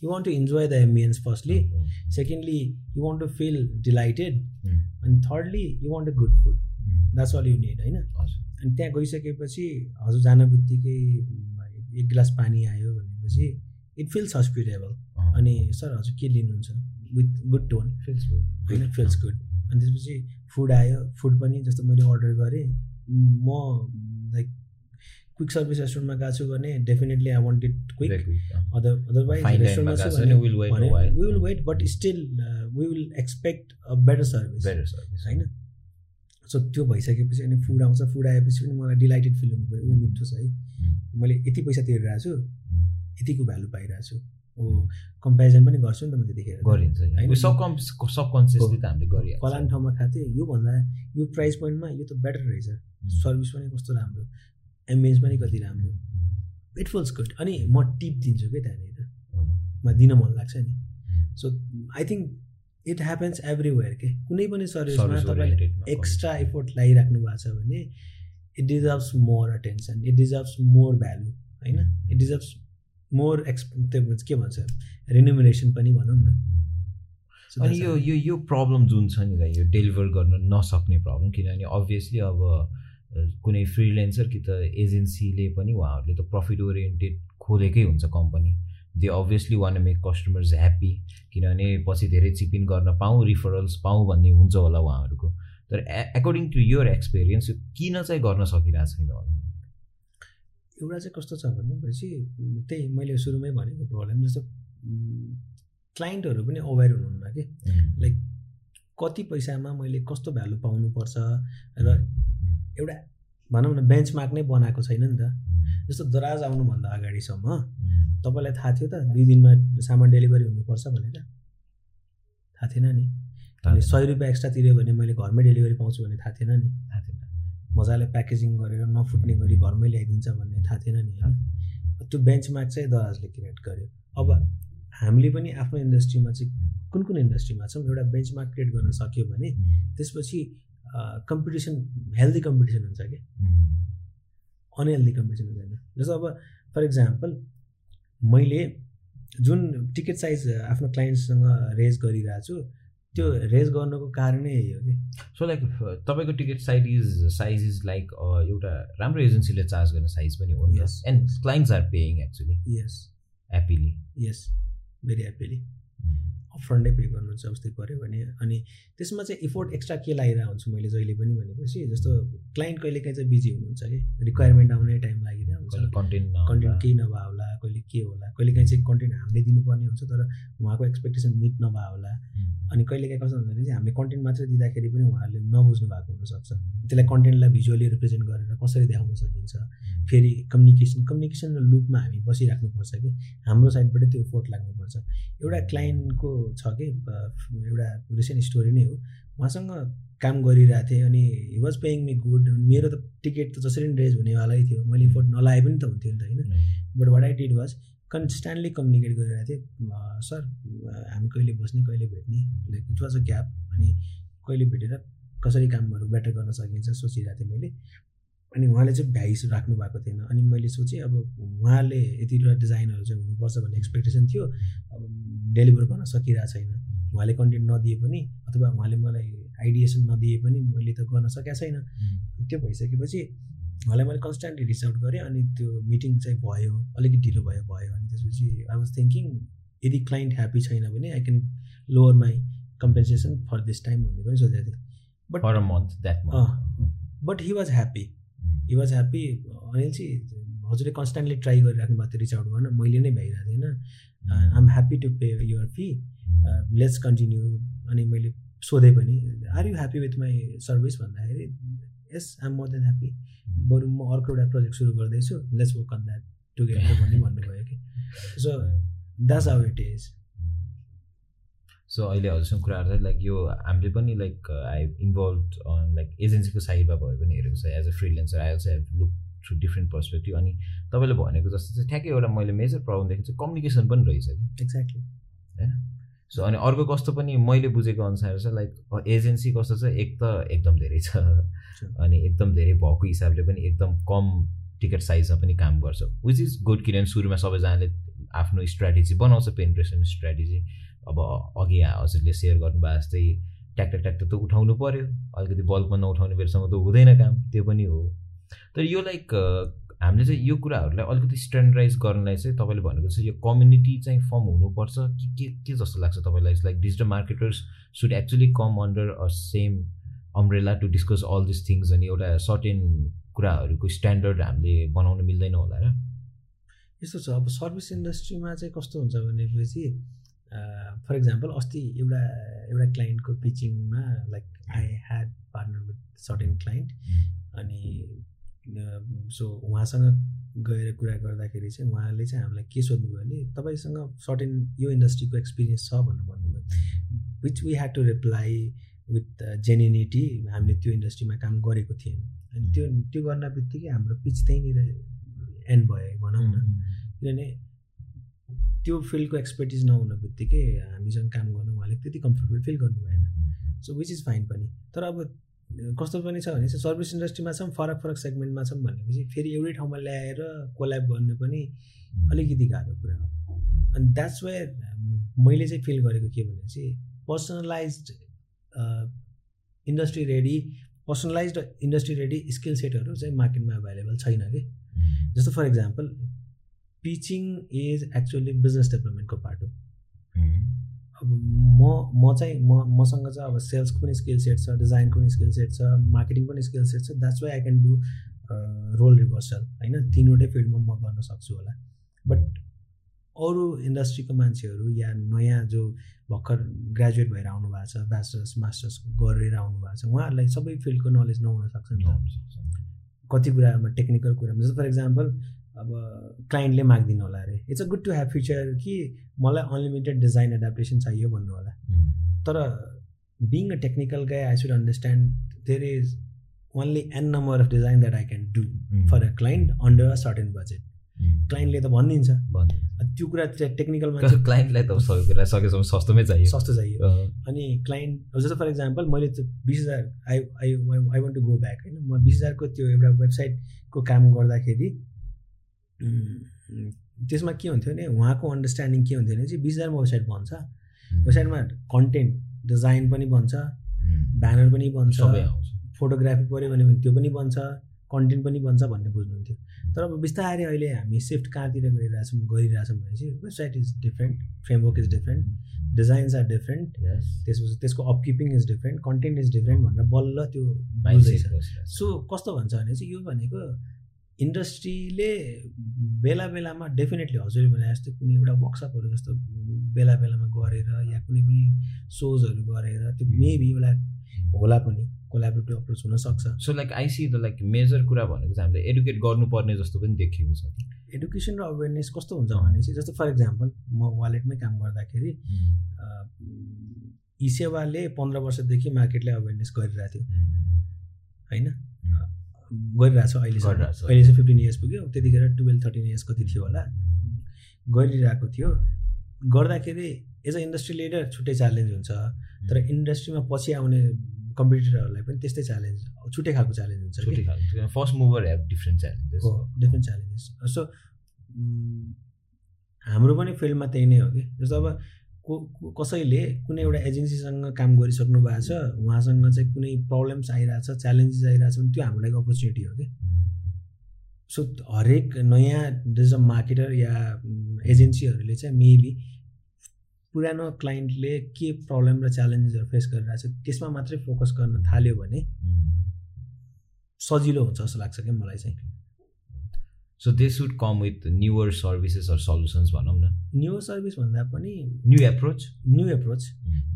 you want to enjoy the ambience firstly secondly you want to feel delighted अनि thirdly you want a good food that's all you need होइन? अनि त्यहाँ गइसकेपछि हजुर जान बित्तिकै एक गिलास पानी आयो भनेपछि इट फिल्स हस्पिटेबल अनि सर हजुर के लिनुहुन्छ? With good tone feels good होइन फिल्स गुड अनि त्यसपछि फुड आयो फुड पनि जस्तो मैले अर्डर गरेँ। म लाइक क्विक सर्भिस रेस्टुरेन्टमा गएको छु भने definitely I want it quick other otherwise रेस्टुरेन्टमा will wait but still we will expect a better service better service होइन? सो त्यो भइसकेपछि अनि फुड आउँछ। फुड आएपछि पनि मलाई डिलाइटेड फिल हुनु पऱ्यो। ऊ मिठो छ है। मैले यति पैसा तिरिरहेको छु। यतिको भ्यालु पाइरहेको छु। कम्पेरिजन पनि गर्छु नि त म त्यतिखेर। गरिन्छ सबकन्सियसली त हामीले गरिहाल्छ। फलान ठाउँमा खाएको थिएँ योभन्दा यो प्राइस पोइन्टमा यो त बेटर रहेछ। सर्भिस पनि कस्तो राम्रो एम्बियन्स पनि कति राम्रो। इट फिल्स गुड अनि म टिप दिन्छु क्या त्यहाँनिर। म दिन मन लाग्छ नि। So I think it happens everywhere के कुनै पनि सर्भिसमा तपाईँले एक्स्ट्रा इफोर्ट लगाइराख्नु भएको छ भने it deserves more attention it deserves more value होइन? इट डिजर्भ्स मोर एक्स त्यो के भन्छ रिन्युमरेसन पनि भनौँ न। अनि यो यो यो प्रब्लम जुन छ नि यो डेलिभर गर्न नसक्ने प्रब्लम किनभने अभियसली अब कुनै फ्रिलेन्सर कि त एजेन्सीले पनि उहाँहरूले त प्रफिट ओरिएन्टेड खोलेकै हुन्छ company they obviously want make customers happy किनभने पछि धेरै चिपिन गर्न पाऊँ रिफरल्स पाऊँ भन्ने हुन्छ होला उहाँहरूको। तर एकोर्डिङ टु यर एक्सपिरियन्स यो किन चाहिँ गर्न सकिरहेको छैन होला? एउटा चाहिँ कस्तो छ भनेपछि त्यही मैले सुरुमै भनेको प्रब्लम जस्तो क्लाइन्टहरू पनि अवेर हुनुहुन्न कि? लाइक कति पैसामा मैले कस्तो भ्यालु पाउनुपर्छ र एउटा भनौँ न बेन्चमार्क नै बनाएको छैन नि त। जस्तो दराज आउनुभन्दा अगाडिसम्म तपाईँलाई थाहा थियो त दुई दिनमा सामान डेलिभरी हुनुपर्छ भनेर? थाहा थिएन नि। अनि सय रुपियाँ एक्स्ट्रा तिऱ्यो भने मैले घरमै डेलिभरी पाउँछु भन्ने थाहा थिएन नि। मजाले प्याकेजिङ गरेर नफुट्ने गरी घरमै ल्याइदिन्छ भन्ने थाहा थिएन नि होइन? त्यो बेन्चमार्क चाहिँ दराजले क्रिएट गर्यो। अब हामीले पनि आफ्नो इन्डस्ट्रीमा चाहिँ कुन कुन इन्डस्ट्रीमा छौँ एउटा बेन्चमार्क क्रिएट गर्न सक्यो भने त्यसपछि कम्पिटिसन हेल्दी कम्पिटिसन हुन्छ कि अनहेल्दी कम्पिटिसन हुँदैन जस्तो अब फर इक्जाम्पल मैले जुन टिकट साइज आफ्नो क्लाइन्टसँग रेज गरिरहेको छु त्यो रेज गर्नुको कारणै यही हो कि। सो लाइक तपाईँको ticket size is size is like एउटा राम्रो एजेन्सीले चार्ज गर्ने साइज पनि हो and clients are paying actually yes happily yes very happily अपफ्रन्टै pay गर्नुहुन्छ उस्तै पऱ्यो भने। अनि त्यसमा चाहिँ इफोर्ट एक्स्ट्रा के लगाइरहेको हुन्छु मैले जहिले पनि भनेपछि जस्तो क्लाइन्ट कहिले काहीँ चाहिँ बिजी हुनुहुन्छ कि रिक्वायरमेन्ट आउने टाइम लागिरहेको हुन्छ। कन्टेन्ट कन्टेन्ट केही नभए होला कहिले के होला कहिले काहीँ चाहिँ कन्टेन्ट हामीले दिनुपर्ने हुन्छ तर उहाँको एक्सपेक्टेसन मिट नभए होला अनि कहिले काहीँ कस्तो हुन्छ भने चाहिँ हामीले कन्टेन्ट मात्रै दिँदाखेरि पनि उहाँहरूले नबुझ्नु भएको हुनसक्छ। त्यसलाई कन्टेन्टलाई भिजुअली रिप्रेजेन्ट गरेर कसरी देखाउन सकिन्छ। फेरि कम्युनिकेसन कम्युनिकेसन र लुपमा हामी बसिराख्नुपर्छ कि हाम्रो साइडबाट त्यो एफोर्ट लाग्नुपर्छ। एउटा क्लाइन्टको छ कि? एउटा रिसेन्ट स्टोरी नै हो। उहाँसँग काम गरिरहेको थिएँ अनि he was paying me good मेरो त टिकट त जसरी पनि रेज हुनेवालै थियो। मैले इफोर्ट नलाए पनि त हुन्थ्यो नि त होइन? But what I did was constantly communicate गरिरहेको थिएँ। सर हामी कहिले बस्ने कहिले भेट्ने? Like it was a gap अनि कहिले भेटेर कसरी कामहरू बेटर गर्न सकिन्छ सोचिरहेको थिएँ मैले। अनि उहाँले चाहिँ भ्याइस राख्नु भएको थिएन। अनि मैले सोचेँ अब उहाँले यतिवटा डिजाइनहरू चाहिँ हुनुपर्छ भन्ने एक्सपेक्टेसन थियो। अब डेलिभर गर्न सकिरहेको छैन। उहाँले कन्टेन्ट नदिए पनि अथवा उहाँले मलाई आइडिएसन नदिए पनि मैले त गर्न सकेको छैन। त्यो भइसकेपछि उहाँलाई मैले कन्सटेन्टली रिच आउट गरेँ अनि त्यो मिटिङ चाहिँ भयो अलिकति ढिलो भयो भयो अनि त्यसपछि आई वाज थिङ्किङ यदि क्लाइन्ट ह्याप्पी छैन भने I can lower my compensation for this time भन्ने पनि सोचेको थिएँ। But but he was happy he was happy Anil चाहिँ हजुरले कन्सटेन्टली ट्राई गरिराख्नु भएको थियो रिच आउट गर्न। मैले नै भइरहेको थिएन। I am happy to pay your fee let's continue अनि मैले सोधेँ पनि are you happy with my service भन्दाखेरि yes I am more than happy बरु म अर्को एउटा प्रोजेक्ट सुरु गर्दैछु। Let's work on that together भन्ने भन्नुभयो कि। So that's how it is so अहिले हजुरसँग कुराहरू चाहिँ लाइक यो हामीले पनि लाइक आई इन्भल्भ लाइक एजेन्सीको साइडमा भयो पनि हेरेको छ। As a freelancer I also have look through different perspective अनि तपाईँले भनेको जस्तो चाहिँ ठ्याक्कै एउटा मैले मेजर प्रब्लम देखेको चाहिँ कम्युनिकेसन पनि रहेछ कि। एक्ज्याक्टली होइन? सो अनि अर्को कस्तो पनि मैले बुझेको अनुसार चाहिँ लाइक एजेन्सी कस्तो छ एक त एकदम धेरै छ। अनि एकदम धेरै भएको हिसाबले पनि एकदम कम टिकट साइजमा पनि काम गर्छ। विच इज गुड किनभने सुरुमा सबैजनाले आफ्नो स्ट्राटेजी बनाउँछ पेन्ट्रेसन स्ट्राटेजी अब अघि हजुरले सेयर गर्नुभएको जस्तै ट्याक्टर ट्याक्टर त उठाउनु पऱ्यो अलिकति बल्बमा नउठाउने बेरसम्म त हुँदैन काम। त्यो पनि हो। तर यो लाइक हामीले चाहिँ यो कुराहरूलाई अलिकति स्ट्यान्डर्डाइज गर्नलाई चाहिँ तपाईँले भनेको चाहिँ यो कम्युनिटी चाहिँ फर्म हुनुपर्छ। कि के के जस्तो लाग्छ तपाईँलाई? Like digital marketers should actually come under a same umbrella to discuss all this things अनि एउटा सर्टेन कुराहरूको स्ट्यान्डर्ड हामीले बनाउन मिल्दैन होला र। यस्तो छ। अब सर्भिस इन्डस्ट्रीमा चाहिँ कस्तो हुन्छ भनेपछि फर इक्जाम्पल अस्ति एउटा एउटा क्लाइन्टको पिचिङमा like I had partner with certain client अनि सो उहाँसँग गएर कुरा गर्दाखेरि चाहिँ उहाँले चाहिँ हामीलाई के सोध्नुभयो भने तपाईँसँग सर्टेन यो इन्डस्ट्रीको एक्सपिरियन्स छ भन्नु भन्नुभयो। Which we had to reply with genuinity हामीले त्यो इन्डस्ट्रीमा काम गरेको थिएन अनि त्यो त्यो गर्न बित्तिकै हाम्रो पिच त्यहीँनिर एन्ड भयो भनौँ न। किनभने त्यो फिल्डको एक्सपर्टिज नहुनु बित्तिकै हामीसँग काम गर्नु उहाँले त्यति कम्फर्टेबल फिल गर्नु भएन सो विच इज फाइन पनि। तर अब कस्तो पनि छ भने चाहिँ सर्भिस इन्डस्ट्रीमा छौँ फरक फरक सेगमेन्टमा छौँ भनेपछि फेरि एउटै ठाउँमा ल्याएर कोल्याब गर्नु पनि अलिकति गाह्रो कुरा हो। अनि द्याट्स वे मैले चाहिँ फिल गरेको के भने चाहिँ personalize industry ready personalize industry ready skill सेटहरू चाहिँ मार्केटमा एभाइलेबल छैन कि? जस्तो for example pitching is actually business डेभलपमेन्टको part हो। अब म म चाहिँ म मसँग चाहिँ अब सेल्सको पनि स्किल सेट छ डिजाइनको पनि स्किल सेट छ मार्केटिङ पनि स्किल सेट छ that's why I can do role reversal होइन? तिनवटै फिल्डमा म गर्न सक्छु होला। बट अरू इन्डस्ट्रीको मान्छेहरू या नयाँ जो भर्खर ग्रेजुएट भएर आउनु भएको छ ब्याचलर्स मास्टर्स गरेर आउनु भएको छ उहाँहरूलाई सबै फिल्डको नलेज नहुनसक्छ नि त। कति कुरामा टेक्निकल कुरामा जस्तो फर इक्जाम्पल अब क्लाइन्टले मागिदिनु होला अरे। It's a good to have future कि मलाई अनलिमिटेड डिजाइन एडाप्टेसन चाहियो भन्नु होला। तर being a technical guy I should understand there is only an number of design that I can do for a client under a certain budget क्लाइन्टले त भनिदिन्छ। त्यो कुरा टेक्निकल मान्छे क्लाइन्टलाई त सबै कुरा सकेसम्म सस्तोमै चाहियो। सस्तो चाहियो। अनि क्लाइन्ट जस्तो फर इक्जाम्पल मैले त्यो बिस हजार I I I won't to go back होइन? म बिस हजारको त्यो एउटा वेबसाइटको काम गर्दाखेरि त्यसमा के हुन्थ्यो भने उहाँको अन्डरस्ट्यान्डिङ के हुन्थ्यो भने चाहिँ हजारमा वेबसाइट बन्छ वेबसाइटमा कन्टेन्ट डिजाइन पनि बन्छ ब्यानर पनि बन्छ फोटोग्राफी पऱ्यो भने त्यो पनि बन्छ कन्टेन्ट पनि बन्छ भन्ने बुझ्नुहुन्थ्यो। तर अब बिस्तारै अहिले हामी सिफ्ट कहाँतिर गइरहेछौँ गरिरहेछौँ भने चाहिँ website is different framework is different designs are different त्यसपछि त्यसको upkeeping is different content is different भनेर बल्ल त्यो सो कस्तो भन्छ भने चाहिँ यो भनेको इन्डस्ट्रीले बेला बेलामा डेफिनेटली हजुरले भने जस्तो कुनै एउटा वर्कसपहरू जस्तो बेला बेलामा गरेर या कुनै पनि सोजहरू गरेर त्यो मेबी एउटा होला पनि कोलाबरेटिभ अप्रोच हुनसक्छ so like I see the like major कुरा भनेको चाहिँ हामीले एडुकेट गर्नुपर्ने जस्तो पनि देखिएको छ। एडुकेसन र अवेरनेस कस्तो हुन्छ भने चाहिँ जस्तो फर इक्जाम्पल म वालेटमै काम गर्दाखेरि ई सेवाले पन्ध्र वर्षदेखि मार्केटले अवेरनेस गरिरहेको थियो। होइन? गरिरहेको छ अहिले अहिले चाहिँ फिफ्टिन इयर्स पुग्यो। त्यतिखेर टुवेल्भ थर्टिन इयर्स कति थियो होला? गरिरहेको थियो। गर्दाखेरि एज अ इन्डस्ट्री लिडर छुट्टै च्यालेन्ज हुन्छ। तर इन्डस्ट्रीमा पछि आउने कम्पिटिटरहरूलाई पनि त्यस्तै च्यालेन्ज छुट्टै खालको च्यालेन्ज हुन्छ first mover have different challenges हो डिफ्रेन्ट च्यालेन्जेस सो हाम्रो पनि फिल्डमा त्यही नै हो कि? जस्तो अब को कसैले कुनै एउटा एजेन्सीसँग काम गरिसक्नु भएको छ उहाँसँग चाहिँ कुनै प्रब्लम्स आइरहेछ च्यालेन्जेस आइरहेछ भने त्यो हाम्रो लागि अपर्च्युनिटी हो कि सो हरेक नयाँ डिजिटल मार्केटर या एजेन्सीहरूले चाहिँ मेबी पुरानो क्लाइन्टले के प्रब्लम र च्यालेन्जेसहरू फेस गरिरहेको छ त्यसमा मात्रै फोकस गर्न थाल्यो भने सजिलो हुन्छ जस्तो लाग्छ क्या मलाई चाहिँ। So they should come with newer services or solutions भनौँ न न्यु सर्भिस भन्दा पनि न्यू एप्रोच न्यू एप्रोच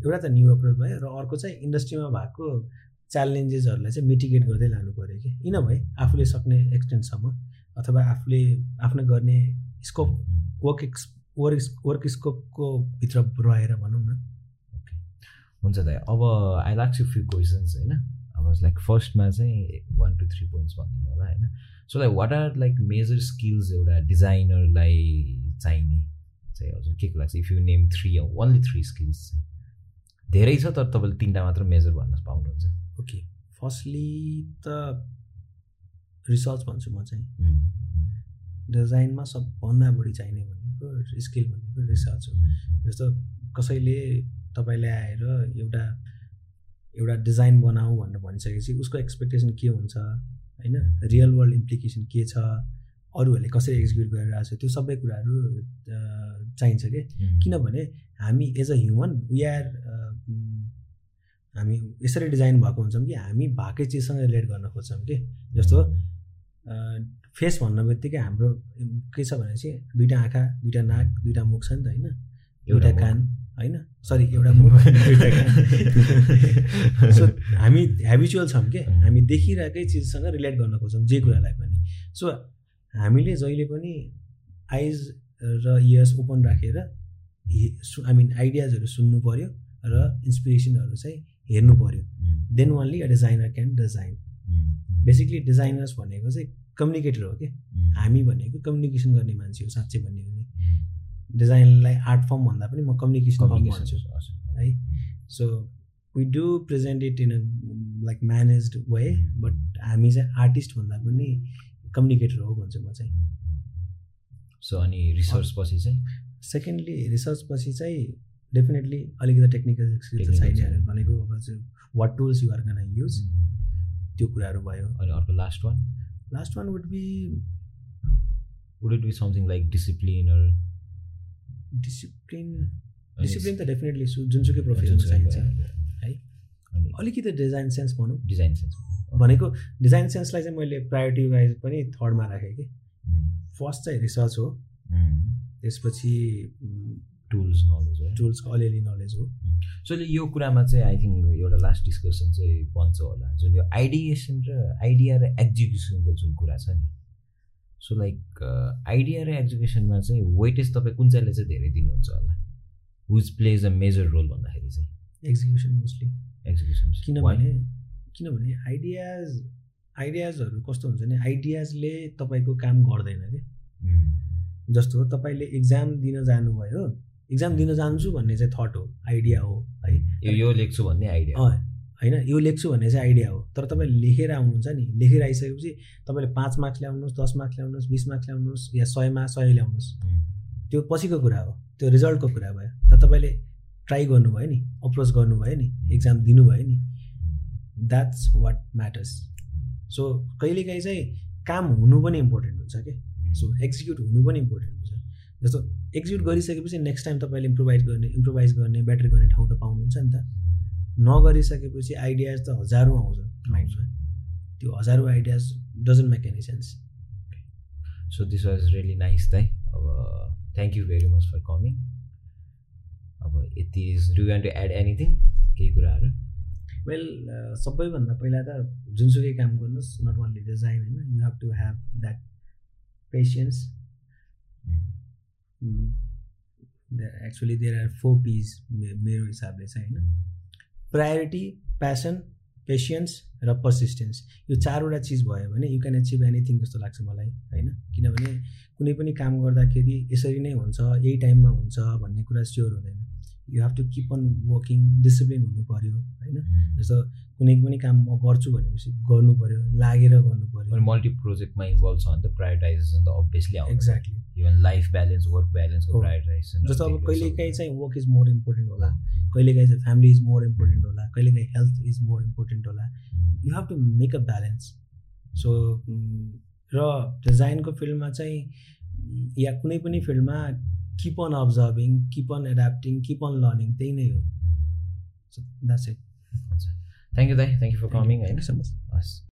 एउटा त न्यू एप्रोच भयो र अर्को चाहिँ इन्डस्ट्रीमा भएको च्यालेन्जेसहरूलाई चाहिँ मिटिगेट गर्दै लानु पऱ्यो कि? किन भए? आफूले सक्ने एक्सटेन्टसम्म अथवा आफूले आफ्नो गर्ने scope work ex work work स्कोपको भित्र रहेर भनौँ न। ओके हुन्छ दाइ अब आई लाक्स यु फ्यु क्वेसन्स होइन? अब लाइक फर्स्टमा चाहिँ वान टू थ्री पोइन्ट्स भनिदिनु होला होइन? So like what are like major skills एउटा डिजाइनरलाई चाहिने? चाहिँ हजुर के को लाग्छ? If you name three only three skills चाहिँ। धेरै छ तर तपाईँले तिनवटा मात्र मेजर भन्न पाउनुहुन्छ। ओके फर्स्टली त रिसर्च भन्छु म चाहिँ। डिजाइनमा सबभन्दा बढी चाहिने भनेको स्किल भनेको रिसर्च हो। जस्तो कसैले तपाईँले आएर एउटा एउटा डिजाइन बनाऊ भनेर भनिसकेपछि उसको एक्सपेक्टेसन के हुन्छ? होइन? रियल वर्ल्ड इम्प्लिकेसन के छ? अरूहरूले कसरी एक्जिक्युट गरिरहेको छ त्यो सबै कुराहरू चाहिन्छ कि? किनभने हामी as a human we are हामी यसरी डिजाइन भएको हुन्छौँ कि हामी भएकै चिजसँग रिलेट गर्न खोज्छौँ कि? जस्तो फेस भन्ने बित्तिकै हाम्रो के छ भने चाहिँ दुइटा आँखा दुइटा नाक दुइटा मुख छ नि त होइन? एउटा कान। होइन? सरी एउटा सो हामी हेबिचुअल छौँ कि? हामी देखिरहेकै चिजसँग रिलेट गर्न खोज्छौँ जे कुरालाई पनि। सो हामीले जहिले पनि आइज र इयर्स ओपन राखेर आई मिन आइडियाजहरू सुन्नु पऱ्यो र इन्सपिरेसनहरू चाहिँ हेर्नु पऱ्यो then only a designer can design basically designers भनेको चाहिँ कम्युनिकेटर हो कि? हामी भनेको कम्युनिकेसन गर्ने मान्छे हो साँच्चै भन्ने हो भने डिजाइनलाई आर्ट फर्म भन्दा पनि म कम्युनिकेसन फर्म भन्छु है। So we do present it in a like manage way but हामी चाहिँ आर्टिस्ट भन्दा पनि कम्युनिकेटर हो भन्छु म चाहिँ। सो अनि रिसर्च पछि चाहिँ? सेकेन्डली रिसर्च पछि चाहिँ डेफिनेटली अलिकति टेक्निकल स्किल्स छैन भनेको what tools you're gonna use त्यो कुराहरू भयो। अनि अर्को last one last one would be would it be something like discipline discipline discipline त डेफिनेटली जुनसुकै प्रोफेसन चाहिन्छ है। अलिकति डिजाइन सेन्स भनौँ। डिजाइन सेन्स भनेको डिजाइन सेन्सलाई चाहिँ मैले प्रायोरिटी वाइज पनि थर्डमा राखेँ कि। फर्स्ट चाहिँ रिसर्च हो। त्यसपछि टुल्स नलेज हो। टुल्सको अलिअलि नलेज हो। सो यो कुरामा चाहिँ आई थिङ्क एउटा लास्ट डिस्कसन चाहिँ बन्छ होला जुन यो आइडिएसन र आइडिया र एक्जिक्युसनको जुन कुरा छ नि। सो लाइक आइडिया र एक्जिक्युसनमा चाहिँ वेटेज तपाईँ कुन चाहिँले चाहिँ धेरै दिनुहुन्छ होला? Which plays a major role भन्दाखेरि चाहिँ? एक्जिक्युसन मोस्टली एक्जिक्युसन किनभने किनभने आइडियाज आइडियाजहरू कस्तो हुन्छ भने आइडियाजले तपाईँको काम गर्दैन कि? जस्तो तपाईँले इक्जाम दिन जानुभयो इक्जाम दिन जान्छु भन्ने चाहिँ थट हो आइडिया हो है? यो लेख्छु भन्ने आइडिया होइन? यो लेख्छु भन्ने चाहिँ आइडिया हो। तर तपाईँ लेखेर आउनुहुन्छ नि लेखेर आइसकेपछि तपाईँले पाँच मार्क्स ल्याउनुहोस् दस मार्क्स ल्याउनुहोस् बिस मार्क्स ल्याउनुहोस् या सयमा सय ल्याउनुहोस्। त्यो पछिको कुरा हो। त्यो रिजल्टको कुरा भयो। तर तपाईँले ट्राई गर्नुभयो नि अप्रोच गर्नुभयो नि इक्जाम दिनुभयो नि। द्याट्स वाट म्याटर्स सो कहिलेकाहीँ चाहिँ काम हुनु पनि इम्पोर्टेन्ट हुन्छ कि? सो एक्जिक्युट हुनु पनि इम्पोर्टेन्ट हुन्छ। जस्तो एक्जिक्युट गरिसकेपछि नेक्स्ट टाइम तपाईँले इम्प्रोभाइज गर्ने इम्प्रोभाइज गर्ने बेटर गर्ने ठाउँ त पाउनुहुन्छ नि त। नगरिसकेपछि आइडियाज त हजारौँ आउँछ। माइन्डमा त्यो हजारौँ ideas doesn't make any sense so this was really nice दाइ अब thank you very much for coming अब यति do want to add anything केही कुराहरू? वेल सबैभन्दा पहिला त जुनसुकै काम गर्नुहोस् नट ओन्ली डिजाइन होइन? You have to have that patience actually there are four P's मेरो हिसाबले चाहिँ होइन? प्रायोरिटी प्यासन पेसियन्स र पर्सिस्टेन्स यो चारवटा चिज भयो भने यु क्यान एचिभ एनिथिङ जस्तो लाग्छ मलाई होइन? किनभने कुनै पनि काम गर्दाखेरि यसरी नै हुन्छ यही टाइममा हुन्छ भन्ने कुरा स्योर हुँदैन। You have to keep on working discipline हुनु पऱ्यो होइन? जस्तो कुनै पनि काम म गर्छु भनेपछि गर्नु पऱ्यो लागेर गर्नु पऱ्यो मल्टी प्रोजेक्टमा इन्भल्भ छ भने त प्रायोरिटाइजेसन त obviously exactly even life balance work ब्यालेन्सको prioritization जस्तो अब कहिलेकाहीँ चाहिँ वर्क इज मोर इम्पोर्टेन्ट होला। कहिलेकाहीँ चाहिँ फ्यामिली इज मोर इम्पोर्टेन्ट होला। कहिलेकाहीँ हेल्थ इज मोर इम्पोर्टेन्ट होला। You have to make a balance so र डिजाइनको फिल्डमा चाहिँ या कुनै पनि फिल्डमा keep on observing keep on adapting keep on learning त्यही नै हो so that's it thank you दाइ थ्याङ्क यू फर कमिङ होइन सो मच हस्